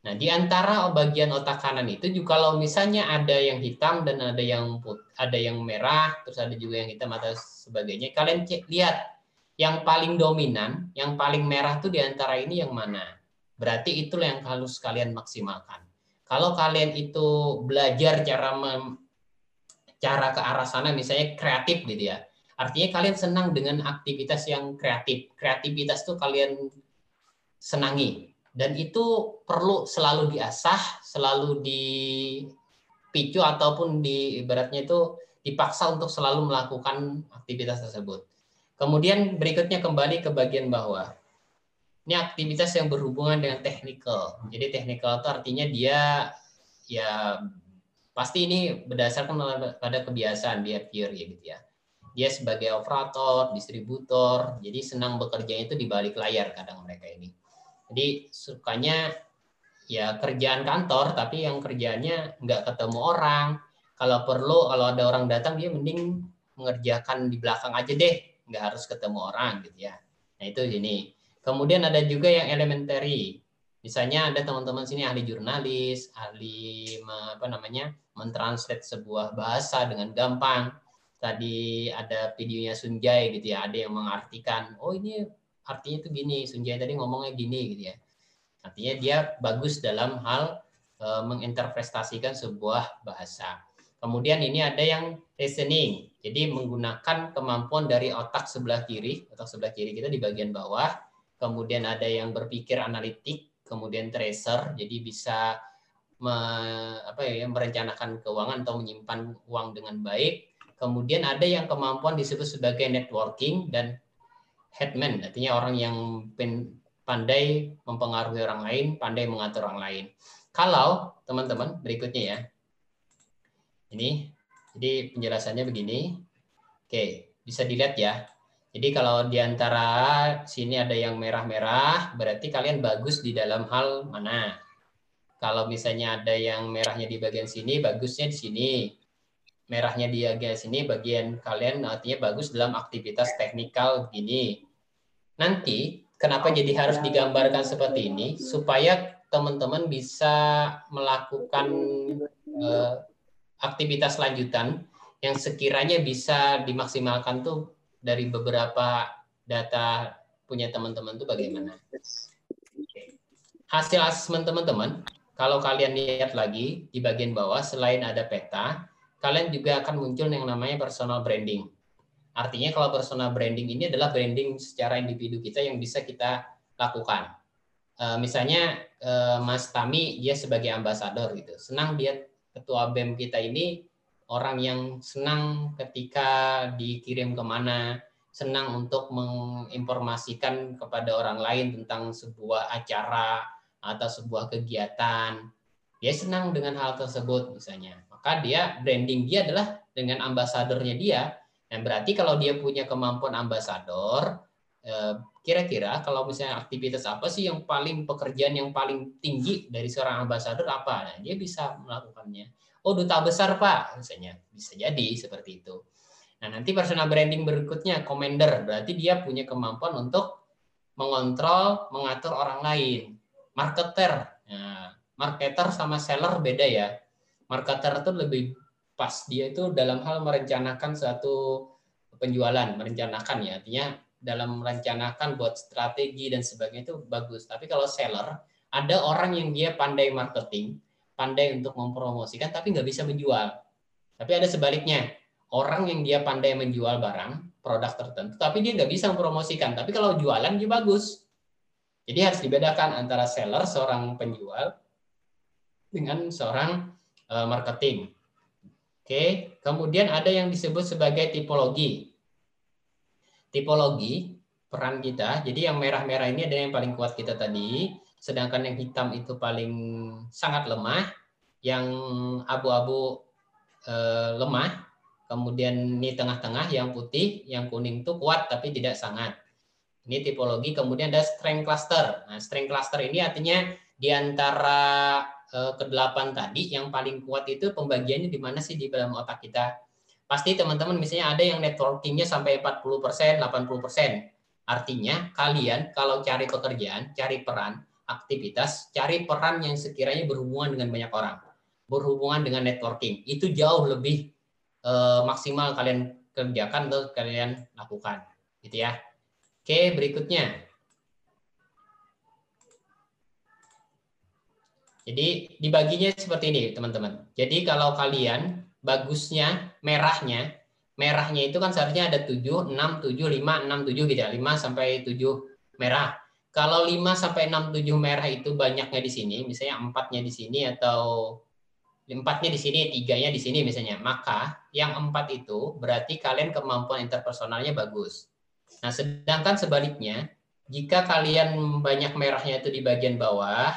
Nah, di antara bagian otak kanan itu juga kalau misalnya ada yang hitam dan ada yang put, ada yang merah, terus ada juga yang hitam atau sebagainya, kalian cek, lihat yang paling dominan, yang paling merah tuh di antara ini yang mana? Berarti itulah yang harus kalian maksimalkan. Kalau kalian itu belajar cara mem, cara ke arah sana misalnya kreatif gitu ya. Artinya kalian senang dengan aktivitas yang kreatif. Kreativitas tuh kalian senangi dan itu perlu selalu diasah, selalu dipicu ataupun di ibaratnya itu dipaksa untuk selalu melakukan aktivitas tersebut. Kemudian berikutnya kembali ke bagian bawah. Ini aktivitas yang berhubungan dengan technical. Jadi technical itu artinya dia ya pasti ini berdasarkan pada kebiasaan dia pure ya gitu ya. Dia sebagai operator, distributor, jadi senang bekerja itu di balik layar kadang mereka ini. Jadi sukanya ya kerjaan kantor, tapi yang kerjanya nggak ketemu orang. Kalau perlu, kalau ada orang datang, dia mending mengerjakan di belakang aja deh nggak harus ketemu orang gitu ya. Nah itu ini. Kemudian ada juga yang elementary. Misalnya ada teman-teman sini ahli jurnalis, ahli apa namanya mentranslate sebuah bahasa dengan gampang. Tadi ada videonya Sunjay gitu ya, ada yang mengartikan, oh ini artinya itu gini, Sunjay tadi ngomongnya gini gitu ya. Artinya dia bagus dalam hal e, menginterpretasikan sebuah bahasa. Kemudian ini ada yang reasoning. Jadi menggunakan kemampuan dari otak sebelah kiri, otak sebelah kiri kita di bagian bawah. Kemudian ada yang berpikir analitik, kemudian tracer, jadi bisa me, apa ya, merencanakan keuangan atau menyimpan uang dengan baik. Kemudian ada yang kemampuan disebut sebagai networking dan headman, artinya orang yang pandai mempengaruhi orang lain, pandai mengatur orang lain. Kalau teman-teman berikutnya ya, ini, jadi penjelasannya begini. Oke, bisa dilihat ya. Jadi kalau di antara sini ada yang merah-merah, berarti kalian bagus di dalam hal mana? Kalau misalnya ada yang merahnya di bagian sini, bagusnya di sini. Merahnya di bagian sini, bagian kalian artinya bagus dalam aktivitas teknikal begini. Nanti, kenapa jadi harus digambarkan seperti ini? Supaya teman-teman bisa melakukan eh, aktivitas lanjutan yang sekiranya bisa dimaksimalkan tuh dari beberapa data punya teman-teman tuh bagaimana? Hasil asesmen teman-teman, kalau kalian lihat lagi di bagian bawah selain ada peta, kalian juga akan muncul yang namanya personal branding. Artinya kalau personal branding ini adalah branding secara individu kita yang bisa kita lakukan. Eh, misalnya eh, Mas Tami dia sebagai ambasador gitu, senang dia ketua BEM kita ini orang yang senang ketika dikirim ke mana, senang untuk menginformasikan kepada orang lain tentang sebuah acara atau sebuah kegiatan. Dia senang dengan hal tersebut misalnya. Maka dia branding dia adalah dengan ambasadornya dia. Yang berarti kalau dia punya kemampuan ambasador, eh, kira-kira kalau misalnya aktivitas apa sih yang paling pekerjaan yang paling tinggi dari seorang ambasador apa? Nah, dia bisa melakukannya. Oh, duta besar, Pak, misalnya. Bisa jadi seperti itu. Nah, nanti personal branding berikutnya, commander. Berarti dia punya kemampuan untuk mengontrol, mengatur orang lain. Marketer. Nah, marketer sama seller beda ya. Marketer itu lebih pas. Dia itu dalam hal merencanakan suatu penjualan, merencanakan ya. Artinya dalam merencanakan buat strategi dan sebagainya itu bagus. Tapi kalau seller, ada orang yang dia pandai marketing, pandai untuk mempromosikan, tapi nggak bisa menjual. Tapi ada sebaliknya, orang yang dia pandai menjual barang, produk tertentu, tapi dia nggak bisa mempromosikan. Tapi kalau jualan dia bagus. Jadi harus dibedakan antara seller, seorang penjual, dengan seorang eh, marketing. Oke, kemudian ada yang disebut sebagai tipologi tipologi peran kita. Jadi yang merah-merah ini ada yang paling kuat kita tadi, sedangkan yang hitam itu paling sangat lemah, yang abu-abu eh, lemah, kemudian ini tengah-tengah yang putih, yang kuning itu kuat tapi tidak sangat. Ini tipologi, kemudian ada strength cluster. Nah, strength cluster ini artinya di antara eh, ke-8 tadi yang paling kuat itu pembagiannya di mana sih di dalam otak kita. Pasti teman-teman misalnya ada yang networkingnya sampai 40%, 80%. Artinya kalian kalau cari pekerjaan, cari peran, aktivitas, cari peran yang sekiranya berhubungan dengan banyak orang. Berhubungan dengan networking. Itu jauh lebih eh, maksimal kalian kerjakan atau kalian lakukan. Gitu ya. Oke, berikutnya. Jadi dibaginya seperti ini, teman-teman. Jadi kalau kalian bagusnya merahnya, merahnya itu kan seharusnya ada 7, 6, 7, 5, 6, 7 gitu ya. 5 sampai 7 merah. Kalau 5 sampai 6, 7 merah itu banyaknya di sini, misalnya empatnya di sini atau empatnya di sini, tiganya di sini misalnya, maka yang empat itu berarti kalian kemampuan interpersonalnya bagus. Nah, sedangkan sebaliknya, jika kalian banyak merahnya itu di bagian bawah,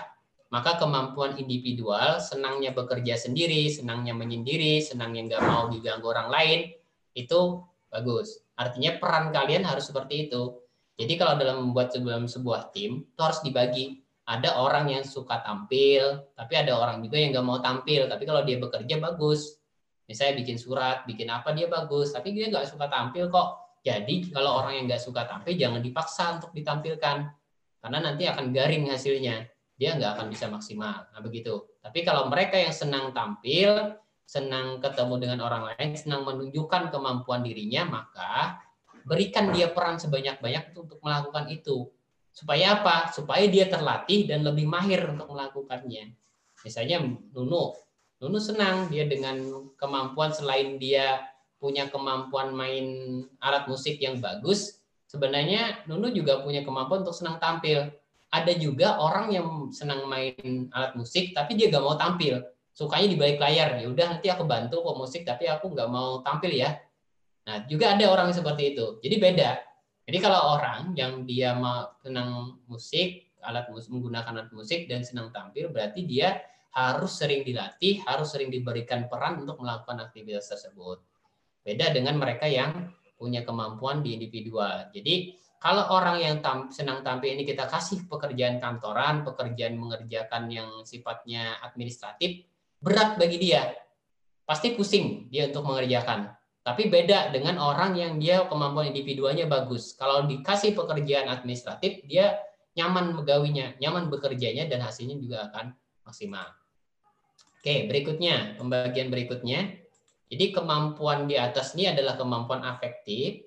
maka kemampuan individual, senangnya bekerja sendiri, senangnya menyendiri, senangnya nggak mau diganggu orang lain, itu bagus. Artinya peran kalian harus seperti itu. Jadi kalau dalam membuat dalam sebuah tim, itu harus dibagi ada orang yang suka tampil, tapi ada orang juga yang nggak mau tampil. Tapi kalau dia bekerja bagus, misalnya bikin surat, bikin apa dia bagus, tapi dia nggak suka tampil kok. Jadi kalau orang yang nggak suka tampil jangan dipaksa untuk ditampilkan, karena nanti akan garing hasilnya. Dia nggak akan bisa maksimal. Nah begitu. Tapi kalau mereka yang senang tampil, senang ketemu dengan orang lain, senang menunjukkan kemampuan dirinya, maka berikan dia peran sebanyak-banyak untuk melakukan itu Supaya apa? Supaya dia terlatih dan lebih mahir untuk melakukannya. Misalnya Nunu, Nunu senang dia dengan kemampuan selain dia punya kemampuan main alat musik yang bagus, sebenarnya Nunu juga punya kemampuan untuk senang tampil. Ada juga orang yang senang main alat musik tapi dia gak mau tampil, sukanya di balik layar. Ya udah nanti aku bantu kok musik tapi aku nggak mau tampil ya. Nah juga ada orang seperti itu. Jadi beda jadi kalau orang yang dia senang musik, alat musik, menggunakan alat musik dan senang tampil, berarti dia harus sering dilatih, harus sering diberikan peran untuk melakukan aktivitas tersebut. Beda dengan mereka yang punya kemampuan di individual. Jadi kalau orang yang tam, senang tampil ini kita kasih pekerjaan kantoran, pekerjaan mengerjakan yang sifatnya administratif, berat bagi dia. Pasti pusing dia untuk mengerjakan tapi beda dengan orang yang dia kemampuan individualnya bagus. Kalau dikasih pekerjaan administratif, dia nyaman megawinya, nyaman bekerjanya, dan hasilnya juga akan maksimal. Oke, berikutnya, pembagian berikutnya. Jadi kemampuan di atas ini adalah kemampuan afektif,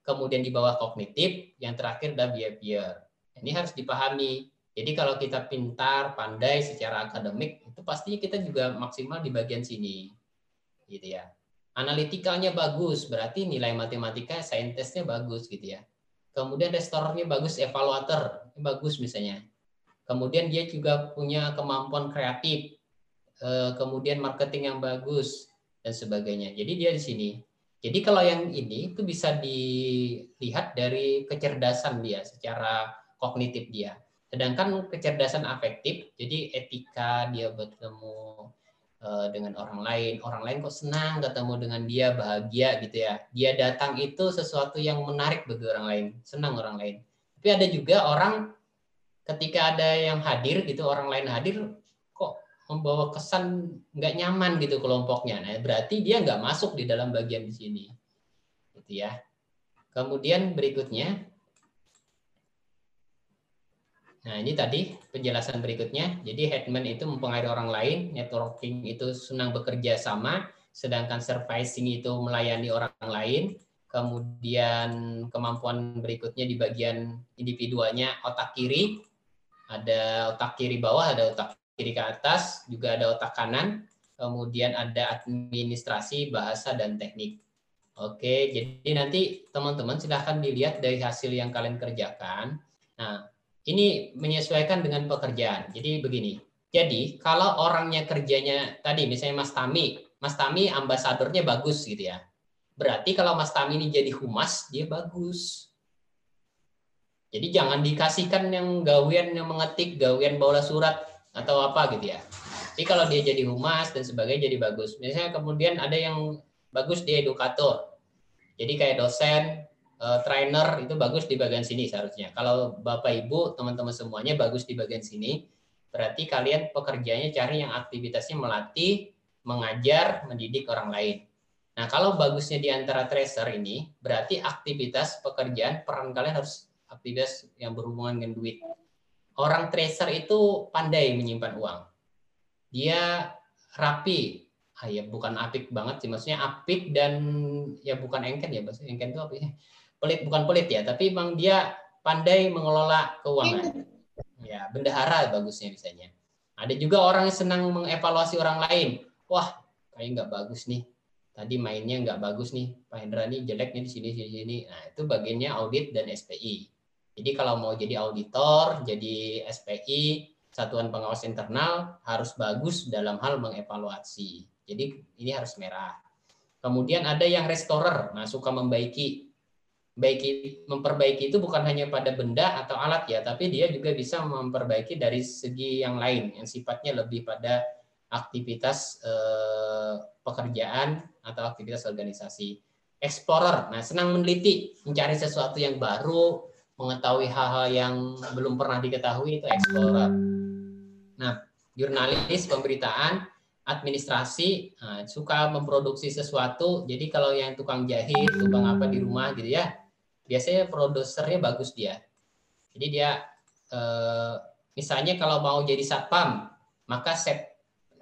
kemudian di bawah kognitif, yang terakhir adalah behavior. Ini harus dipahami. Jadi kalau kita pintar, pandai secara akademik, itu pastinya kita juga maksimal di bagian sini. Gitu ya analitikalnya bagus, berarti nilai matematika saintisnya bagus gitu ya. Kemudian restornya bagus, evaluator bagus misalnya. Kemudian dia juga punya kemampuan kreatif, eh, kemudian marketing yang bagus dan sebagainya. Jadi dia di sini. Jadi kalau yang ini itu bisa dilihat dari kecerdasan dia secara kognitif dia. Sedangkan kecerdasan afektif, jadi etika dia bertemu Eh, dengan orang lain. Orang lain kok senang ketemu dengan dia, bahagia gitu ya. Dia datang itu sesuatu yang menarik bagi orang lain, senang orang lain. Tapi ada juga orang ketika ada yang hadir gitu, orang lain hadir kok membawa kesan nggak nyaman gitu kelompoknya. Nah, berarti dia nggak masuk di dalam bagian di sini. Gitu ya. Kemudian berikutnya Nah, ini tadi penjelasan berikutnya. Jadi headman itu mempengaruhi orang lain, networking itu senang bekerja sama, sedangkan servicing itu melayani orang lain. Kemudian kemampuan berikutnya di bagian individualnya otak kiri. Ada otak kiri bawah, ada otak kiri ke atas, juga ada otak kanan. Kemudian ada administrasi, bahasa, dan teknik. Oke, jadi nanti teman-teman silahkan dilihat dari hasil yang kalian kerjakan. Nah, ini menyesuaikan dengan pekerjaan. Jadi begini. Jadi kalau orangnya kerjanya tadi misalnya Mas Tami, Mas Tami ambasadornya bagus gitu ya. Berarti kalau Mas Tami ini jadi humas, dia bagus. Jadi jangan dikasihkan yang gawian yang mengetik, gawian bawa surat atau apa gitu ya. Jadi kalau dia jadi humas dan sebagainya jadi bagus. Misalnya kemudian ada yang bagus dia edukator. Jadi kayak dosen, uh, trainer itu bagus di bagian sini seharusnya. Kalau Bapak Ibu, teman-teman semuanya bagus di bagian sini. berarti kalian pekerjaannya cari yang aktivitasnya melatih, mengajar, mendidik orang lain. Nah, kalau bagusnya di antara tracer ini, berarti aktivitas pekerjaan peran kalian harus aktivitas yang berhubungan dengan duit. Orang tracer itu pandai menyimpan uang. Dia rapi, ah, ya bukan apik banget sih, maksudnya apik dan ya bukan engken ya, bahasa engken itu apa ya? Pelit bukan pelit ya, tapi memang dia pandai mengelola keuangan. Ya, bendahara bagusnya misalnya. Ada juga orang yang senang mengevaluasi orang lain. Wah, kayak nggak bagus nih. Tadi mainnya nggak bagus nih. Pak Hendra nih jelek nih di sini, sini, sini. Nah, itu bagiannya audit dan SPI. Jadi kalau mau jadi auditor, jadi SPI, Satuan Pengawas Internal, harus bagus dalam hal mengevaluasi. Jadi ini harus merah. Kemudian ada yang restorer, nah suka membaiki baiki memperbaiki itu bukan hanya pada benda atau alat ya, tapi dia juga bisa memperbaiki dari segi yang lain yang sifatnya lebih pada aktivitas eh, pekerjaan atau aktivitas organisasi. Explorer, nah senang meneliti, mencari sesuatu yang baru, mengetahui hal-hal yang belum pernah diketahui itu explorer. Nah, jurnalis, pemberitaan, administrasi, nah, suka memproduksi sesuatu. Jadi kalau yang tukang jahit, tukang apa di rumah gitu ya, biasanya produsernya bagus dia. Jadi dia eh, misalnya kalau mau jadi satpam, maka set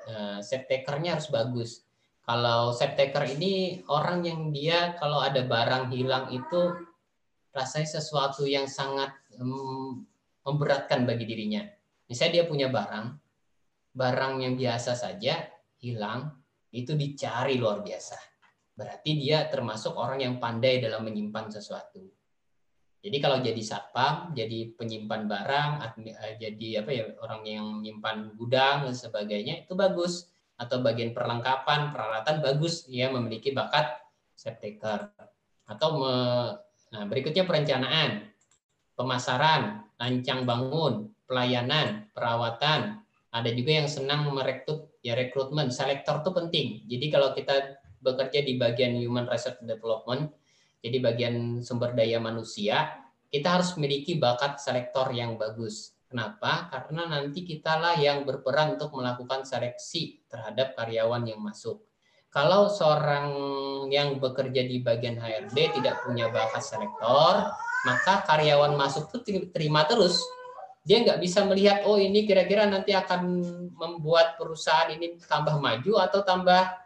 eh, set takernya harus bagus. Kalau set taker ini orang yang dia kalau ada barang hilang itu rasanya sesuatu yang sangat memberatkan bagi dirinya. Misalnya dia punya barang, barang yang biasa saja hilang, itu dicari luar biasa. Berarti dia termasuk orang yang pandai dalam menyimpan sesuatu. Jadi kalau jadi satpam, jadi penyimpan barang, eh, jadi apa ya orang yang menyimpan gudang dan sebagainya itu bagus. Atau bagian perlengkapan, peralatan bagus, dia memiliki bakat safe taker. Atau me, nah berikutnya perencanaan, pemasaran, lancang bangun, pelayanan, perawatan. Ada juga yang senang merekrut, ya rekrutmen, selektor itu penting. Jadi kalau kita bekerja di bagian human resource development, jadi bagian sumber daya manusia, kita harus memiliki bakat selektor yang bagus. Kenapa? Karena nanti kitalah yang berperan untuk melakukan seleksi terhadap karyawan yang masuk. Kalau seorang yang bekerja di bagian HRD tidak punya bakat selektor, maka karyawan masuk itu terima terus. Dia nggak bisa melihat, oh ini kira-kira nanti akan membuat perusahaan ini tambah maju atau tambah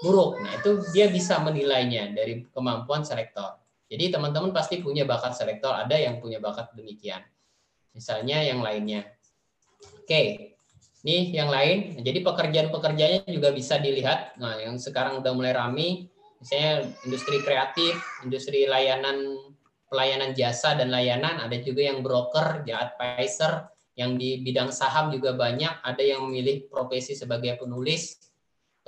buruk. Nah, itu dia bisa menilainya dari kemampuan selektor. Jadi teman-teman pasti punya bakat selektor, ada yang punya bakat demikian. Misalnya yang lainnya. Oke, ini yang lain. Jadi pekerjaan-pekerjaannya juga bisa dilihat. Nah, yang sekarang udah mulai rame, misalnya industri kreatif, industri layanan, pelayanan jasa dan layanan, ada juga yang broker, advisor, yang di bidang saham juga banyak, ada yang memilih profesi sebagai penulis,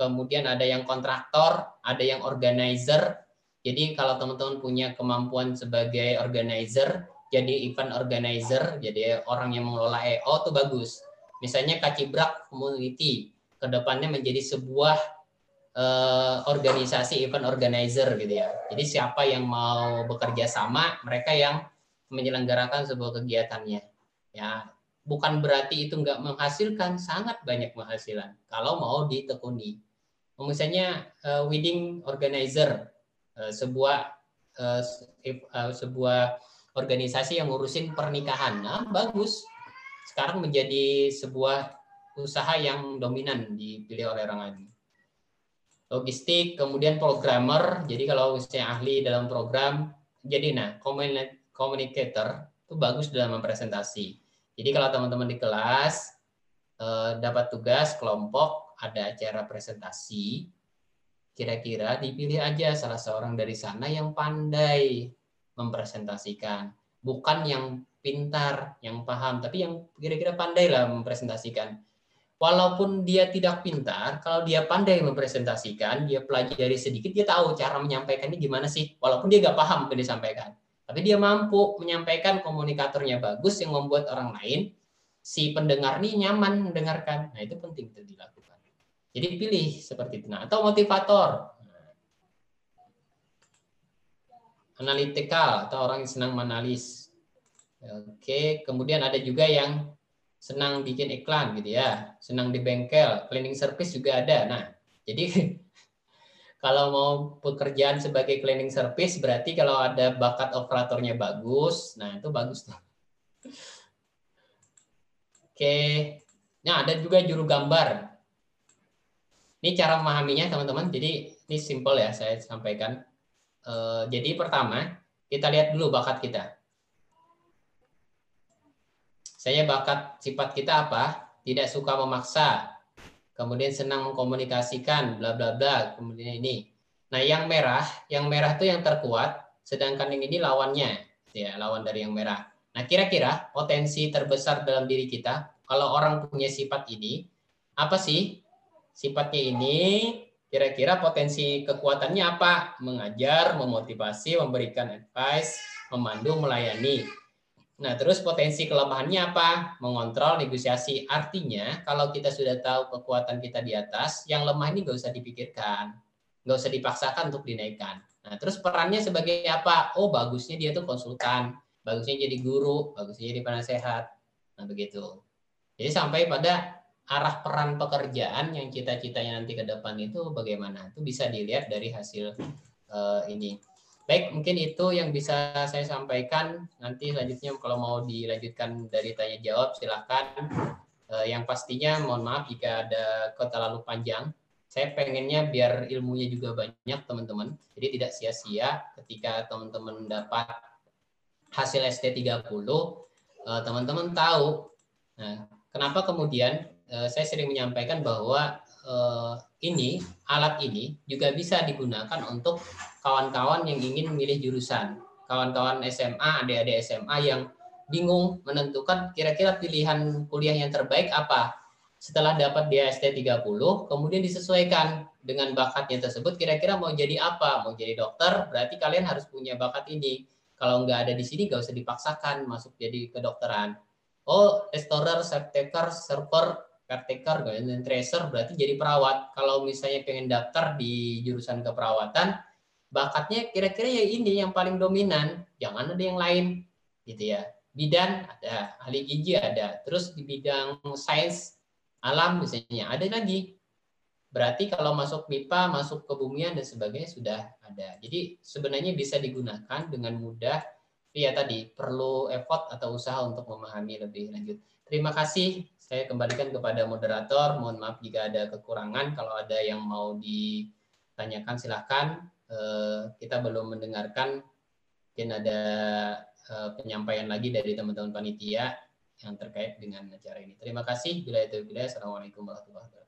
kemudian ada yang kontraktor, ada yang organizer. Jadi kalau teman-teman punya kemampuan sebagai organizer, jadi event organizer, jadi orang yang mengelola EO itu bagus. Misalnya Kacibrak Community, ke depannya menjadi sebuah eh, organisasi event organizer gitu ya. Jadi siapa yang mau bekerja sama, mereka yang menyelenggarakan sebuah kegiatannya. Ya, bukan berarti itu nggak menghasilkan, sangat banyak penghasilan kalau mau ditekuni misalnya uh, wedding organizer uh, sebuah uh, sebuah organisasi yang ngurusin pernikahan. Nah bagus. Sekarang menjadi sebuah usaha yang dominan dipilih oleh orang lain. Logistik kemudian programmer. Jadi kalau misalnya ahli dalam program jadi nah communicator itu bagus dalam mempresentasi. Jadi kalau teman-teman di kelas dapat tugas kelompok ada acara presentasi, kira-kira dipilih aja salah seorang dari sana yang pandai mempresentasikan. Bukan yang pintar, yang paham, tapi yang kira-kira pandai lah mempresentasikan. Walaupun dia tidak pintar, kalau dia pandai mempresentasikan, dia pelajari sedikit, dia tahu cara menyampaikannya gimana sih. Walaupun dia nggak paham apa disampaikan. Tapi dia mampu menyampaikan komunikatornya bagus yang membuat orang lain, si pendengar ini nyaman mendengarkan. Nah itu penting itu dilakukan. Jadi pilih seperti itu. Nah, atau motivator. Analitikal atau orang yang senang menalis. Oke, kemudian ada juga yang senang bikin iklan gitu ya, senang di bengkel, cleaning service juga ada. Nah, jadi kalau mau pekerjaan sebagai cleaning service berarti kalau ada bakat operatornya bagus, nah itu bagus tuh. Oke, nah ada juga juru gambar. Ini cara memahaminya teman-teman. Jadi ini simple ya saya sampaikan. Eh, jadi pertama kita lihat dulu bakat kita. Saya bakat sifat kita apa? Tidak suka memaksa. Kemudian senang mengkomunikasikan, bla bla bla. Kemudian ini. Nah, yang merah, yang merah itu yang terkuat, sedangkan yang ini lawannya, ya, lawan dari yang merah. Nah, kira-kira potensi terbesar dalam diri kita, kalau orang punya sifat ini, apa sih? Sifatnya ini, kira-kira potensi kekuatannya apa? Mengajar, memotivasi, memberikan advice, memandu, melayani. Nah, terus potensi kelemahannya apa? Mengontrol, negosiasi. Artinya, kalau kita sudah tahu kekuatan kita di atas, yang lemah ini nggak usah dipikirkan. Nggak usah dipaksakan untuk dinaikkan. Nah, terus perannya sebagai apa? Oh, bagusnya dia tuh konsultan. Bagusnya jadi guru, bagusnya jadi penasehat. Nah, begitu. Jadi sampai pada arah peran pekerjaan yang cita-citanya nanti ke depan itu bagaimana? Itu bisa dilihat dari hasil uh, ini. Baik, mungkin itu yang bisa saya sampaikan. Nanti selanjutnya kalau mau dilanjutkan dari tanya jawab silahkan. Eh, yang pastinya mohon maaf jika ada terlalu panjang. Saya pengennya biar ilmunya juga banyak teman-teman. Jadi tidak sia-sia ketika teman-teman dapat hasil ST30, eh, teman-teman tahu. Nah, kenapa kemudian saya sering menyampaikan bahwa ini alat ini juga bisa digunakan untuk kawan-kawan yang ingin memilih jurusan. Kawan-kawan SMA, adik-adik SMA yang bingung menentukan kira-kira pilihan kuliah yang terbaik apa. Setelah dapat di ST30, kemudian disesuaikan dengan bakatnya tersebut, kira-kira mau jadi apa? Mau jadi dokter, berarti kalian harus punya bakat ini. Kalau nggak ada di sini, nggak usah dipaksakan masuk jadi kedokteran. Oh, restorer, taker, server, caretaker dan tracer berarti jadi perawat. Kalau misalnya pengen daftar di jurusan keperawatan, bakatnya kira-kira ya ini yang paling dominan, jangan ada yang lain gitu ya. Bidan ada, ahli gizi ada, terus di bidang sains alam misalnya ada lagi. Berarti kalau masuk MIPA, masuk kebumian dan sebagainya sudah ada. Jadi sebenarnya bisa digunakan dengan mudah. Tapi ya tadi perlu effort atau usaha untuk memahami lebih lanjut. Terima kasih saya kembalikan kepada moderator. Mohon maaf jika ada kekurangan. Kalau ada yang mau ditanyakan silahkan. Eh, kita belum mendengarkan. Mungkin ada eh, penyampaian lagi dari teman-teman panitia yang terkait dengan acara ini. Terima kasih. Bila itu bila. Assalamualaikum warahmatullahi wabarakatuh.